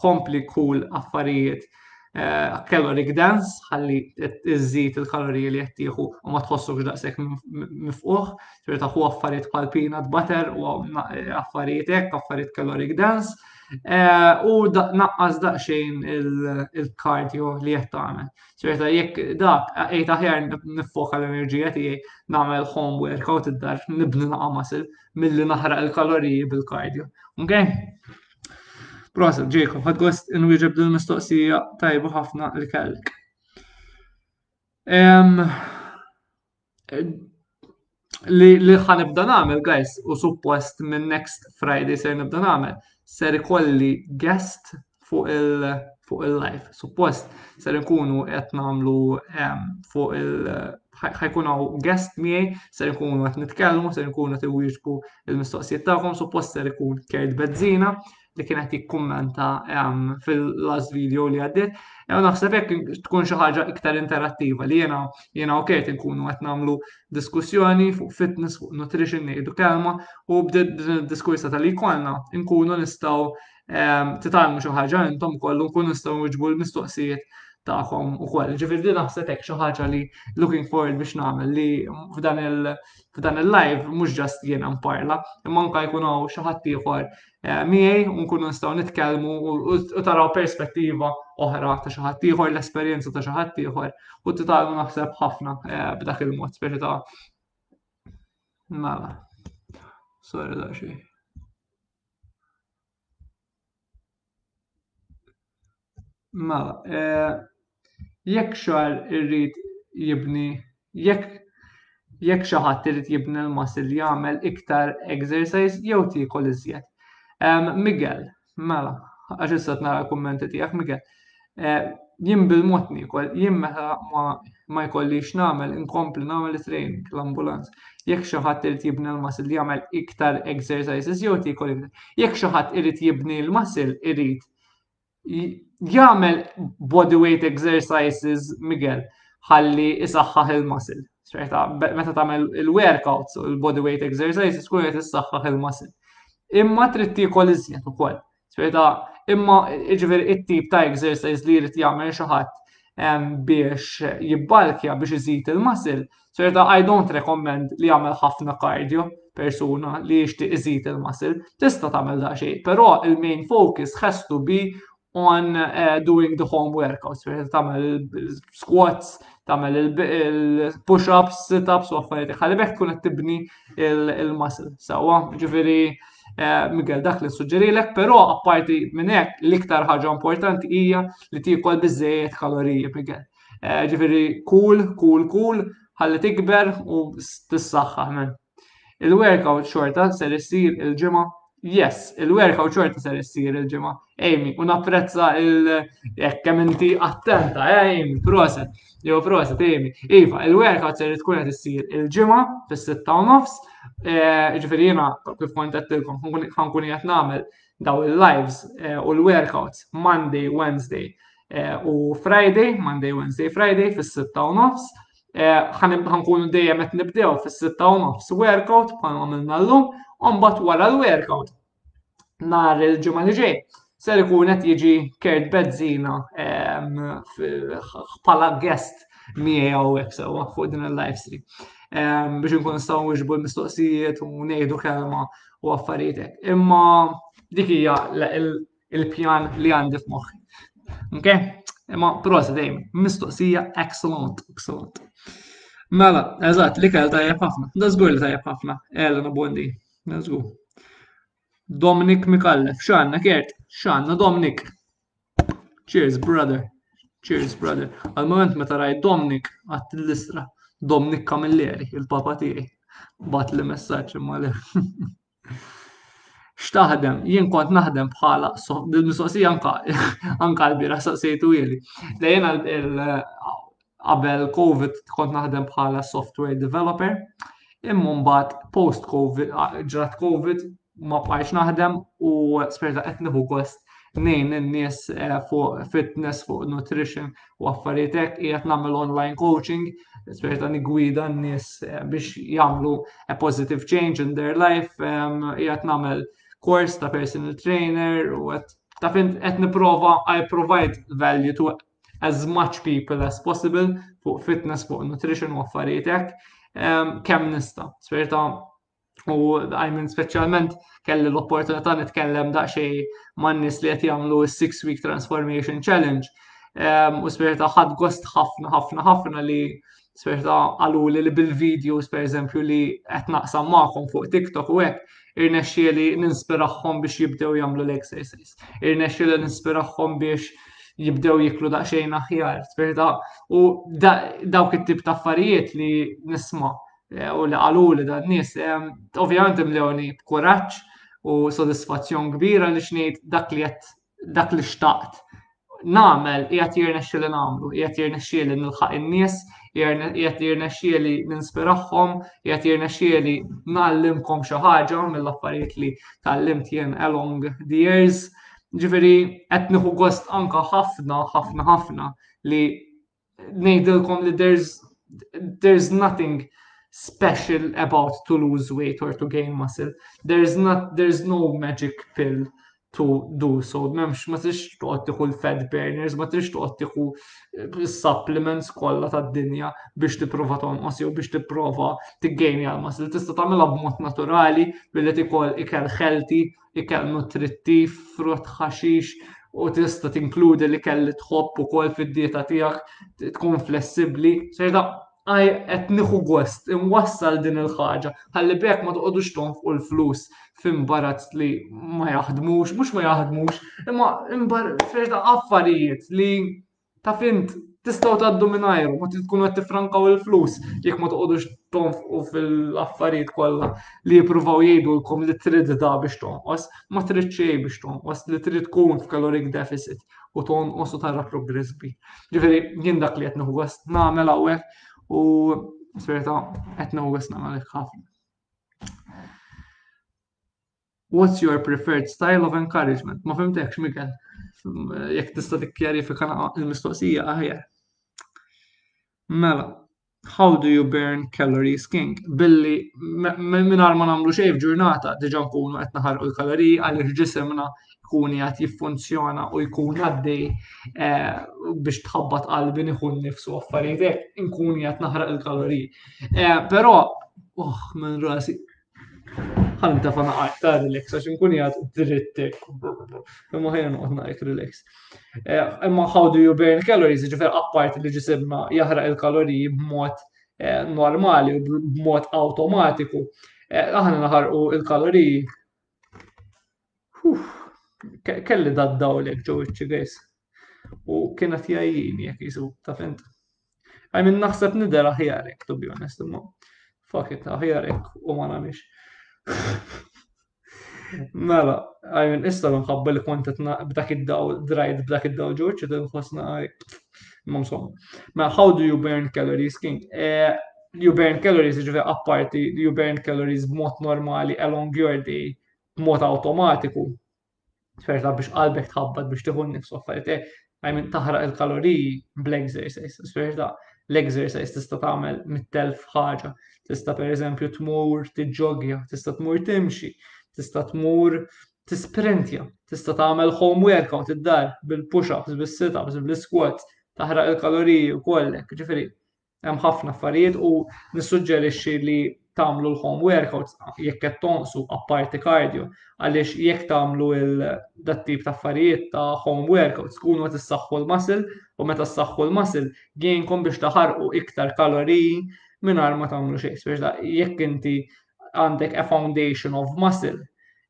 kompli kull affarijiet eh, caloric dance ħalli iżżid il-kaloriji li qed u ma tħossux daqshekk mifquħ, ċerta hu affarijiet bħal peanut butter u eh, affarijiet hekk, affarijiet caloric dance eh, u naqqas daqsxejn il-kardio li qed tagħmel. ċerta jekk dak qejt aħjar nifoka l-enerġija tiegħi nagħmel home workout id-dar nibni naqa' masil milli naħraq il-kaloriji bil-kardio. Okay? Proset, Jacob, ħad gost inwieġeb din mistoqsija tajba ħafna li kellek. Li li ħan nibda nagħmel, guys, u suppost minn next Friday ser nibda nagħmel, ser ikolli guest fuq il fuq il-live. Suppost ser nkunu qed nagħmlu fuq il ħajkun hawn guest miegħi, ser ikunu qed nitkellmu, ser ikunu qed iwieġbu l-mistoqsijiet tagħkom, suppost ser ikun Kate Bezzina li kien qed jikkummenta ehm, fil-last video li għaddiet. Ew naħseb hekk tkun xi ħaġa iktar interattiva li jiena jiena ok inkunu qed nagħmlu diskussjoni fuq fitness, fuq nutrition ngħidu kelma u b'din id-diskursa tal-ikolna nkunu nistgħu ehm, titgħallmu xi ħaġa intom kollu nkunu nistgħu nwiġbu l-mistoqsijiet tagħhom ukoll. Ġifieri din naħseb hekk xi ħaġa li looking forward biex nagħmel li f'dan il f'dan il-live mhux ġast jiena nparla, imma anke jkun hawn xi ħadd ieħor eh, miegħi u nkunu nistgħu nitkellmu u taraw perspettiva oħra ta' xi ħadd ieħor, l-esperjenza ta' xi ħadd ieħor u titgħallmu naħseb ħafna eh, b'dak il-mod speċi ta' mala. Sorry da xejn. Ma, eh, jekk xar irrid jibni, jekk jekk xi ħadd irid jibni l-muscle jagħmel iktar exercise jew tiekol iżjed. Miguel, mela, għax issa nara l-kummenti tiegħek, Miguel. Eh, jien bil-mod nikol, jien meta ma, ma jkollix nagħmel inkompli nagħmel it-training l-ambulanz. Jekk xi ħadd irid jibni l-muscle jagħmel iktar exercises jew tikol iktar. Jekk xi ħadd irid jibni l-muscle irid jagħmel body weight exercises Miguel ħalli isaħħaħ il-muscle. Ċerta, meta tagħmel il-workouts u l-body weight exercises tkun qed issaħħaħ il-muscle. Imma trid tikol iżjed ukoll. Spjega, imma jiġifieri it-tip ta' exercise li jrid jagħmel xi ħadd biex jibbalkja biex iżid il-muscle, spjega I don't recommend li jagħmel ħafna cardio persuna li jixtieq iżid il-muscle, tista' tagħmel daqsxejn, però il-main focus has to be on uh, doing the home workouts, spjega tagħmel squats, tagħmel il-push-ups, sit-ups u affarijiet ħalibek tkun qed tibni il-muscle. Sewwa, ġifieri Eh, Miguel, dak li suġġerilek, però apparti minn hekk l-iktar ħaġa importanti hija li tiekol biżejjed kaloriji, Miguel. Eh, ġifieri kull, kull, kull, ħalli tikber u tissaħħaħ minn. Il-workout xorta ser issir il-ġimgħa. Yes, il-workout xorta ser issir il-ġimgħa. Amy, u napprezza il kemm inti attenta, eh, Amy, proset. Jo prosa temi. Iva, il-workout ser tkun qed issir il-ġimgħa fis-sitta u nofs. Eh, ġifieri jiena kif kont qedtilkom ħankun qed nagħmel daw il-lives eh, u l-workouts Monday, Wednesday eh, u Friday, Monday, Wednesday, Friday fis-sitta u nofs. Ħankunu dejjem qed nibdew fis-sitta u nofs workout bħalma għamilna llum, u mbagħad wara l-workout nhar il-ġimgħa li ġej ser ikun qed jiġi Kurt Bezzina ehm, bħala guest miegħu hekk sewwa fuq din il-live stream ehm, biex nkun nistgħu nwiġbu l-mistoqsijiet u ngħidu kelma u affarijiet hekk. Imma dik hija il-pjan li għandi f'moħħi. Ok? Imma prosa dejjem, mistoqsija excellent, excellent. Mela, eżatt, li kell tajjeb ħafna, da żgur li tajjeb ħafna, Elena Bondi. Nażgu. Dominic Mikallef, xanna kert, xanna Dominic. Cheers, brother. Cheers, brother. Għal-moment meta rajt Dominic, għat l-istra. Dominic Camilleri, il-papa tiegħi. Bat li messaġġ imma le. X'taħdem? Jien kont naħdem bħala dil-mistoqsija anka anka l-bira saqsejtu jeli. Lejna Qabel Covid kont naħdem bħala software developer, imma mbagħad post Covid ġrat Covid ma bqajx naħdem u sperta qed nieħu gost nejn n-nies eh, fuq fitness, fuq nutrition u affarijiet hekk qiegħed nagħmel online coaching, sperta nigwida n-nies eh, biex jagħmlu a positive change in their life, qiegħed nagħmel kors ta' personal trainer u qed ta' fint qed nipprova I provide value to as much people as possible fuq fitness, fuq nutrition u affarijiet hekk ehm, kemm nista. Sperta u għajmin speċjalment kelli l-opportunità nitkellem daqsxejn man-nies li qed jagħmlu s-six week transformation challenge ehm, u sperta ħadd gost ħafna ħafna ħafna li Sperta għaluli li bil-videos per eżempju li qed naqsam magħhom fuq TikTok u hekk irnexxieli ninspiraħħom biex jibdew jagħmlu l-exercise. Irnexxieli ninspiraħħom biex jibdew jiklu daqsxejn aħjar. Sperta u dawk it-tip ta' affarijiet li nisma' eh, u li għaluli dan nies eh, ovvjament imlewni b'kuraġġ u sodisfazzjon kbira li xnejt dak li qed dak li xtaqt namel qiegħed jirnexxieli nagħmlu, qiegħed jirnexxieli nilħaq in-nies, qiegħed jirnexxieli ninspirahom, qiegħed jirnexxieli nagħallimkom xi ħaġa mill-affarijiet li tgħallimt jien along the years. Ġifieri qed nieħu gost anka ħafna, ħafna, ħafna li ngħidilkom li there's there's nothing special about to lose weight or to gain muscle. There's not there's no magic pill to do so. Memx ma tix toqgħod tieħu l-fat burners, ma tix toqgħod tieħu eh, supplements kollha tad-dinja biex tipprova tonqos jew biex tipprova tiggejni għal muscle. Tista' tagħmilha b'mod naturali billi tikol ikel healthy ikel nutrittiv, frott, ħaxix u tista' tinkludi l-ikel li tħobb ukoll fid-dieta tiegħek, tkun flessibbli. Sejda, għaj qed nieħu gost inwassal din il-ħaġa, ħalli b'hekk ma toqgħodux tonfqu l-flus f'imbarazz li ma jaħdmux, mhux ma jaħdmux, imma imbar affarijiet li Taf int, tistgħu tgħaddu mingħajrhom u tkunu qed tiffrankaw il-flus jekk ma toqgħodux tonfqu fil-affarijiet kollha li jippruvaw jgħidulkom li trid da biex tonqos, ma trid xejn biex tonqos, li trid tkun f'caloric deficit u tonqos u tara progress kbir. Ġifieri jien dak li qed nieħu gost nagħmel hawnhekk u serjetà qed nieħu gost nagħmel hekk ħafna. What's your preferred style of encouragement? Ma fimtekx, Mikel. Jek tista' tikkjarifika il-mistoqsija aħjar. Mela, how do you burn calories king? Billi minar ma namlu xej f'ġurnata diġa nkunu qed naħarqu l-kaloriji għaliex ġisimna jkun jgħat jiffunzjona u jkun għaddej eh, biex tħabbat qalbi nieħu nifsu affarijiet nkun jgħat naħraq il-kaloriji. Eh, però, oh, minn rasi, Ħalli ta' fana aktar relax, għax nkun jgħat drittek. Imma ħajja noqgħod ngħid relax. Eh, imma how do you burn calories, ġifier apparti li ġisimna jaħraq il-kaloriji b'mod eh, normali u b'mod awtomatiku. Eh, aħna naħarqu il-kaloriji Uff, kelli daddaw lek ġo iċċi għis. U kienet jajjini jek jisu, ta' fint. I mean, naħseb nidher aħjarek, to be honest, imma. Fuck it, aħjarek u ma nagħmilx. Mela, I mean, issa nħabba li kont b'dak id-daw, drajt b'dak id-daw ġurċ, id nħosna ma msom. Ma how do you burn calories, King? Eh, you burn calories, ġive apparti, you burn calories b'mod normali along your day, b'mod awtomatiku, ferta biex qalbek tħabbat biex tieħu n-nifs affarijiet hekk, I mean taħraq il-kaloriji bl-exercise, ferta l-exercise tista' tagħmel mit-telf ħaġa, tista' pereżempju tmur tiġġogja, tista' tmur timxi, tista' tmur tisprintja, tista' tagħmel home workout id-dar bil-push-ups, bis-sit-ups, bil-squats, taħraq il-kaloriji u kollek, ġifieri Hemm ħafna affarijiet u nissuġġerixxi li tagħmlu l-home workouts jekk qed tonqsu apparti kardju għaliex jekk tagħmlu dat tip ta' affarijiet ta' home workouts tkunu qed issaħħu l-muscle u meta ssaħħu l-muscle jgħinkom biex taħarqu iktar kaloriji mingħajr ma tagħmlu xejn. Speċa jekk inti għandek a foundation of muscle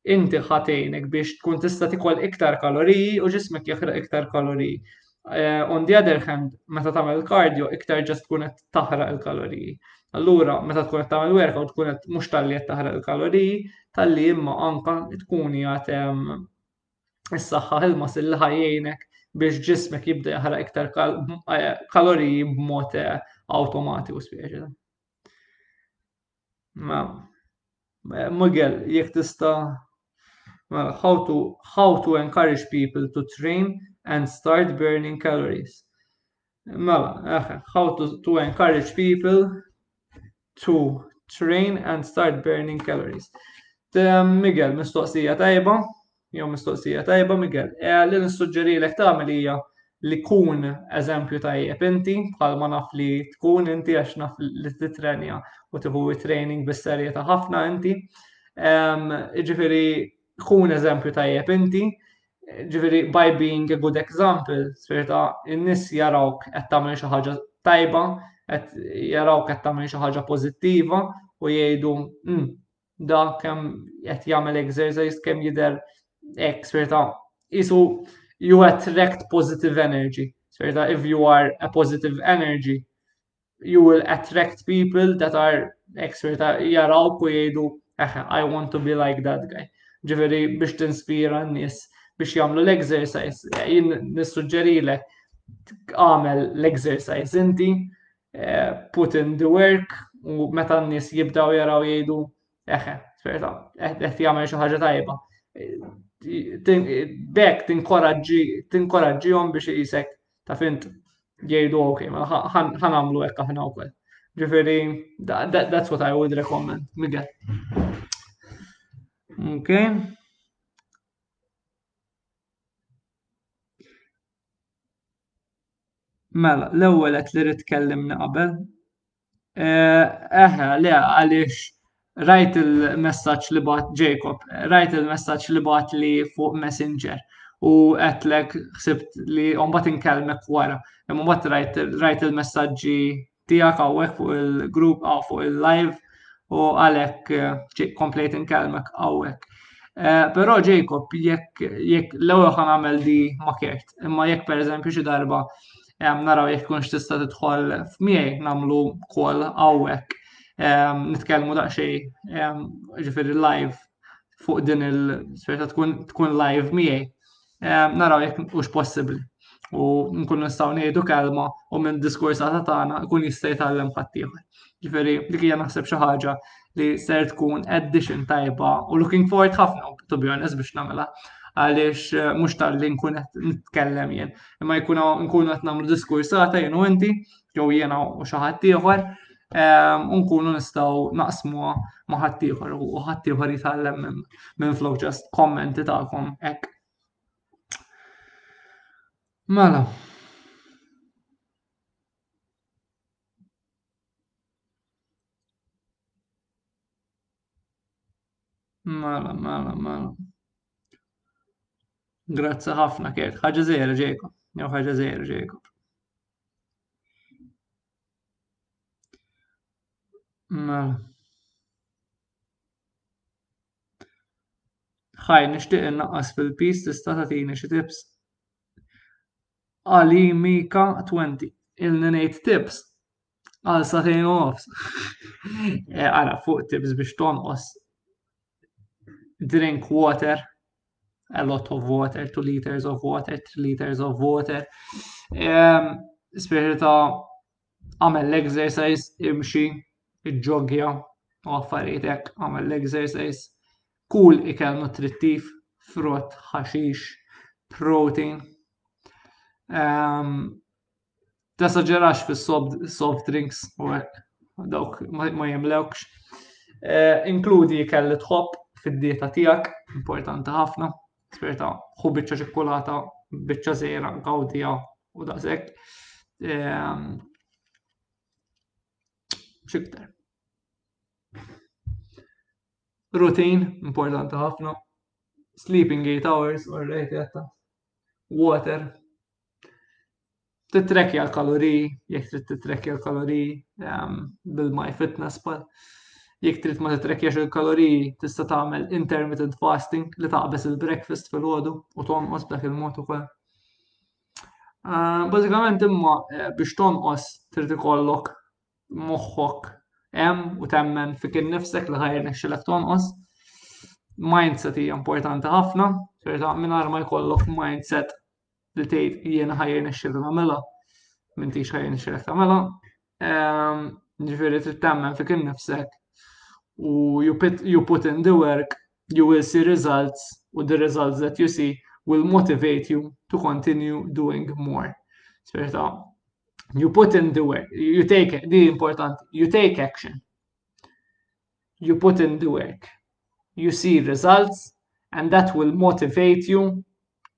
inti ħatejnek biex tkun tista' tikol iktar kaloriji u ġismek jaħraq iktar kaloriji. Eh, on the other hand, meta tagħmel il-kardjo, iktar ġast tkun qed taħraq il-kaloriji. Allura, meta tkun qed tagħmel workout, tkun qed mhux talli qed taħraq il-kaloriji, talli imma anka tkun jgħat is-saħħa il-mas il ħajjejnek biex ġismek jibda jaħraq iktar eh, kaloriji b'mod eh, awtomatiku spieċi. Ma, jekk jek tista' how to how to encourage people to train and start burning calories. Mela, eh, how to, to encourage people to train and start burning calories. Um, Miguel, mistoqsija tajba, Jew mistoqsija tajba Miguel. E, li nissuġġerilek tagħmel hija li kun eżempju tajjeb inti bħalma naf li tkun inti għax naf li titrenja u tieħu training bis-serjetà ħafna inti. Ġifieri kun eżempju tajjeb inti ġifiri, by being a good example, sferta, in-nis jarawk qed tagħmel xi ħaġa tajba, qed jarawk qed tagħmel xi ħaġa pożittiva u jgħidu, hmm, Da kemm qed jagħmel exercise kemm jidher hekk sferta isu you attract positive energy. Sferta if you are a positive energy you will attract people that are expert jaraw ku jgħidu eh, I want to be like that guy. Ġifieri biex tinspira n-nies biex jagħmlu l-exercise, jien nissuġġerilek għamel l-exercise inti eh, put in the work u meta n-nies jibdaw jaraw jgħidu eħe, ferta, qed jagħmel xi ħaġa tajba. Bek tinkoraġġihom biex jisek ta' fint jgħidu ok, ma ħan għamlu hekk aħna wkoll. Ġifieri that's what I would recommend, Miguel. Okay. Mela, l-ewwel qed li rid tkellimni qabel. Eħe, le, għaliex rajt il-messaġġ li bat Jacob, rajt il-messaġġ li bat li fuq Messenger u għetlek xsibt li mbagħad inkellmek wara. Imma mbagħad rajt il-messaġġi tiegħek hawnhekk fuq il-grupp għaw fuq il-live u għalhekk eh, komplejt inkellmek hawnhekk. Eh, però Jacob, jekk l-ewwel ħan għamel di ma kert, imma jekk pereżempju xi darba naraw jekk kunx tista' tidħol f'miegħi nagħmlu kol hawnhekk. Nitkellmu daqsxejn ġifieri live fuq din il-sferta tkun live miegħi naraw jekk hux possibbli. U nkunu nistgħu ngħidu kelma u minn diskors ta' tagħna jkun jista' jitgħallem ħaddieħor. Ġifieri dik hija naħseb xi ħaġa li ser tkun addition tajba u looking forward ħafna to be honest biex nagħmilha għaliex eh, mhux tal-li nkun qed nitkellem jien. Imma jkun nkunu qed nagħmlu diskursata jien u inti jew jiena u xi ħadd ieħor ehm, u nkunu nistgħu naqsmuha ma' ħadd ieħor u ħadd ieħor jitgħallem minn flow ġast kommenti tagħkom hekk. Mela. Mela, mela, mela. Grazzi ħafna kert. Ħaġa żejra ġejkom. Jew ħaġa żejra ġejkom. Mela. Ħaj, nixtieq innaqqas fil-pis tista' tagħtini xi tips. Ali Mika 20. Il-ninejt tips għal satejn u nofs. Għara eh, fuq tips biex tonqos drink water, a lot of water, 2 liters of water, 3 liters of water. Spirit ta' għamel l-exercise, imxi, ġogja, u affarietek, għamel l-exercise, kull ikel nutrittiv, frott, ħaxix, protein. Um, Tesaġerax fis-soft drinks u hekk, dawk ma jemlewkx. Eh, inkludi ikel li tħobb fid-dieta tiegħek, importanti ħafna, sperta ħu biċċa ċikkulata, biċċa żejra, gawdija u daqshekk. Ehm, xiktar. Rutin, importanti ħafna. Sleeping 8 hours, or rejt jatta. Water, titrekki għal kaloriji, jekk trid titrekki għal kaloriji ehm, bil-my fitness pal. Jekk trid ma titrekki għal kaloriji tista' tagħmel intermittent fasting li taqbeż il-breakfast fil-ħodu u tonqos dak il-mod ukoll. Ehm, bażikament imma eh, biex tonqos trid ikollok moħħok hemm u temmen fik innifsek li ħajr nexxilek tonqos. Mindset hija importanti ħafna, ċerta mingħajr ma jkollok mindset li tgħid jiena ħajjin ix-xirri nagħmilha, m'intix ħajjin ix-xirri tagħmilha. Ehm, ġifieri trid temmen fik innifsek u you put, you put in the work, you will see results u the results that you see will motivate you to continue doing more. Spirita, you put in the work, you take, di important, you take action. You put in the work, you see results, and that will motivate you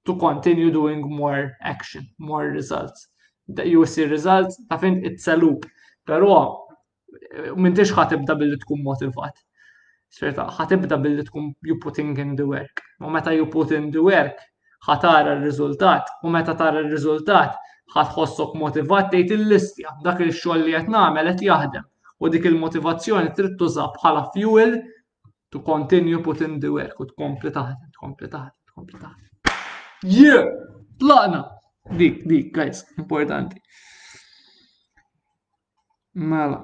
to continue doing more action, more results. That you will see results, I think it's a loop. Pero m'intix ħatibda billi tkun motivat. Xerta, ħatibda billi tkun you putting in the work. U meta you put in the work, Ħa tara r-riżultat u meta tara r-riżultat ħa tħossok motivat tgħid il-listja dak il-xogħol li qed nagħmel qed jaħdem u dik il-motivazzjoni trid tuża bħala fuel to continue put in the work u tkompli taħdem, tkompli taħdem, tkompli taħdem. Yeah! Tlaqna! Dik, dik, guys, importanti. Mela,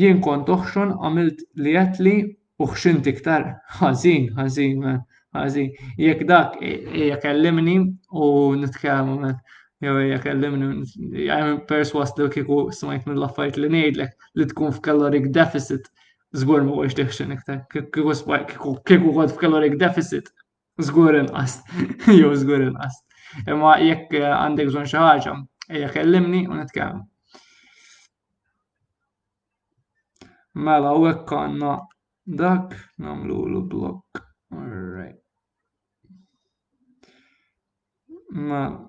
jien kont oħxon għamilt li għedtli u ħxint iktar. Ħażin, ħażin, man, ħażin. Jekk dak hija kellimni u nitkellmu, man, jew hija kellimni jgħajm perswas li kieku smajt mill-affarijiet li ngħidlek li tkun f'caloric deficit żgur ma wisx tiħxin iktar. Kieku kieku kont f'caloric deficit Żgur inqas, jew żgur inqas. Imma jekk eh, għandek bżonn xi ħaġa, ejja kellimni u nitkellmu. Mela u hekk għandna dak nagħmlulu blok. Alright. Mela.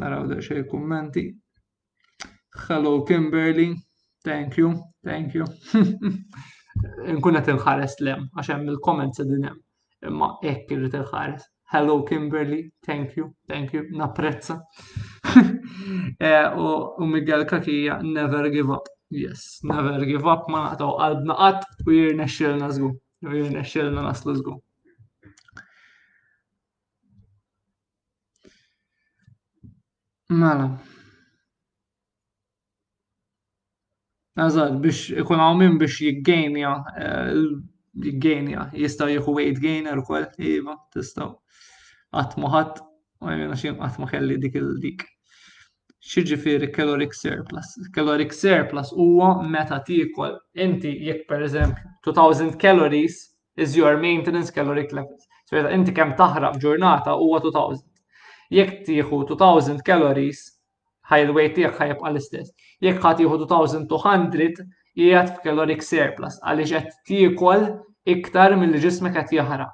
Naraw da xej kummenti. Hello Kimberly, thank you, thank you. Nkun qed inħares lem għax hemm il-comments din hemm. Imma hekk irrid inħares. Hello Kimberly, thank you, thank you, napprezza. Eh, u Miguel Kakija, never give up. Yes, never give up, ma naqtaw qalbna qatt u jirnexxilna żgur. Jirnexxilna naslu żgur. Mela. Eżatt, biex ikun hawn min biex jiggejnja, eh, jiggejnja, jista' jieħu weight gainer ukoll, iva, tistgħu. Qatt ma ħadd, ma jmina xi qatt ma kelli dik il-dik. Xiġifieri caloric surplus? Caloric surplus huwa meta tiekol inti jekk pereżempju 2000 calories is your maintenance caloric levels. So jeta inti kemm taħraq ġurnata huwa 2000. Jekk tieħu 2000 calories, ħaj il-weight tiegħek ħajb għall-istess. Jekk ħadd jieħu 2200 qiegħed f'caloric surplus għaliex qed tiekol iktar mill-li ġismek qed jaħraq.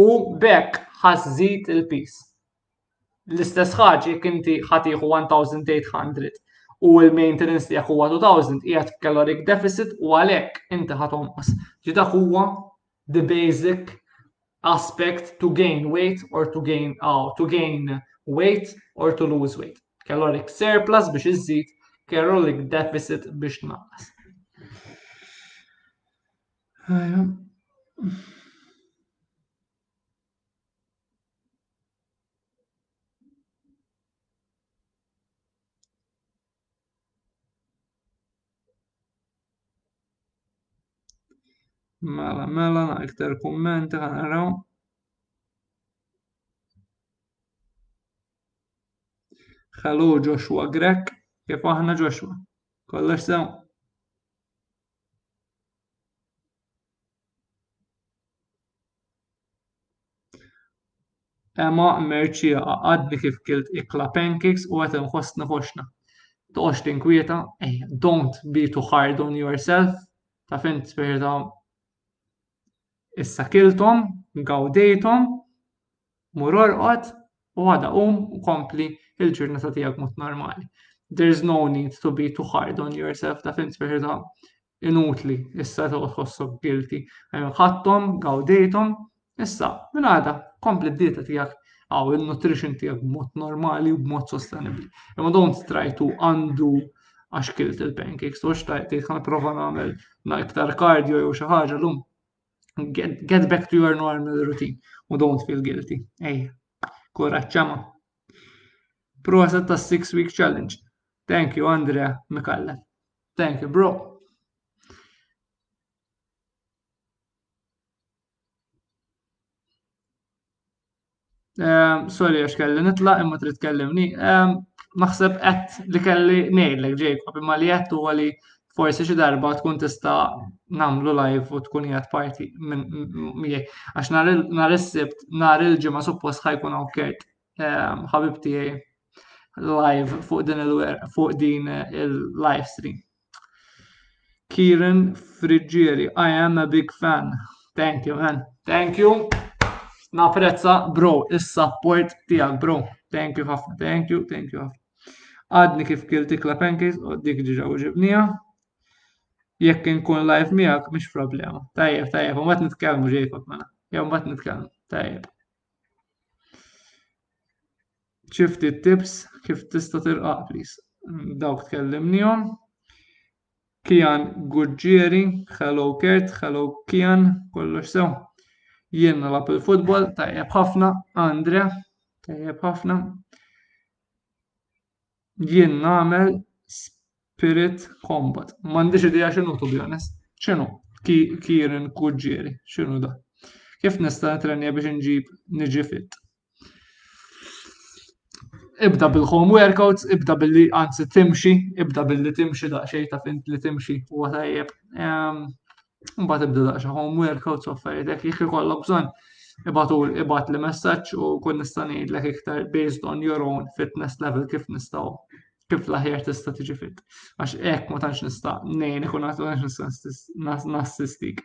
U bekk ħażżid il-pis. L-istess ħaġa jekk inti ħa tieħu 1800 u l-maintenance tiegħek huwa 2000 qiegħed caloric deficit u għalhekk inti ħa tonqos. Ġi dak huwa the basic aspect to gain weight or to gain oh, to gain weight or to lose weight. Caloric surplus biex iżid, caloric deficit biex tnaqqas. Mela, mela, iktar kummenti ħan naraw. Hello Joshua Grek, kif aħna Joshua? Kollox sew? Emma merċieqa għadni kif kilt ikla pancakes u qed inħossni ħoxna. Toqgħodx tinkwieta, ej, don't be too hard on yourself. Ta' fin spiħita issa kiltom, gawdejtom, mur orqod u għada qum u kompli il-ġurnata tiegħek mod normali. There's no need to be too hard on yourself ta' fin spiħita Inutli, issa toqgħod tħossok guilty. Ejja, ħadthom, gawdejthom, issa minn għada kompli d-dieta tiegħek għaw il-nutrition tiegħek b'mod normali u b'mod sostenibbli. Imma don't try to undo għax kilt il-pancakes, u xtajt tgħid ħan prova nagħmel na iktar cardio jew xi ħaġa lum. Get, get back to your normal routine u don't feel guilty. Ej, kuraċċama. Proset ta' 6 week challenge. Thank you, Andrea Mikallem. Thank you, bro. Um, sorry, għax kelli nitla imma trid kellimni. Um, Naħseb qed li kelli ngħidlek Jacob imma li qed huwa li forsi xi darba tkun tista' nagħmlu live u tkun qiegħed parti minn għax nhar is-sibt nhar il-ġimgħa suppost ħajkun hawn kert ehm, ħabib tiegħi live fuq din il fuq din il-live stream. Kieran Friggieri, I am a big fan. Thank you, man. Thank you. Naprezza, bro, is-support tiegħek, bro. Thank you ħafna, thank you, thank you ħafna. Għadni kif kilt ikla pancakes u dik ġiġa u ġibnija. Jekk inkun live miegħek mhix problema. Tajjeb, tajjeb, u mbagħad nitkellmu ġejkok mela. Jew mbagħad nitkellmu. Tajjeb. Xi ftit tips kif tista' tirqaq please. Dawk tkellimnihom. Kian Guggieri, hello Kert, hello Kian, kollox sew. Jien nalab il-futbol, tajjeb ħafna, Andre, tajjeb ħafna. Jien nagħmel Spirit Combat. M'għandix idea x'inhu to be honest. X'inhu? Kieran Kuġġieri, x'inhu da? Kif nista' nitrenja biex inġib niġi fit? Ibda bil-home workouts, ibda billi anzi timxi, ibda billi timxi daqsxejn ta' fint li timxi huwa tajjeb. Ehm, Mbagħad ibda daqsxejn home workouts u affarijiet hekk jekk ikollok bżonn ibatul ibat li messaġġ u kun nista' ngħidlek iktar based on your own fitness level kif nistgħu kif l-aħjar tista' tiġi fit. Għax hekk ma tantx nista' ngħin ikun għad nista' nassistik.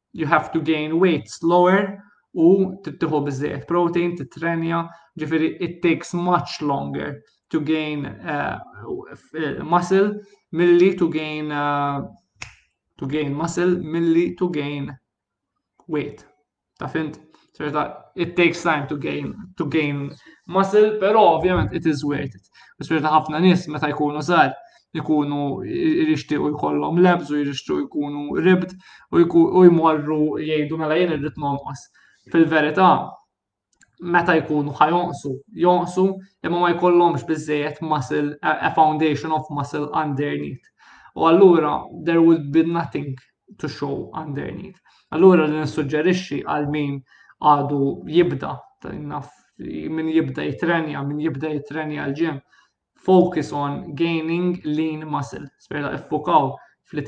you have to gain weight slower u tittieħu biżejjed protein, titrenja, ġifieri it takes much longer to gain uh, muscle milli to gain uh, to gain muscle milli to gain weight. Ta' fint, ċerta, it takes time to gain to gain muscle, però ovvjament it is worth it. Ċerta ħafna nies meta jkunu żgħar ikunu jixtiequ jkollhom labs u jixtiequ jkunu ribbed u jmorru jgħidu mela jien irrid nonqos. Fil-verità, meta jkunu ħajonqsu, jonqsu imma ma jkollhomx biżejjed muscle, a foundation of muscle underneath. U allura there would be nothing to show underneath. Allura li nissuġġerixxi għal min għadu jibda, naf, min jibda jitrenja, min jibda jitrenja l-ġim, Focus on gaining lean muscle, spera iffokaw f'li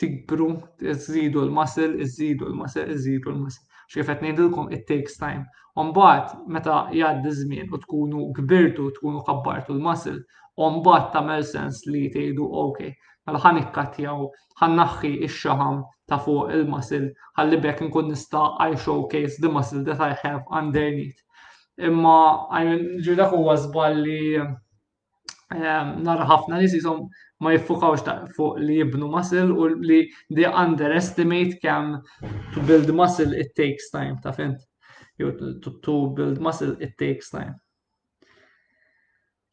tikbru, iżżidu l-muscle, iżżidu l-muscle, iżżidu l-muscle. X'kif qed ngħidilkom it takes time. Umbagħad meta jgħaddi ż-żmien u tkunu kbirtu, tkunu kabbartu l-muscle, umbagħad tagħmel sens li tgħidu ok, mela ħa nikkattjaw, ħa naħħi x-xaħam ta' fuq il-muscle ħalli bekk nkun nista' I showcase the muscle that I have underneath. Imma ġu dak huwa żball li ehm, nara ħafna nies jisom ma jiffukawx fuq li jibnu muscle u li they underestimate kemm to build muscle it takes time, ta' fint? To build muscle it takes time.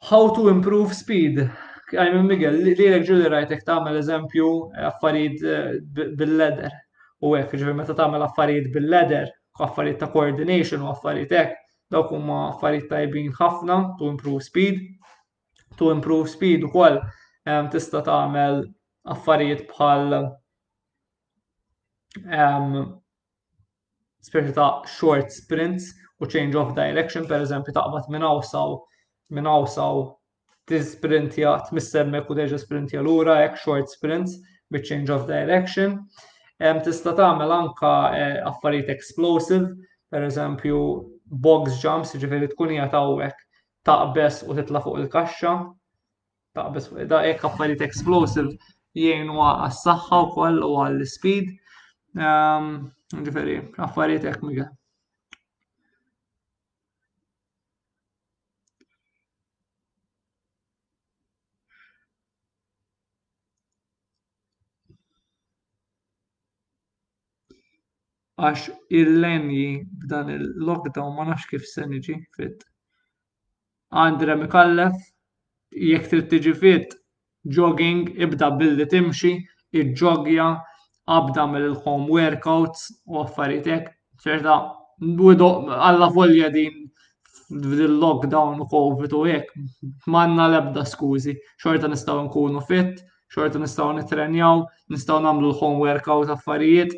How to improve speed. Għajmen Miguel, li jek ġuli rajtek tagħmel eżempju eh, affarijiet eh, bil-leder. U hekk, ġifieri meta tagħmel affarijiet bil-leder, affarijiet ta' coordination u affarijiet hekk, dawk huma affarijiet tajbin ħafna to improve speed. To improve speed ukoll eh, tista' tagħmel affarijiet bħal speċi ta' short sprints u change of direction, per eżempju taqbad minn awsaw, minn awsaw tisprintja, tmissemmek u deġa sprintja l-ura, ek short sprints, bit change of direction. Tista tagħmel anka eh, affarijiet explosive, per eżempju box jumps, ġifiri tkun jgħatawek taqbess u titla fuq il-kaxxa. taqbeż fuq ida hekk affarijiet explosive jgħinu għas-saħħa wkoll u għall-speed. Ehm, ġifieri, affarijiet hekk mige. Għax il-lenji b'dan il-lockdown ma nafx kif se niġi fit Andre Micallef, Jekk trid tiġi fit, jogging, ibda billi timxi, iġġoggja, abda agħmel il-home workouts u affarijiet hekk. Ċerta, alla volja din f'dil lockdown u covid u hekk, m'għandna l-ebda skużi, xorta nistgħu nkunu fit, xorta nistgħu nitrenjaw, nistgħu nagħmlu l-home workout affarijiet,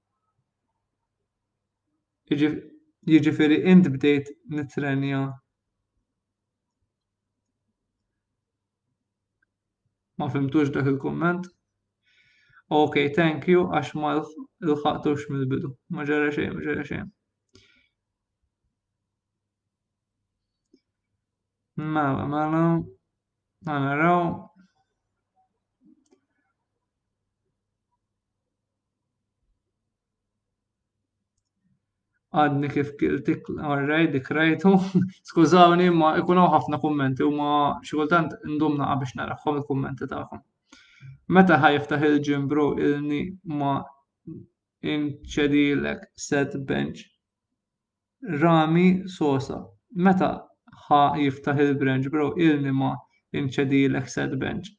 Jiġifieri int bdejt nittrenja Ma fimtux dak il-kumment. Ok, thank you, għax ma l-ħaqtux mill-bidu. Ma ġara xejn, ma ġara xejn. Mela, mela, ma naraw. għadni kif kilt għarrej dik rajtu. Skużawni, ma ikun hawn ħafna kummenti u ma xi kultant ndumna biex naraħħom il-kummenti tagħhom. Meta ħajftaħ il-ġim bro ilni ma inċedilek set bench. Rami Sosa, Meta ħa jiftaħ il-branch bro ilni ma inċedilek set bench.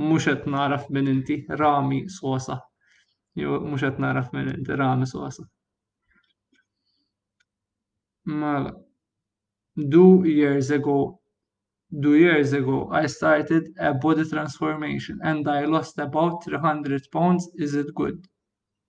Mhux qed nagħraf min inti, Rami Sosa. Jew mhux qed nagħraf min inti, Rami Sosa. Mela. Do years ago do years ago I started a body transformation and I lost about 300 pounds is it good?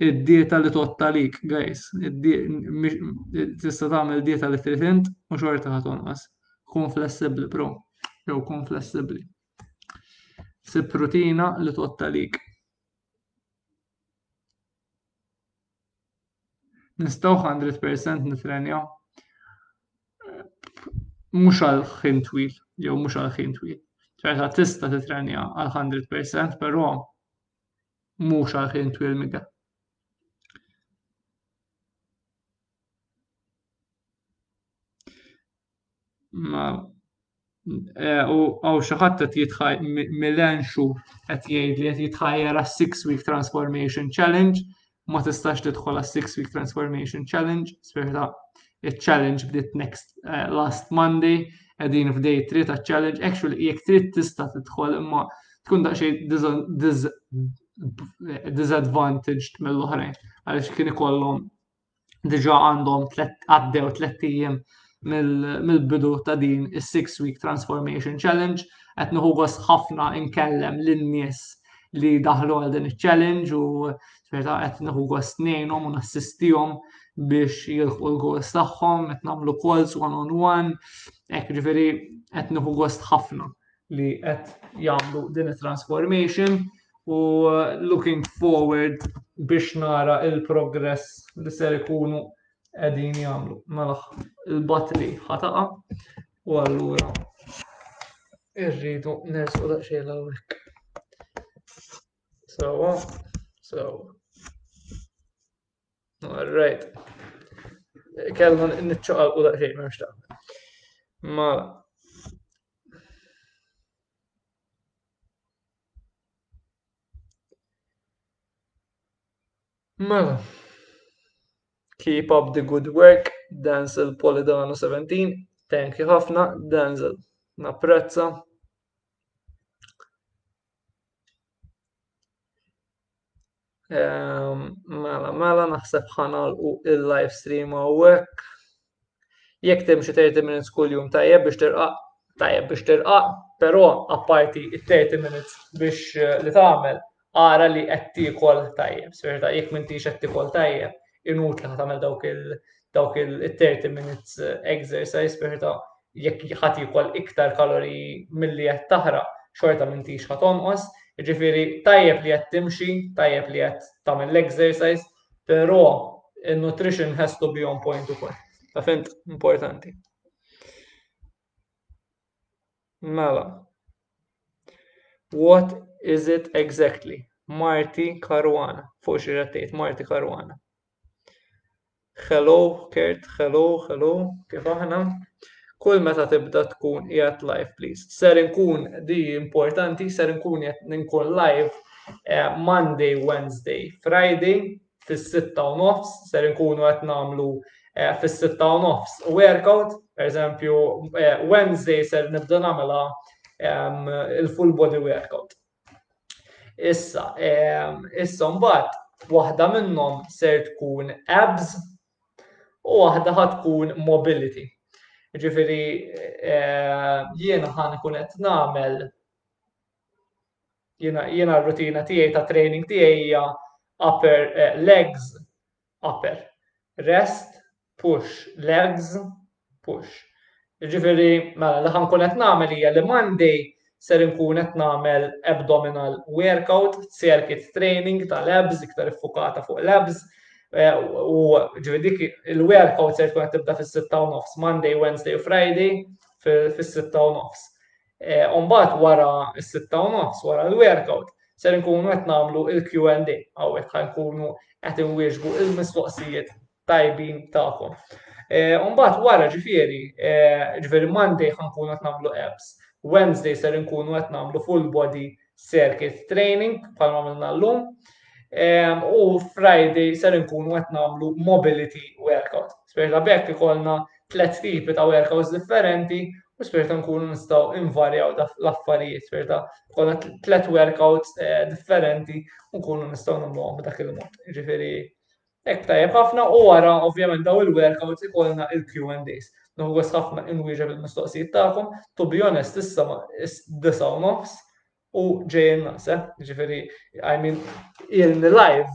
Id-dieta li tgħodd għalik, guys. Tista' tagħmel dieta li trid int u xorta ħa tonqos. Kun flessibbli pro, jew kun flessibbli. Sib rutina li tgħodd għalik. Nistgħu 100% nitrenja mhux għal ħin twil, jew mhux għal ħin twil. ċerta tista' titrenja għal 100%, però mhux għal ħin twil mega. Ma eh, u għaw xaħat qed jitħaj mill-enxu qed jgħid li qed jitħajjar għas 6 week transformation challenge ma tistax tidħol għas 6 week transformation challenge spirta Iċ-challenge bdiet next uh, last Monday, qegħdin f'day 3 ta' challenge, actually jekk trid tista' tidħol imma tkun daqsxejn disadvantaged mill-oħrajn għaliex kien ikollhom diġà għandhom għaddew tliet ijiem mill-bidu ta' din is-six week transformation challenge qed nieħu gost ħafna inkellem lin-nies li daħlu għal din iċ-challenge u ċerta qed nieħu gost ngħinhom u nassistihom biex jilħu l-goals tagħhom, qed nagħmlu calls one on one, hekk ġifieri qed nieħu gost ħafna li qed jagħmlu din it-transformation u uh, looking forward biex nara il-progress li ser ikunu qegħdin jagħmlu. Mela il-battery ħataqa u allura irridu nersu daqsxejn l-hawnhekk. So, so All right. Kellna nitċaqal u daqxejn ma nxtaq. Ma. Mela. Keep up the good work, Denzel Polidano 17. Thank you ħafna, Denzel. Napprezza. Ehm, mela, mela naħseb ħanal u il-live stream għawek. Jek timxi 30 minutes kull jum tajjeb biex tirqaq, tajjeb biex tirqaq, pero apparti 30 minutes biex eh, li tagħmel għara li qed tiekol tajjeb. Sverta jekk m'intix qed tiekol tajjeb, inut li ħatamel dawk il- dawk il-30 minutes eh, exercise biex ta' jekk ħa tiekol iktar kaloriji milli qed taħraq xorta m'intix ħa tonqos, jiġifieri tajjeb li qed timxi, tajjeb li qed tagħmel l-exercise, però in-nutrition has to be on point ukoll. Taf int importanti. Mela. What is it exactly? Marti Karwana. Fuq xi tgħid Marti Karwana. Hello, Kurt, hello, hello, kif aħna? Kull meta tibda tkun qiegħed live, please. Ser inkun di importanti, ser inkun qed ninkun live eh, Monday, Wednesday, Friday fis-sitta u nofs, ser inkunu qed nagħmlu eh, fis-sitta u nofs workout, per eżempju eh, Wednesday ser nibda nagħmilha ehm, il-full body workout. Issa, ehm, issa mbagħad waħda minnhom ser tkun abs u waħda ħad tkun mobility. Ġifieri eh, jien ħan kun qed nagħmel jiena r-rutina tiegħi ta' training tiegħi hija upper eh, legs upper, rest, push, legs, push. Jiġifieri mela li ħankun qed nagħmel hija li Monday ser inkun qed nagħmel abdominal workout, circuit training tal-abs iktar iffukata fuq l-abs. Eh, u ġifieri dik il-workout ser tkun qed tibda fis-6 u nofs, Monday, Wednesday u Friday fis-6 u nofs. Eh, u mbagħad wara s-sitta u nofs, wara l-workout, ser nkunu qed nagħmlu il-Q&A hawnhekk ħa nkunu qed inwieġbu il-mistoqsijiet tajbin tagħkom. Eh, u mbagħad wara ġifieri, eh, ġifieri Monday ħa nkunu qed nagħmlu abs, Wednesday ser nkunu qed nagħmlu full body circuit training bħal ma minna l-lum u Friday ser nkunu qed nagħmlu mobility workout. Spirta bekk ikollna tliet tipi ta' workouts differenti u spirta nkunu nistgħu invarjaw l-affarijiet, spirta kollha tliet workouts eh, differenti u nkunu nistgħu nagħmluhom b'dak il-mod. Ġifieri Hekk tajjeb ħafna u wara ovvjament daw il-workouts ikollna il-Q and A's. Nieħu gost ħafna inwieġeb il-mistoqsijiet tagħkom. To be honest issa ma disa' u nofs u ġejjin naqse. Ġifieri I mean ilni live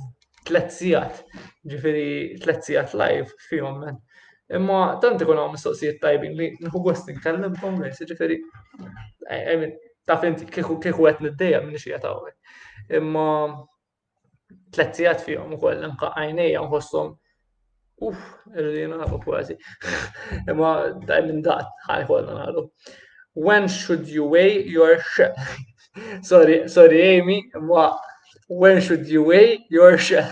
tliet sigħat. Ġifieri tliet sigħat live fihom men. Imma tant ikun hawn mistoqsijiet tajbin li nieħu gost inkellimkom biss, ġifieri I mean taf inti kieku qed niddejja minn xi qed Imma tlet sigħat fihom ukoll anke għajnejja nħossom uff, irridu nagħlqu kważi. Imma daj minn daqt ħajħolna nagħlqu. When should you weigh your shell? sorry, sorry Amy, imma when should you weigh your shell?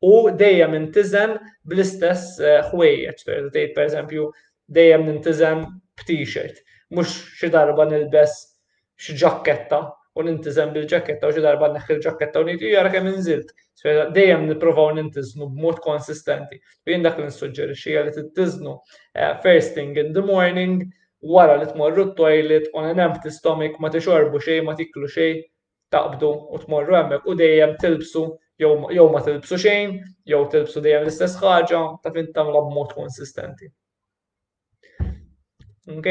u dejjem intiżen bl-istess ħwejjeġ. Tgħid pereżempju dejjem nintiżen b'T-shirt. Mhux xi darba nilbes xi ġakketta u nintiżen bil-ġakketta u xi darba neħħi l-ġakketta u ngħid jara kemm inżilt. Dejjem nipprovaw nintiżnu b'mod konsistenti. Jien dak li nissuġġerixxi li tittiżnu eh, first thing in the morning wara li tmorru t-toilet on an empty stomach ma tixorbu xejn ma tiklu xejn taqbdu u tmorru hemmhekk u dejjem tilbsu jew ma tilbsu xejn, jew tilbsu dejjem l-istess ħaġa, ta' fin tagħmilha b'mod konsistenti. Ok?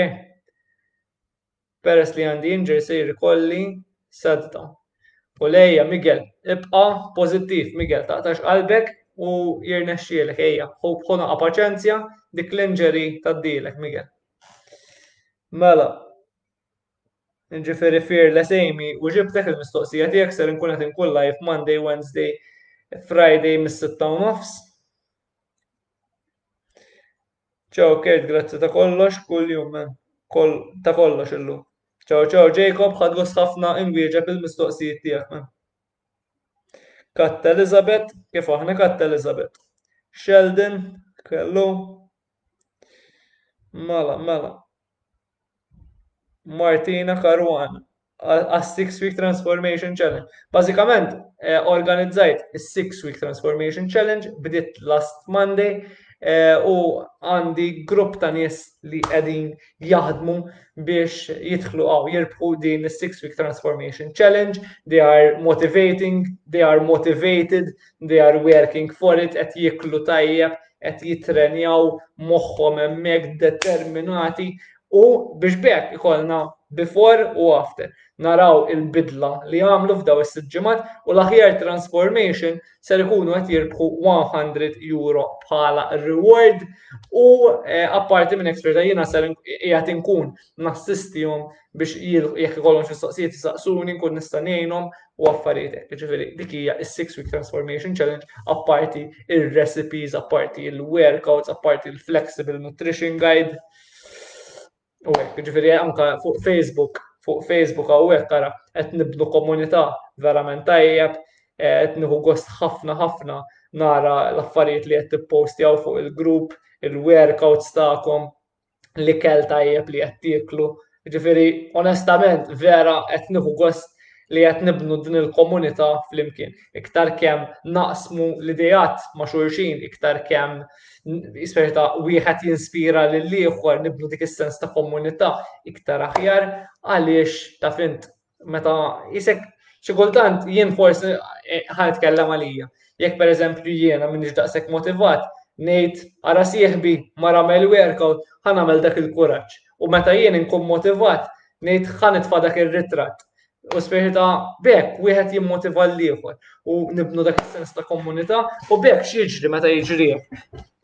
Peress li għandi inġer se jirkolli sedda. U lejja, Miguel, ibqa pozittiv, Miguel, taqtax qalbek u jirnexxielek ejja. U bħona paċenzja dik l-inġeri ta' dilek, Miguel. Mela, Ġifieri fearless Amy u ġibtlek il-mistoqsija tiegħek ser inkun qed inkun live Monday, Wednesday, Friday mis-sitta u nofs. Ciao Kurt, grazzi ta' kollox, kull jum eh, kol, ta' kollox illum. Ciao ciao Jacob, ħadgos ħafna inwieġeb il-mistoqsijiet tiegħek. Eh. Katta Elizabeth, kif aħna Katta Elizabeth. Sheldon, kellu. Mela, mela. Martina Caruana għas Six Week Transformation Challenge. Bażikament, eh, organizzajt is-Six Week Transformation Challenge, bdiet last Monday, eh, u għandi grupp ta' nies li qegħdin jaħdmu biex jidħlu għaw jirbħu din is-Six Week Transformation Challenge. They are motivating, they are motivated they are working for it, qed jiklu tajjeb, qed jitrenjaw moħħhom hemmhekk determinati u biex bekk ikollna before u after. Naraw il-bidla li għamlu f'daw is-sitt ġimgħat u l-aħjar transformation ser ikunu qed jirbħu 100 euro bħala reward u eh, apparti minn eksperta jiena ser qiegħed inkun nassistihom biex jekk ikollhom xi soqsijiet saqsuni nkun nista' ngħinhom u affarijiet hekk. Ġifieri dik hija is-Six Week Transformation Challenge apparti ir-recipes, apparti il-workouts, apparti il-flexible nutrition guide. U hekk, ġifieri anke fuq Facebook, fuq Facebook hawnhekk tara qed nibnu komunità verament tajjeb, eh, qed nieħu gost ħafna ħafna nara l-affarijiet li qed tippostjaw fuq il-grupp, il-workouts tagħkom, l-ikel tajjeb li qed tieklu. Ġifieri, onestament, vera qed nieħu gost li qed nibnu din il-komunità flimkien. Iktar kemm naqsmu l-idejat ma' xulxin, iktar kemm speċi ta' wieħed jinspira lill-ieħor nibnu dik is-sens ta' komunità iktar aħjar għaliex ta' fint meta jisek xi kultant jien forsi eh, ħad kellem għalija. Jekk pereżempju jiena m'iniex daqshekk motivat, ngħid ara sieħbi ma ramel workout ħan nagħmel dak il-kuraġġ. U meta jien inkun motivat, ngħid ħan itfa' dak ir-ritratt. U spiħi ta' bekk, wieħed jimmotiva l-ieħor u nibnu dak is-sens ta' komunità u bekk xieġri meta jiġri.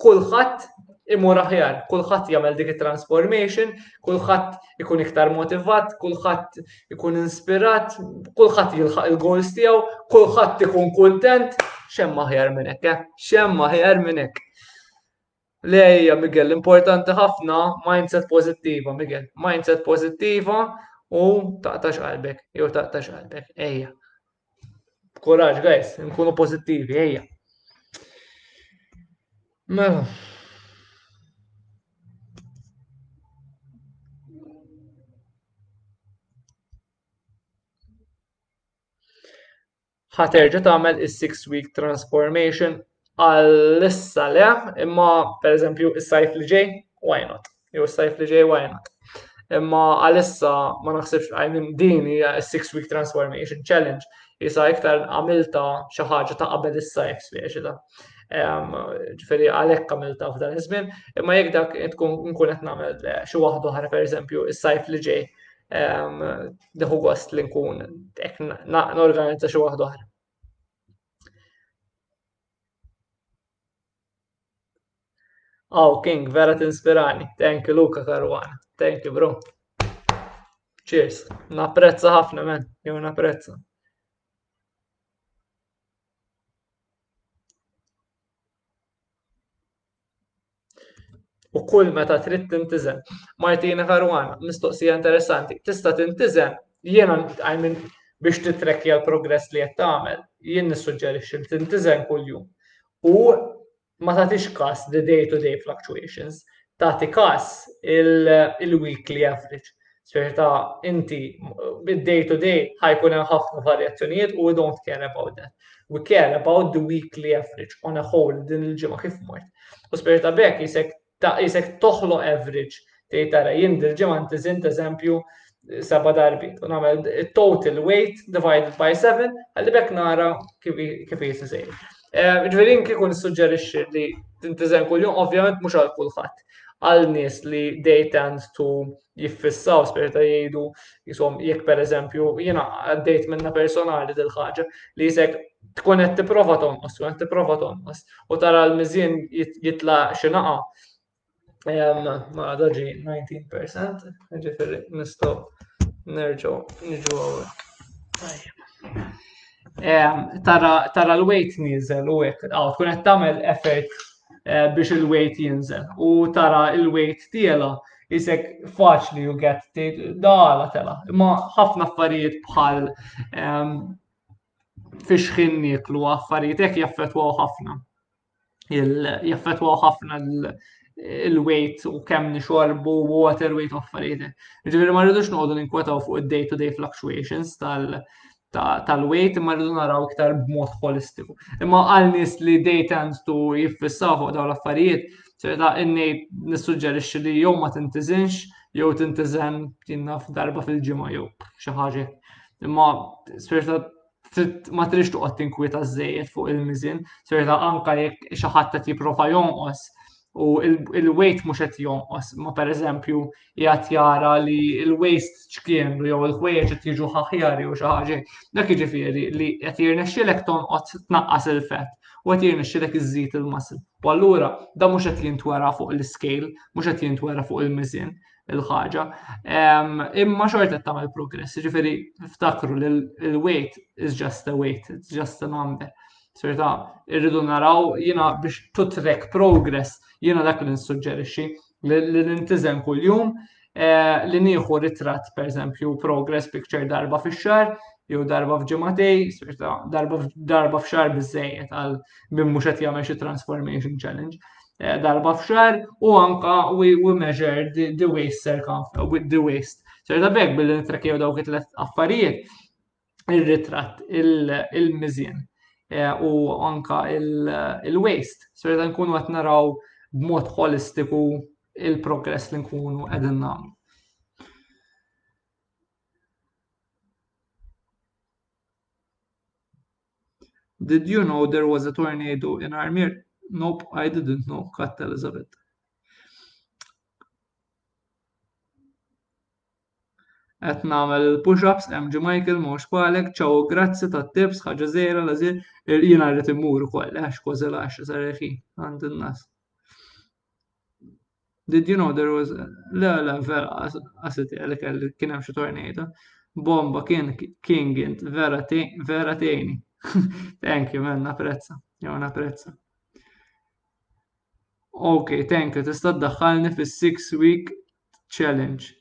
kulħadd imur aħjar, kulħadd jagħmel dik it-transformation, kulħadd ikun iktar motivat, kulħadd ikun inspirat, kulħadd jilħaq il-goals tiegħu, kulħadd ikun kuntent, xem aħjar minn hekk, eh? xem aħjar minn hekk. Lejja, Miguel, importanti ħafna mindset pozittiva, Miguel, mindset pozittiva u taqtax qalbek, jew taqtax qalbek, ejja. Kuraġġ, guys, nkunu pożittivi, ejja. Mela. ħaterġa tagħmel is-six week transformation Għal-issa le, imma per eżempju is-sajf li ġej, why not? Jew is-sajf li ġej, why not? Imma għal-issa ma naħsibx għajmin din hija six week transformation challenge jisa iktar għamilta xi ħaġa ta' qabel is-sajf spiex da. Ġifieri għalhekk għamilta f'dan iż-żmien, imma jekk dak tkun nkun qed nagħmel eh, xi waħda oħra pereżempju is-sajf li ġej deħu gost li nkun norganizza xi waħda oħra. Oh, King, vera tinspirani. Thank you, Luca Caruana. Thank you, bro. Cheers. Napprezza ħafna, man. Jew napprezza. u kull meta trid tintiżen. Martina Caruana, mistoqsija interessanti, tista' tintiżen? Jiena għajmin biex titrekkja l-progress li qed tagħmel, jien nissuġġerixxi li tintiżen kuljum. U ma tagħtix każ the day to day fluctuations, tagħti każ il-weekly average. Speċi ta' inti bid-day to day ħajkun hemm ħafna varjazzjonijiet u we don't care about that. We care about the weekly average on a whole din il-ġimgħa kif mort. U speċi ta' bekk jisek ta' jisek toħlo average tgħid tara jien dil-ġimgħa ntiżint eżempju seba' darbit u nagħmel total weight divided by 7 għalli bekk nara kif jisisej. Eh, ġverin kikun suġġerixxi li tintiżen kull-jum, ovvjament mhux għal kulħadd. għal nies li they tend to jiffissaw spirita jgħidu jisom jekk per eżempju jiena għaddejt minna personali dil ħaġa li jisek tkun qed tipprova tonqos, tkun qed tipprova tonqos u tara l-miżien jitla' xi naqa' ma daġi 19% ġifieri nistgħu nerġgħu niġu Tara l-weight nieżel u hekk, tkun qed tagħmel effort eh, biex il-weight jinżel u tara il-weight tiela jisek faċli u get dala tela. Ma ħafna affarijiet bħal ehm, fiex xħin niklu affarijiet ek jaffetwaw ħafna. Jaffetwaw ħafna il-weight u kemm nixorbu water weight u affarijiet. Ġifieri ma rridux noqogħdu ninkwetaw fuq id-day-to-day fluctuations tal- tal-weight imma rridu naraw iktar b'mod holistiku. Imma għal nies li they tend to jiffissaw fuq dawn l-affarijiet, ċerta inni nissuġġerixxi li jew ma tintiżinx jew tintiżen tinna f'darba fil-ġimgħa jew xi ħaġa. Imma ċerta ma trix toqgħod tinkwieta żejjed fuq il-miżin, ċerta anka jekk xi ħadd qed jipprova jonqos u il-weight mhux qed jonqos, ma pereżempju jgħat jara li l-waste ċkienlu jew il-ħwejjeġ qed jiġu ħaħjar jew xi ħaġa. Dak jiġifieri li qed jirnexxielek tonqos tnaqqas il-fett u qed jirnexxielek iżżid il-muscle. U allura da mhux qed jintwera fuq l-scale, mhux qed jintwera fuq il-miżin il-ħaġa. Imma xorta tagħmel progress, ġifieri ftakru li l-weight is just a weight, it's just a number. Serta, irridu naraw jiena biex to track progress jiena dak li nissuġġerixxi li nintiżen kuljum eh, li nieħu ritratt pereżempju progress picture darba fix-xahar jew darba f'ġimatej, darba f'xar biżejjed għal minn mhux qed jagħmel xi transformation challenge. Eh, darba f'xar u anka we, we measure the, the waste circumference, the waste. Serta bekk billi nitrekkew dawk it-tlet affarijiet, ir-ritratt, il-miżien eh, u anka il-waste. Serda nkunu qed naraw b'mod holistiku il-progress li nkunu qegħdin nagħmlu. Did you know there was a tornado in Armir? Nope, I didn't know, Katta Elizabeth. Qed nagħmel il-push ups hemm ġie Michael m'hawnx bħalek ciao u grazzi tat-tips ħaġa żgħira l-għeżieq jiena rrid immur ukoll għax kważi l-għaxra sar il-ħin għand in-nas. Did you know there was le le vera għasit li kelli kien hemm xi tornado. Bomba kien kien gint vera vera tejni. Thank you man napprezza. Jew napprezza. Ok, thank you, tista' ddaħħalni fis-6 week challenge.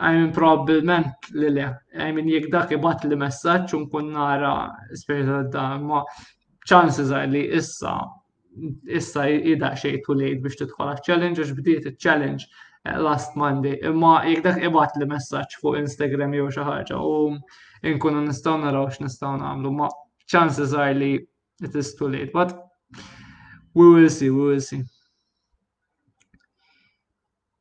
I mean, probabbilment li le. I mean, jek dak ibat li messaċ unkun nara spirita da, ma chances are li issa issa jida xej too late biex tidħol challenge għax bdiet il-challenge eh, last Monday. Imma jek dak ibat li messaċ fuq Instagram jew xi ħaġa u nkunu nistgħu naraw x'nistgħu nagħmlu ma chances are li it is too late. But we will see, we will see.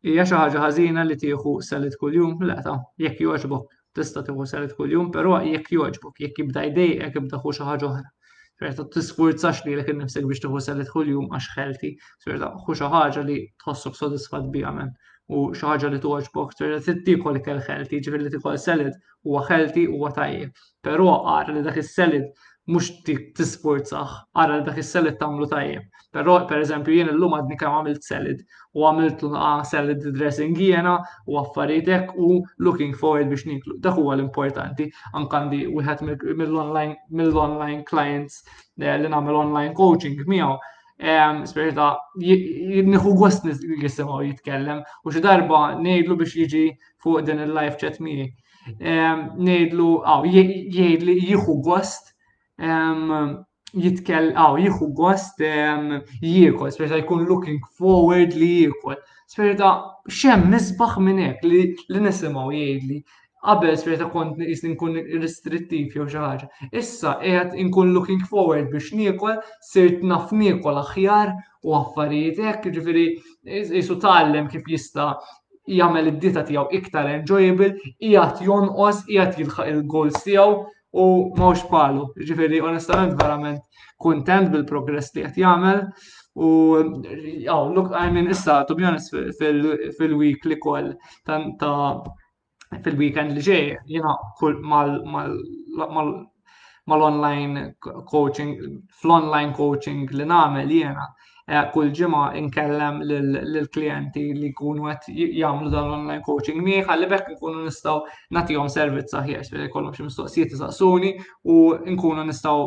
Hija xi ħaġa ħażina li tieħu selet kuljum? Le ta, jekk jogħġbok tista' tieħu selet kuljum, però jekk jogħġbok, jekk jibda jdejqek ibda ħu xi ħaġa oħra. Ċerta tisfurzax lilek innifsek biex tieħu selet kuljum għax ħelti, ċerta ħu xi ħaġa li tħossok sodisfat biha men u xi ħaġa li togħġbok, ċerta tiekol ikel ħelti, ġifieri li tiekol selet huwa ħelti huwa tajjeb. Però ara li dak is-selid mhux tisfurzah, ara li dak is-selid tagħmlu tajjeb. Però pereżempju jien illum għadni kemm għamilt selid u għamilt ah, selid dressing jiena u affarijiet hekk u looking forward biex niklu. Dak huwa l-importanti. Anke għandi wieħed mill-online mill-online clients eh, li nagħmel online coaching miegħu Sperita, nieħu gost jisimgħu jitkellem u xi darba ngħidlu biex jiġi fuq din il-live chat miegħi. ngħidlu aw jgħid li jieħu gost jitkell aw jieħu gost jiekol, speċa jkun looking forward li jiekol. Speċa ta' xem nisbaħ minn hekk li li nisimgħu jgħidli. Qabel speċa ta' kont nqis nkun restrittiv jew xi ħaġa. Issa qiegħed inkun looking forward biex niekol, sirt naf niekol aħjar u affarijiet hekk, ġifieri jisu tgħallem kif jista' jagħmel id-dieta tiegħu iktar enjoyable, qiegħed jonqos, qiegħed jilħaq il-goals tiegħu u mhux palu. Ġifieri onestament verament kuntent bil-progress li qed jagħmel. U jaw, look, I mean, issa, to be honest, fil-week li koll ta' fil-weekend li ġej jiena kull mal-online coaching, fl-online coaching li nagħmel jiena eh, kull ġimgħa inkellem lill-klijenti li jkunu qed jagħmlu dan l-online coaching miegħi ħalli bekk nkunu nistgħu nagħtihom servizz aħjar li jkollhom xi mistoqsijiet isaqsuni u nkunu nistgħu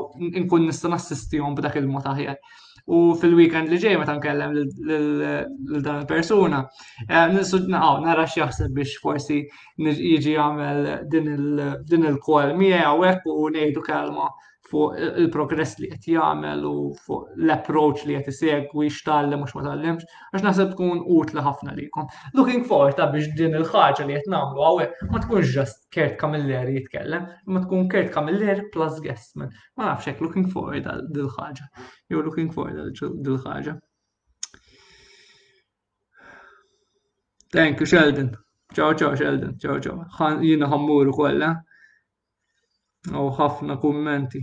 nkun nista' nassistihom b'dak il-mod aħjar. u fil-weekend li ġej meta nkellem lil dan il-persuna, eh, nisud naqgħu nara x'jaħseb biex forsi jiġi jagħmel din il-kol miegħi hawnhekk u ngħidu kelma fuq il-progress li qed jagħmel u fuq l-approach li qed isegwi x'tgħallem mhux ma tgħallimx, għax naħseb tkun utli ħafna likom. Looking forward ta' biex din il-ħaġa li qed nagħmlu hawnhekk ma tkunx ġast Kurt Camilleri jitkellem, ma tkun Kurt Camilleri plus Guestman. Ma nafx hekk looking forward għal dil-ħaġa. Jew looking forward għal dil-ħaġa. Thank you, Sheldon. Ciao, ciao, Sheldon. Ciao, ciao. Jina ħammuru kolla. Eh? U ħafna kummenti.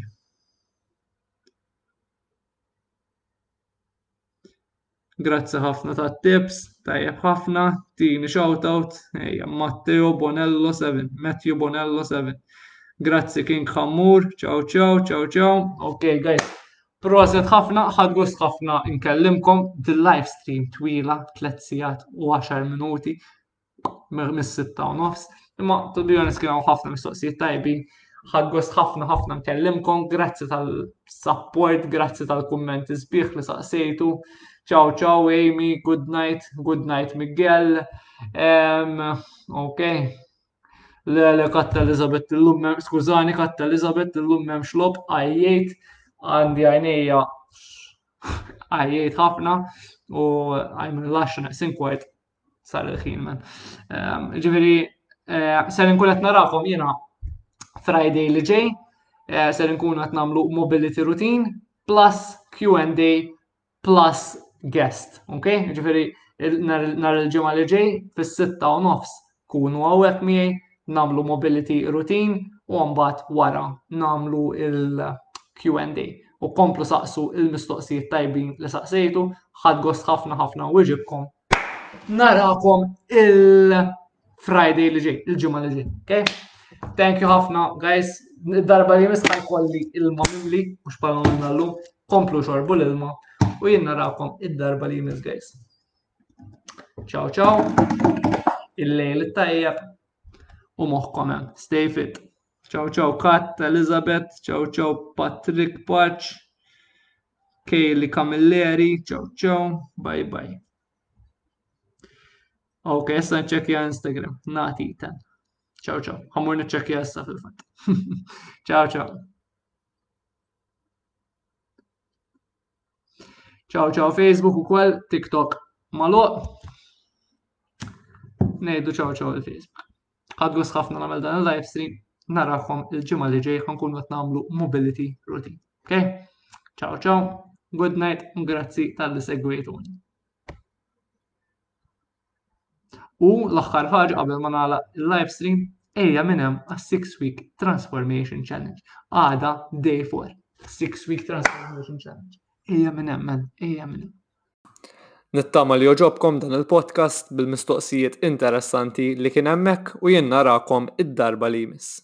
Grazzi ħafna ta' tips, tajjeb ħafna, tini shoutout, ejja, Matteo Bonello 7, Matthew Bonello 7. Grazzi King Hammur, ciao ciao, ciao ciao. Ok, guys, proset ħafna, ħad gost ħafna inkellimkom, the live stream twila, 3 sijat u 10 minuti, mis-sitta u nofs. Imma to be honest kienu ħafna mistoqsijiet tajbi. Ħaggost ħafna ħafna nkellimkom, grazzi tal-support, grazzi tal-kummenti sbieħ li saqsejtu. Ciao ciao Amy, good night, good night Miguel. Um, ok. Le, le, katta Elizabeth l-lum, skużani, katta Elizabeth l-lum memx lob, għajjajt, għandi għajnija għajjajt ħafna u għajmin laxxan naqsin kwajt sar il-ħin man. Ehm, ġifieri eh, ser nkun qed narakom jiena Friday li ġej, eh, ser nkun qed nagħmlu mobility routine plus Q&A plus guest, ok? Ġifieri nar il-ġimgħa li ġej fis-sitta u nofs kunu hawnhekk miegħi nagħmlu mobility routine u mbagħad wara nagħmlu il-Q&A u komplu saqsu il-mistoqsijiet tajbin li saqsejtu, ħad gost ħafna ħafna wieġibkom Narakom il-Friday li ġej, il-ġimgħa li ġej. Okay? Thank you ħafna, guys. Darba li mista kolli ilma mimli, mux palma minna l-lum, komplu xorbu l-ilma u jien narakom id-darba li jmiss, guys. Ciao, ciao. Il-lejl tajjeb u moħkom hemm. Stay fit. Ciao, ciao, Kat, Elizabeth, ciao, ciao, Patrick Paċ. Kayli Camilleri, ciao ciao, bye bye. Ok, issa nċekja Instagram, nati ten. Ciao ciao, għamur nċekja issa fil-fat. ciao ciao. Ciao ciao Facebook u kwell, TikTok malo. Nejdu ciao ciao il-Facebook. Ħadgos ħafna nagħmel dan il-live stream, narakom il-ġimgħa li ġej ħankun qed nagħmlu mobility routine. Okay? Ciao ciao, good night, u grazzi tal-li segwejtuni. U l-aħħar ħaġa qabel ma nagħla il-live stream, ejja minn hemm għas-6 week transformation challenge. Għada day 4, 6 week transformation challenge. Ejja minn hemm, ejja minn hemm. Nittama li għoġobkom dan il-podcast bil-mistoqsijiet interessanti li kien hemmhekk u jien narakom id-darba li jmiss.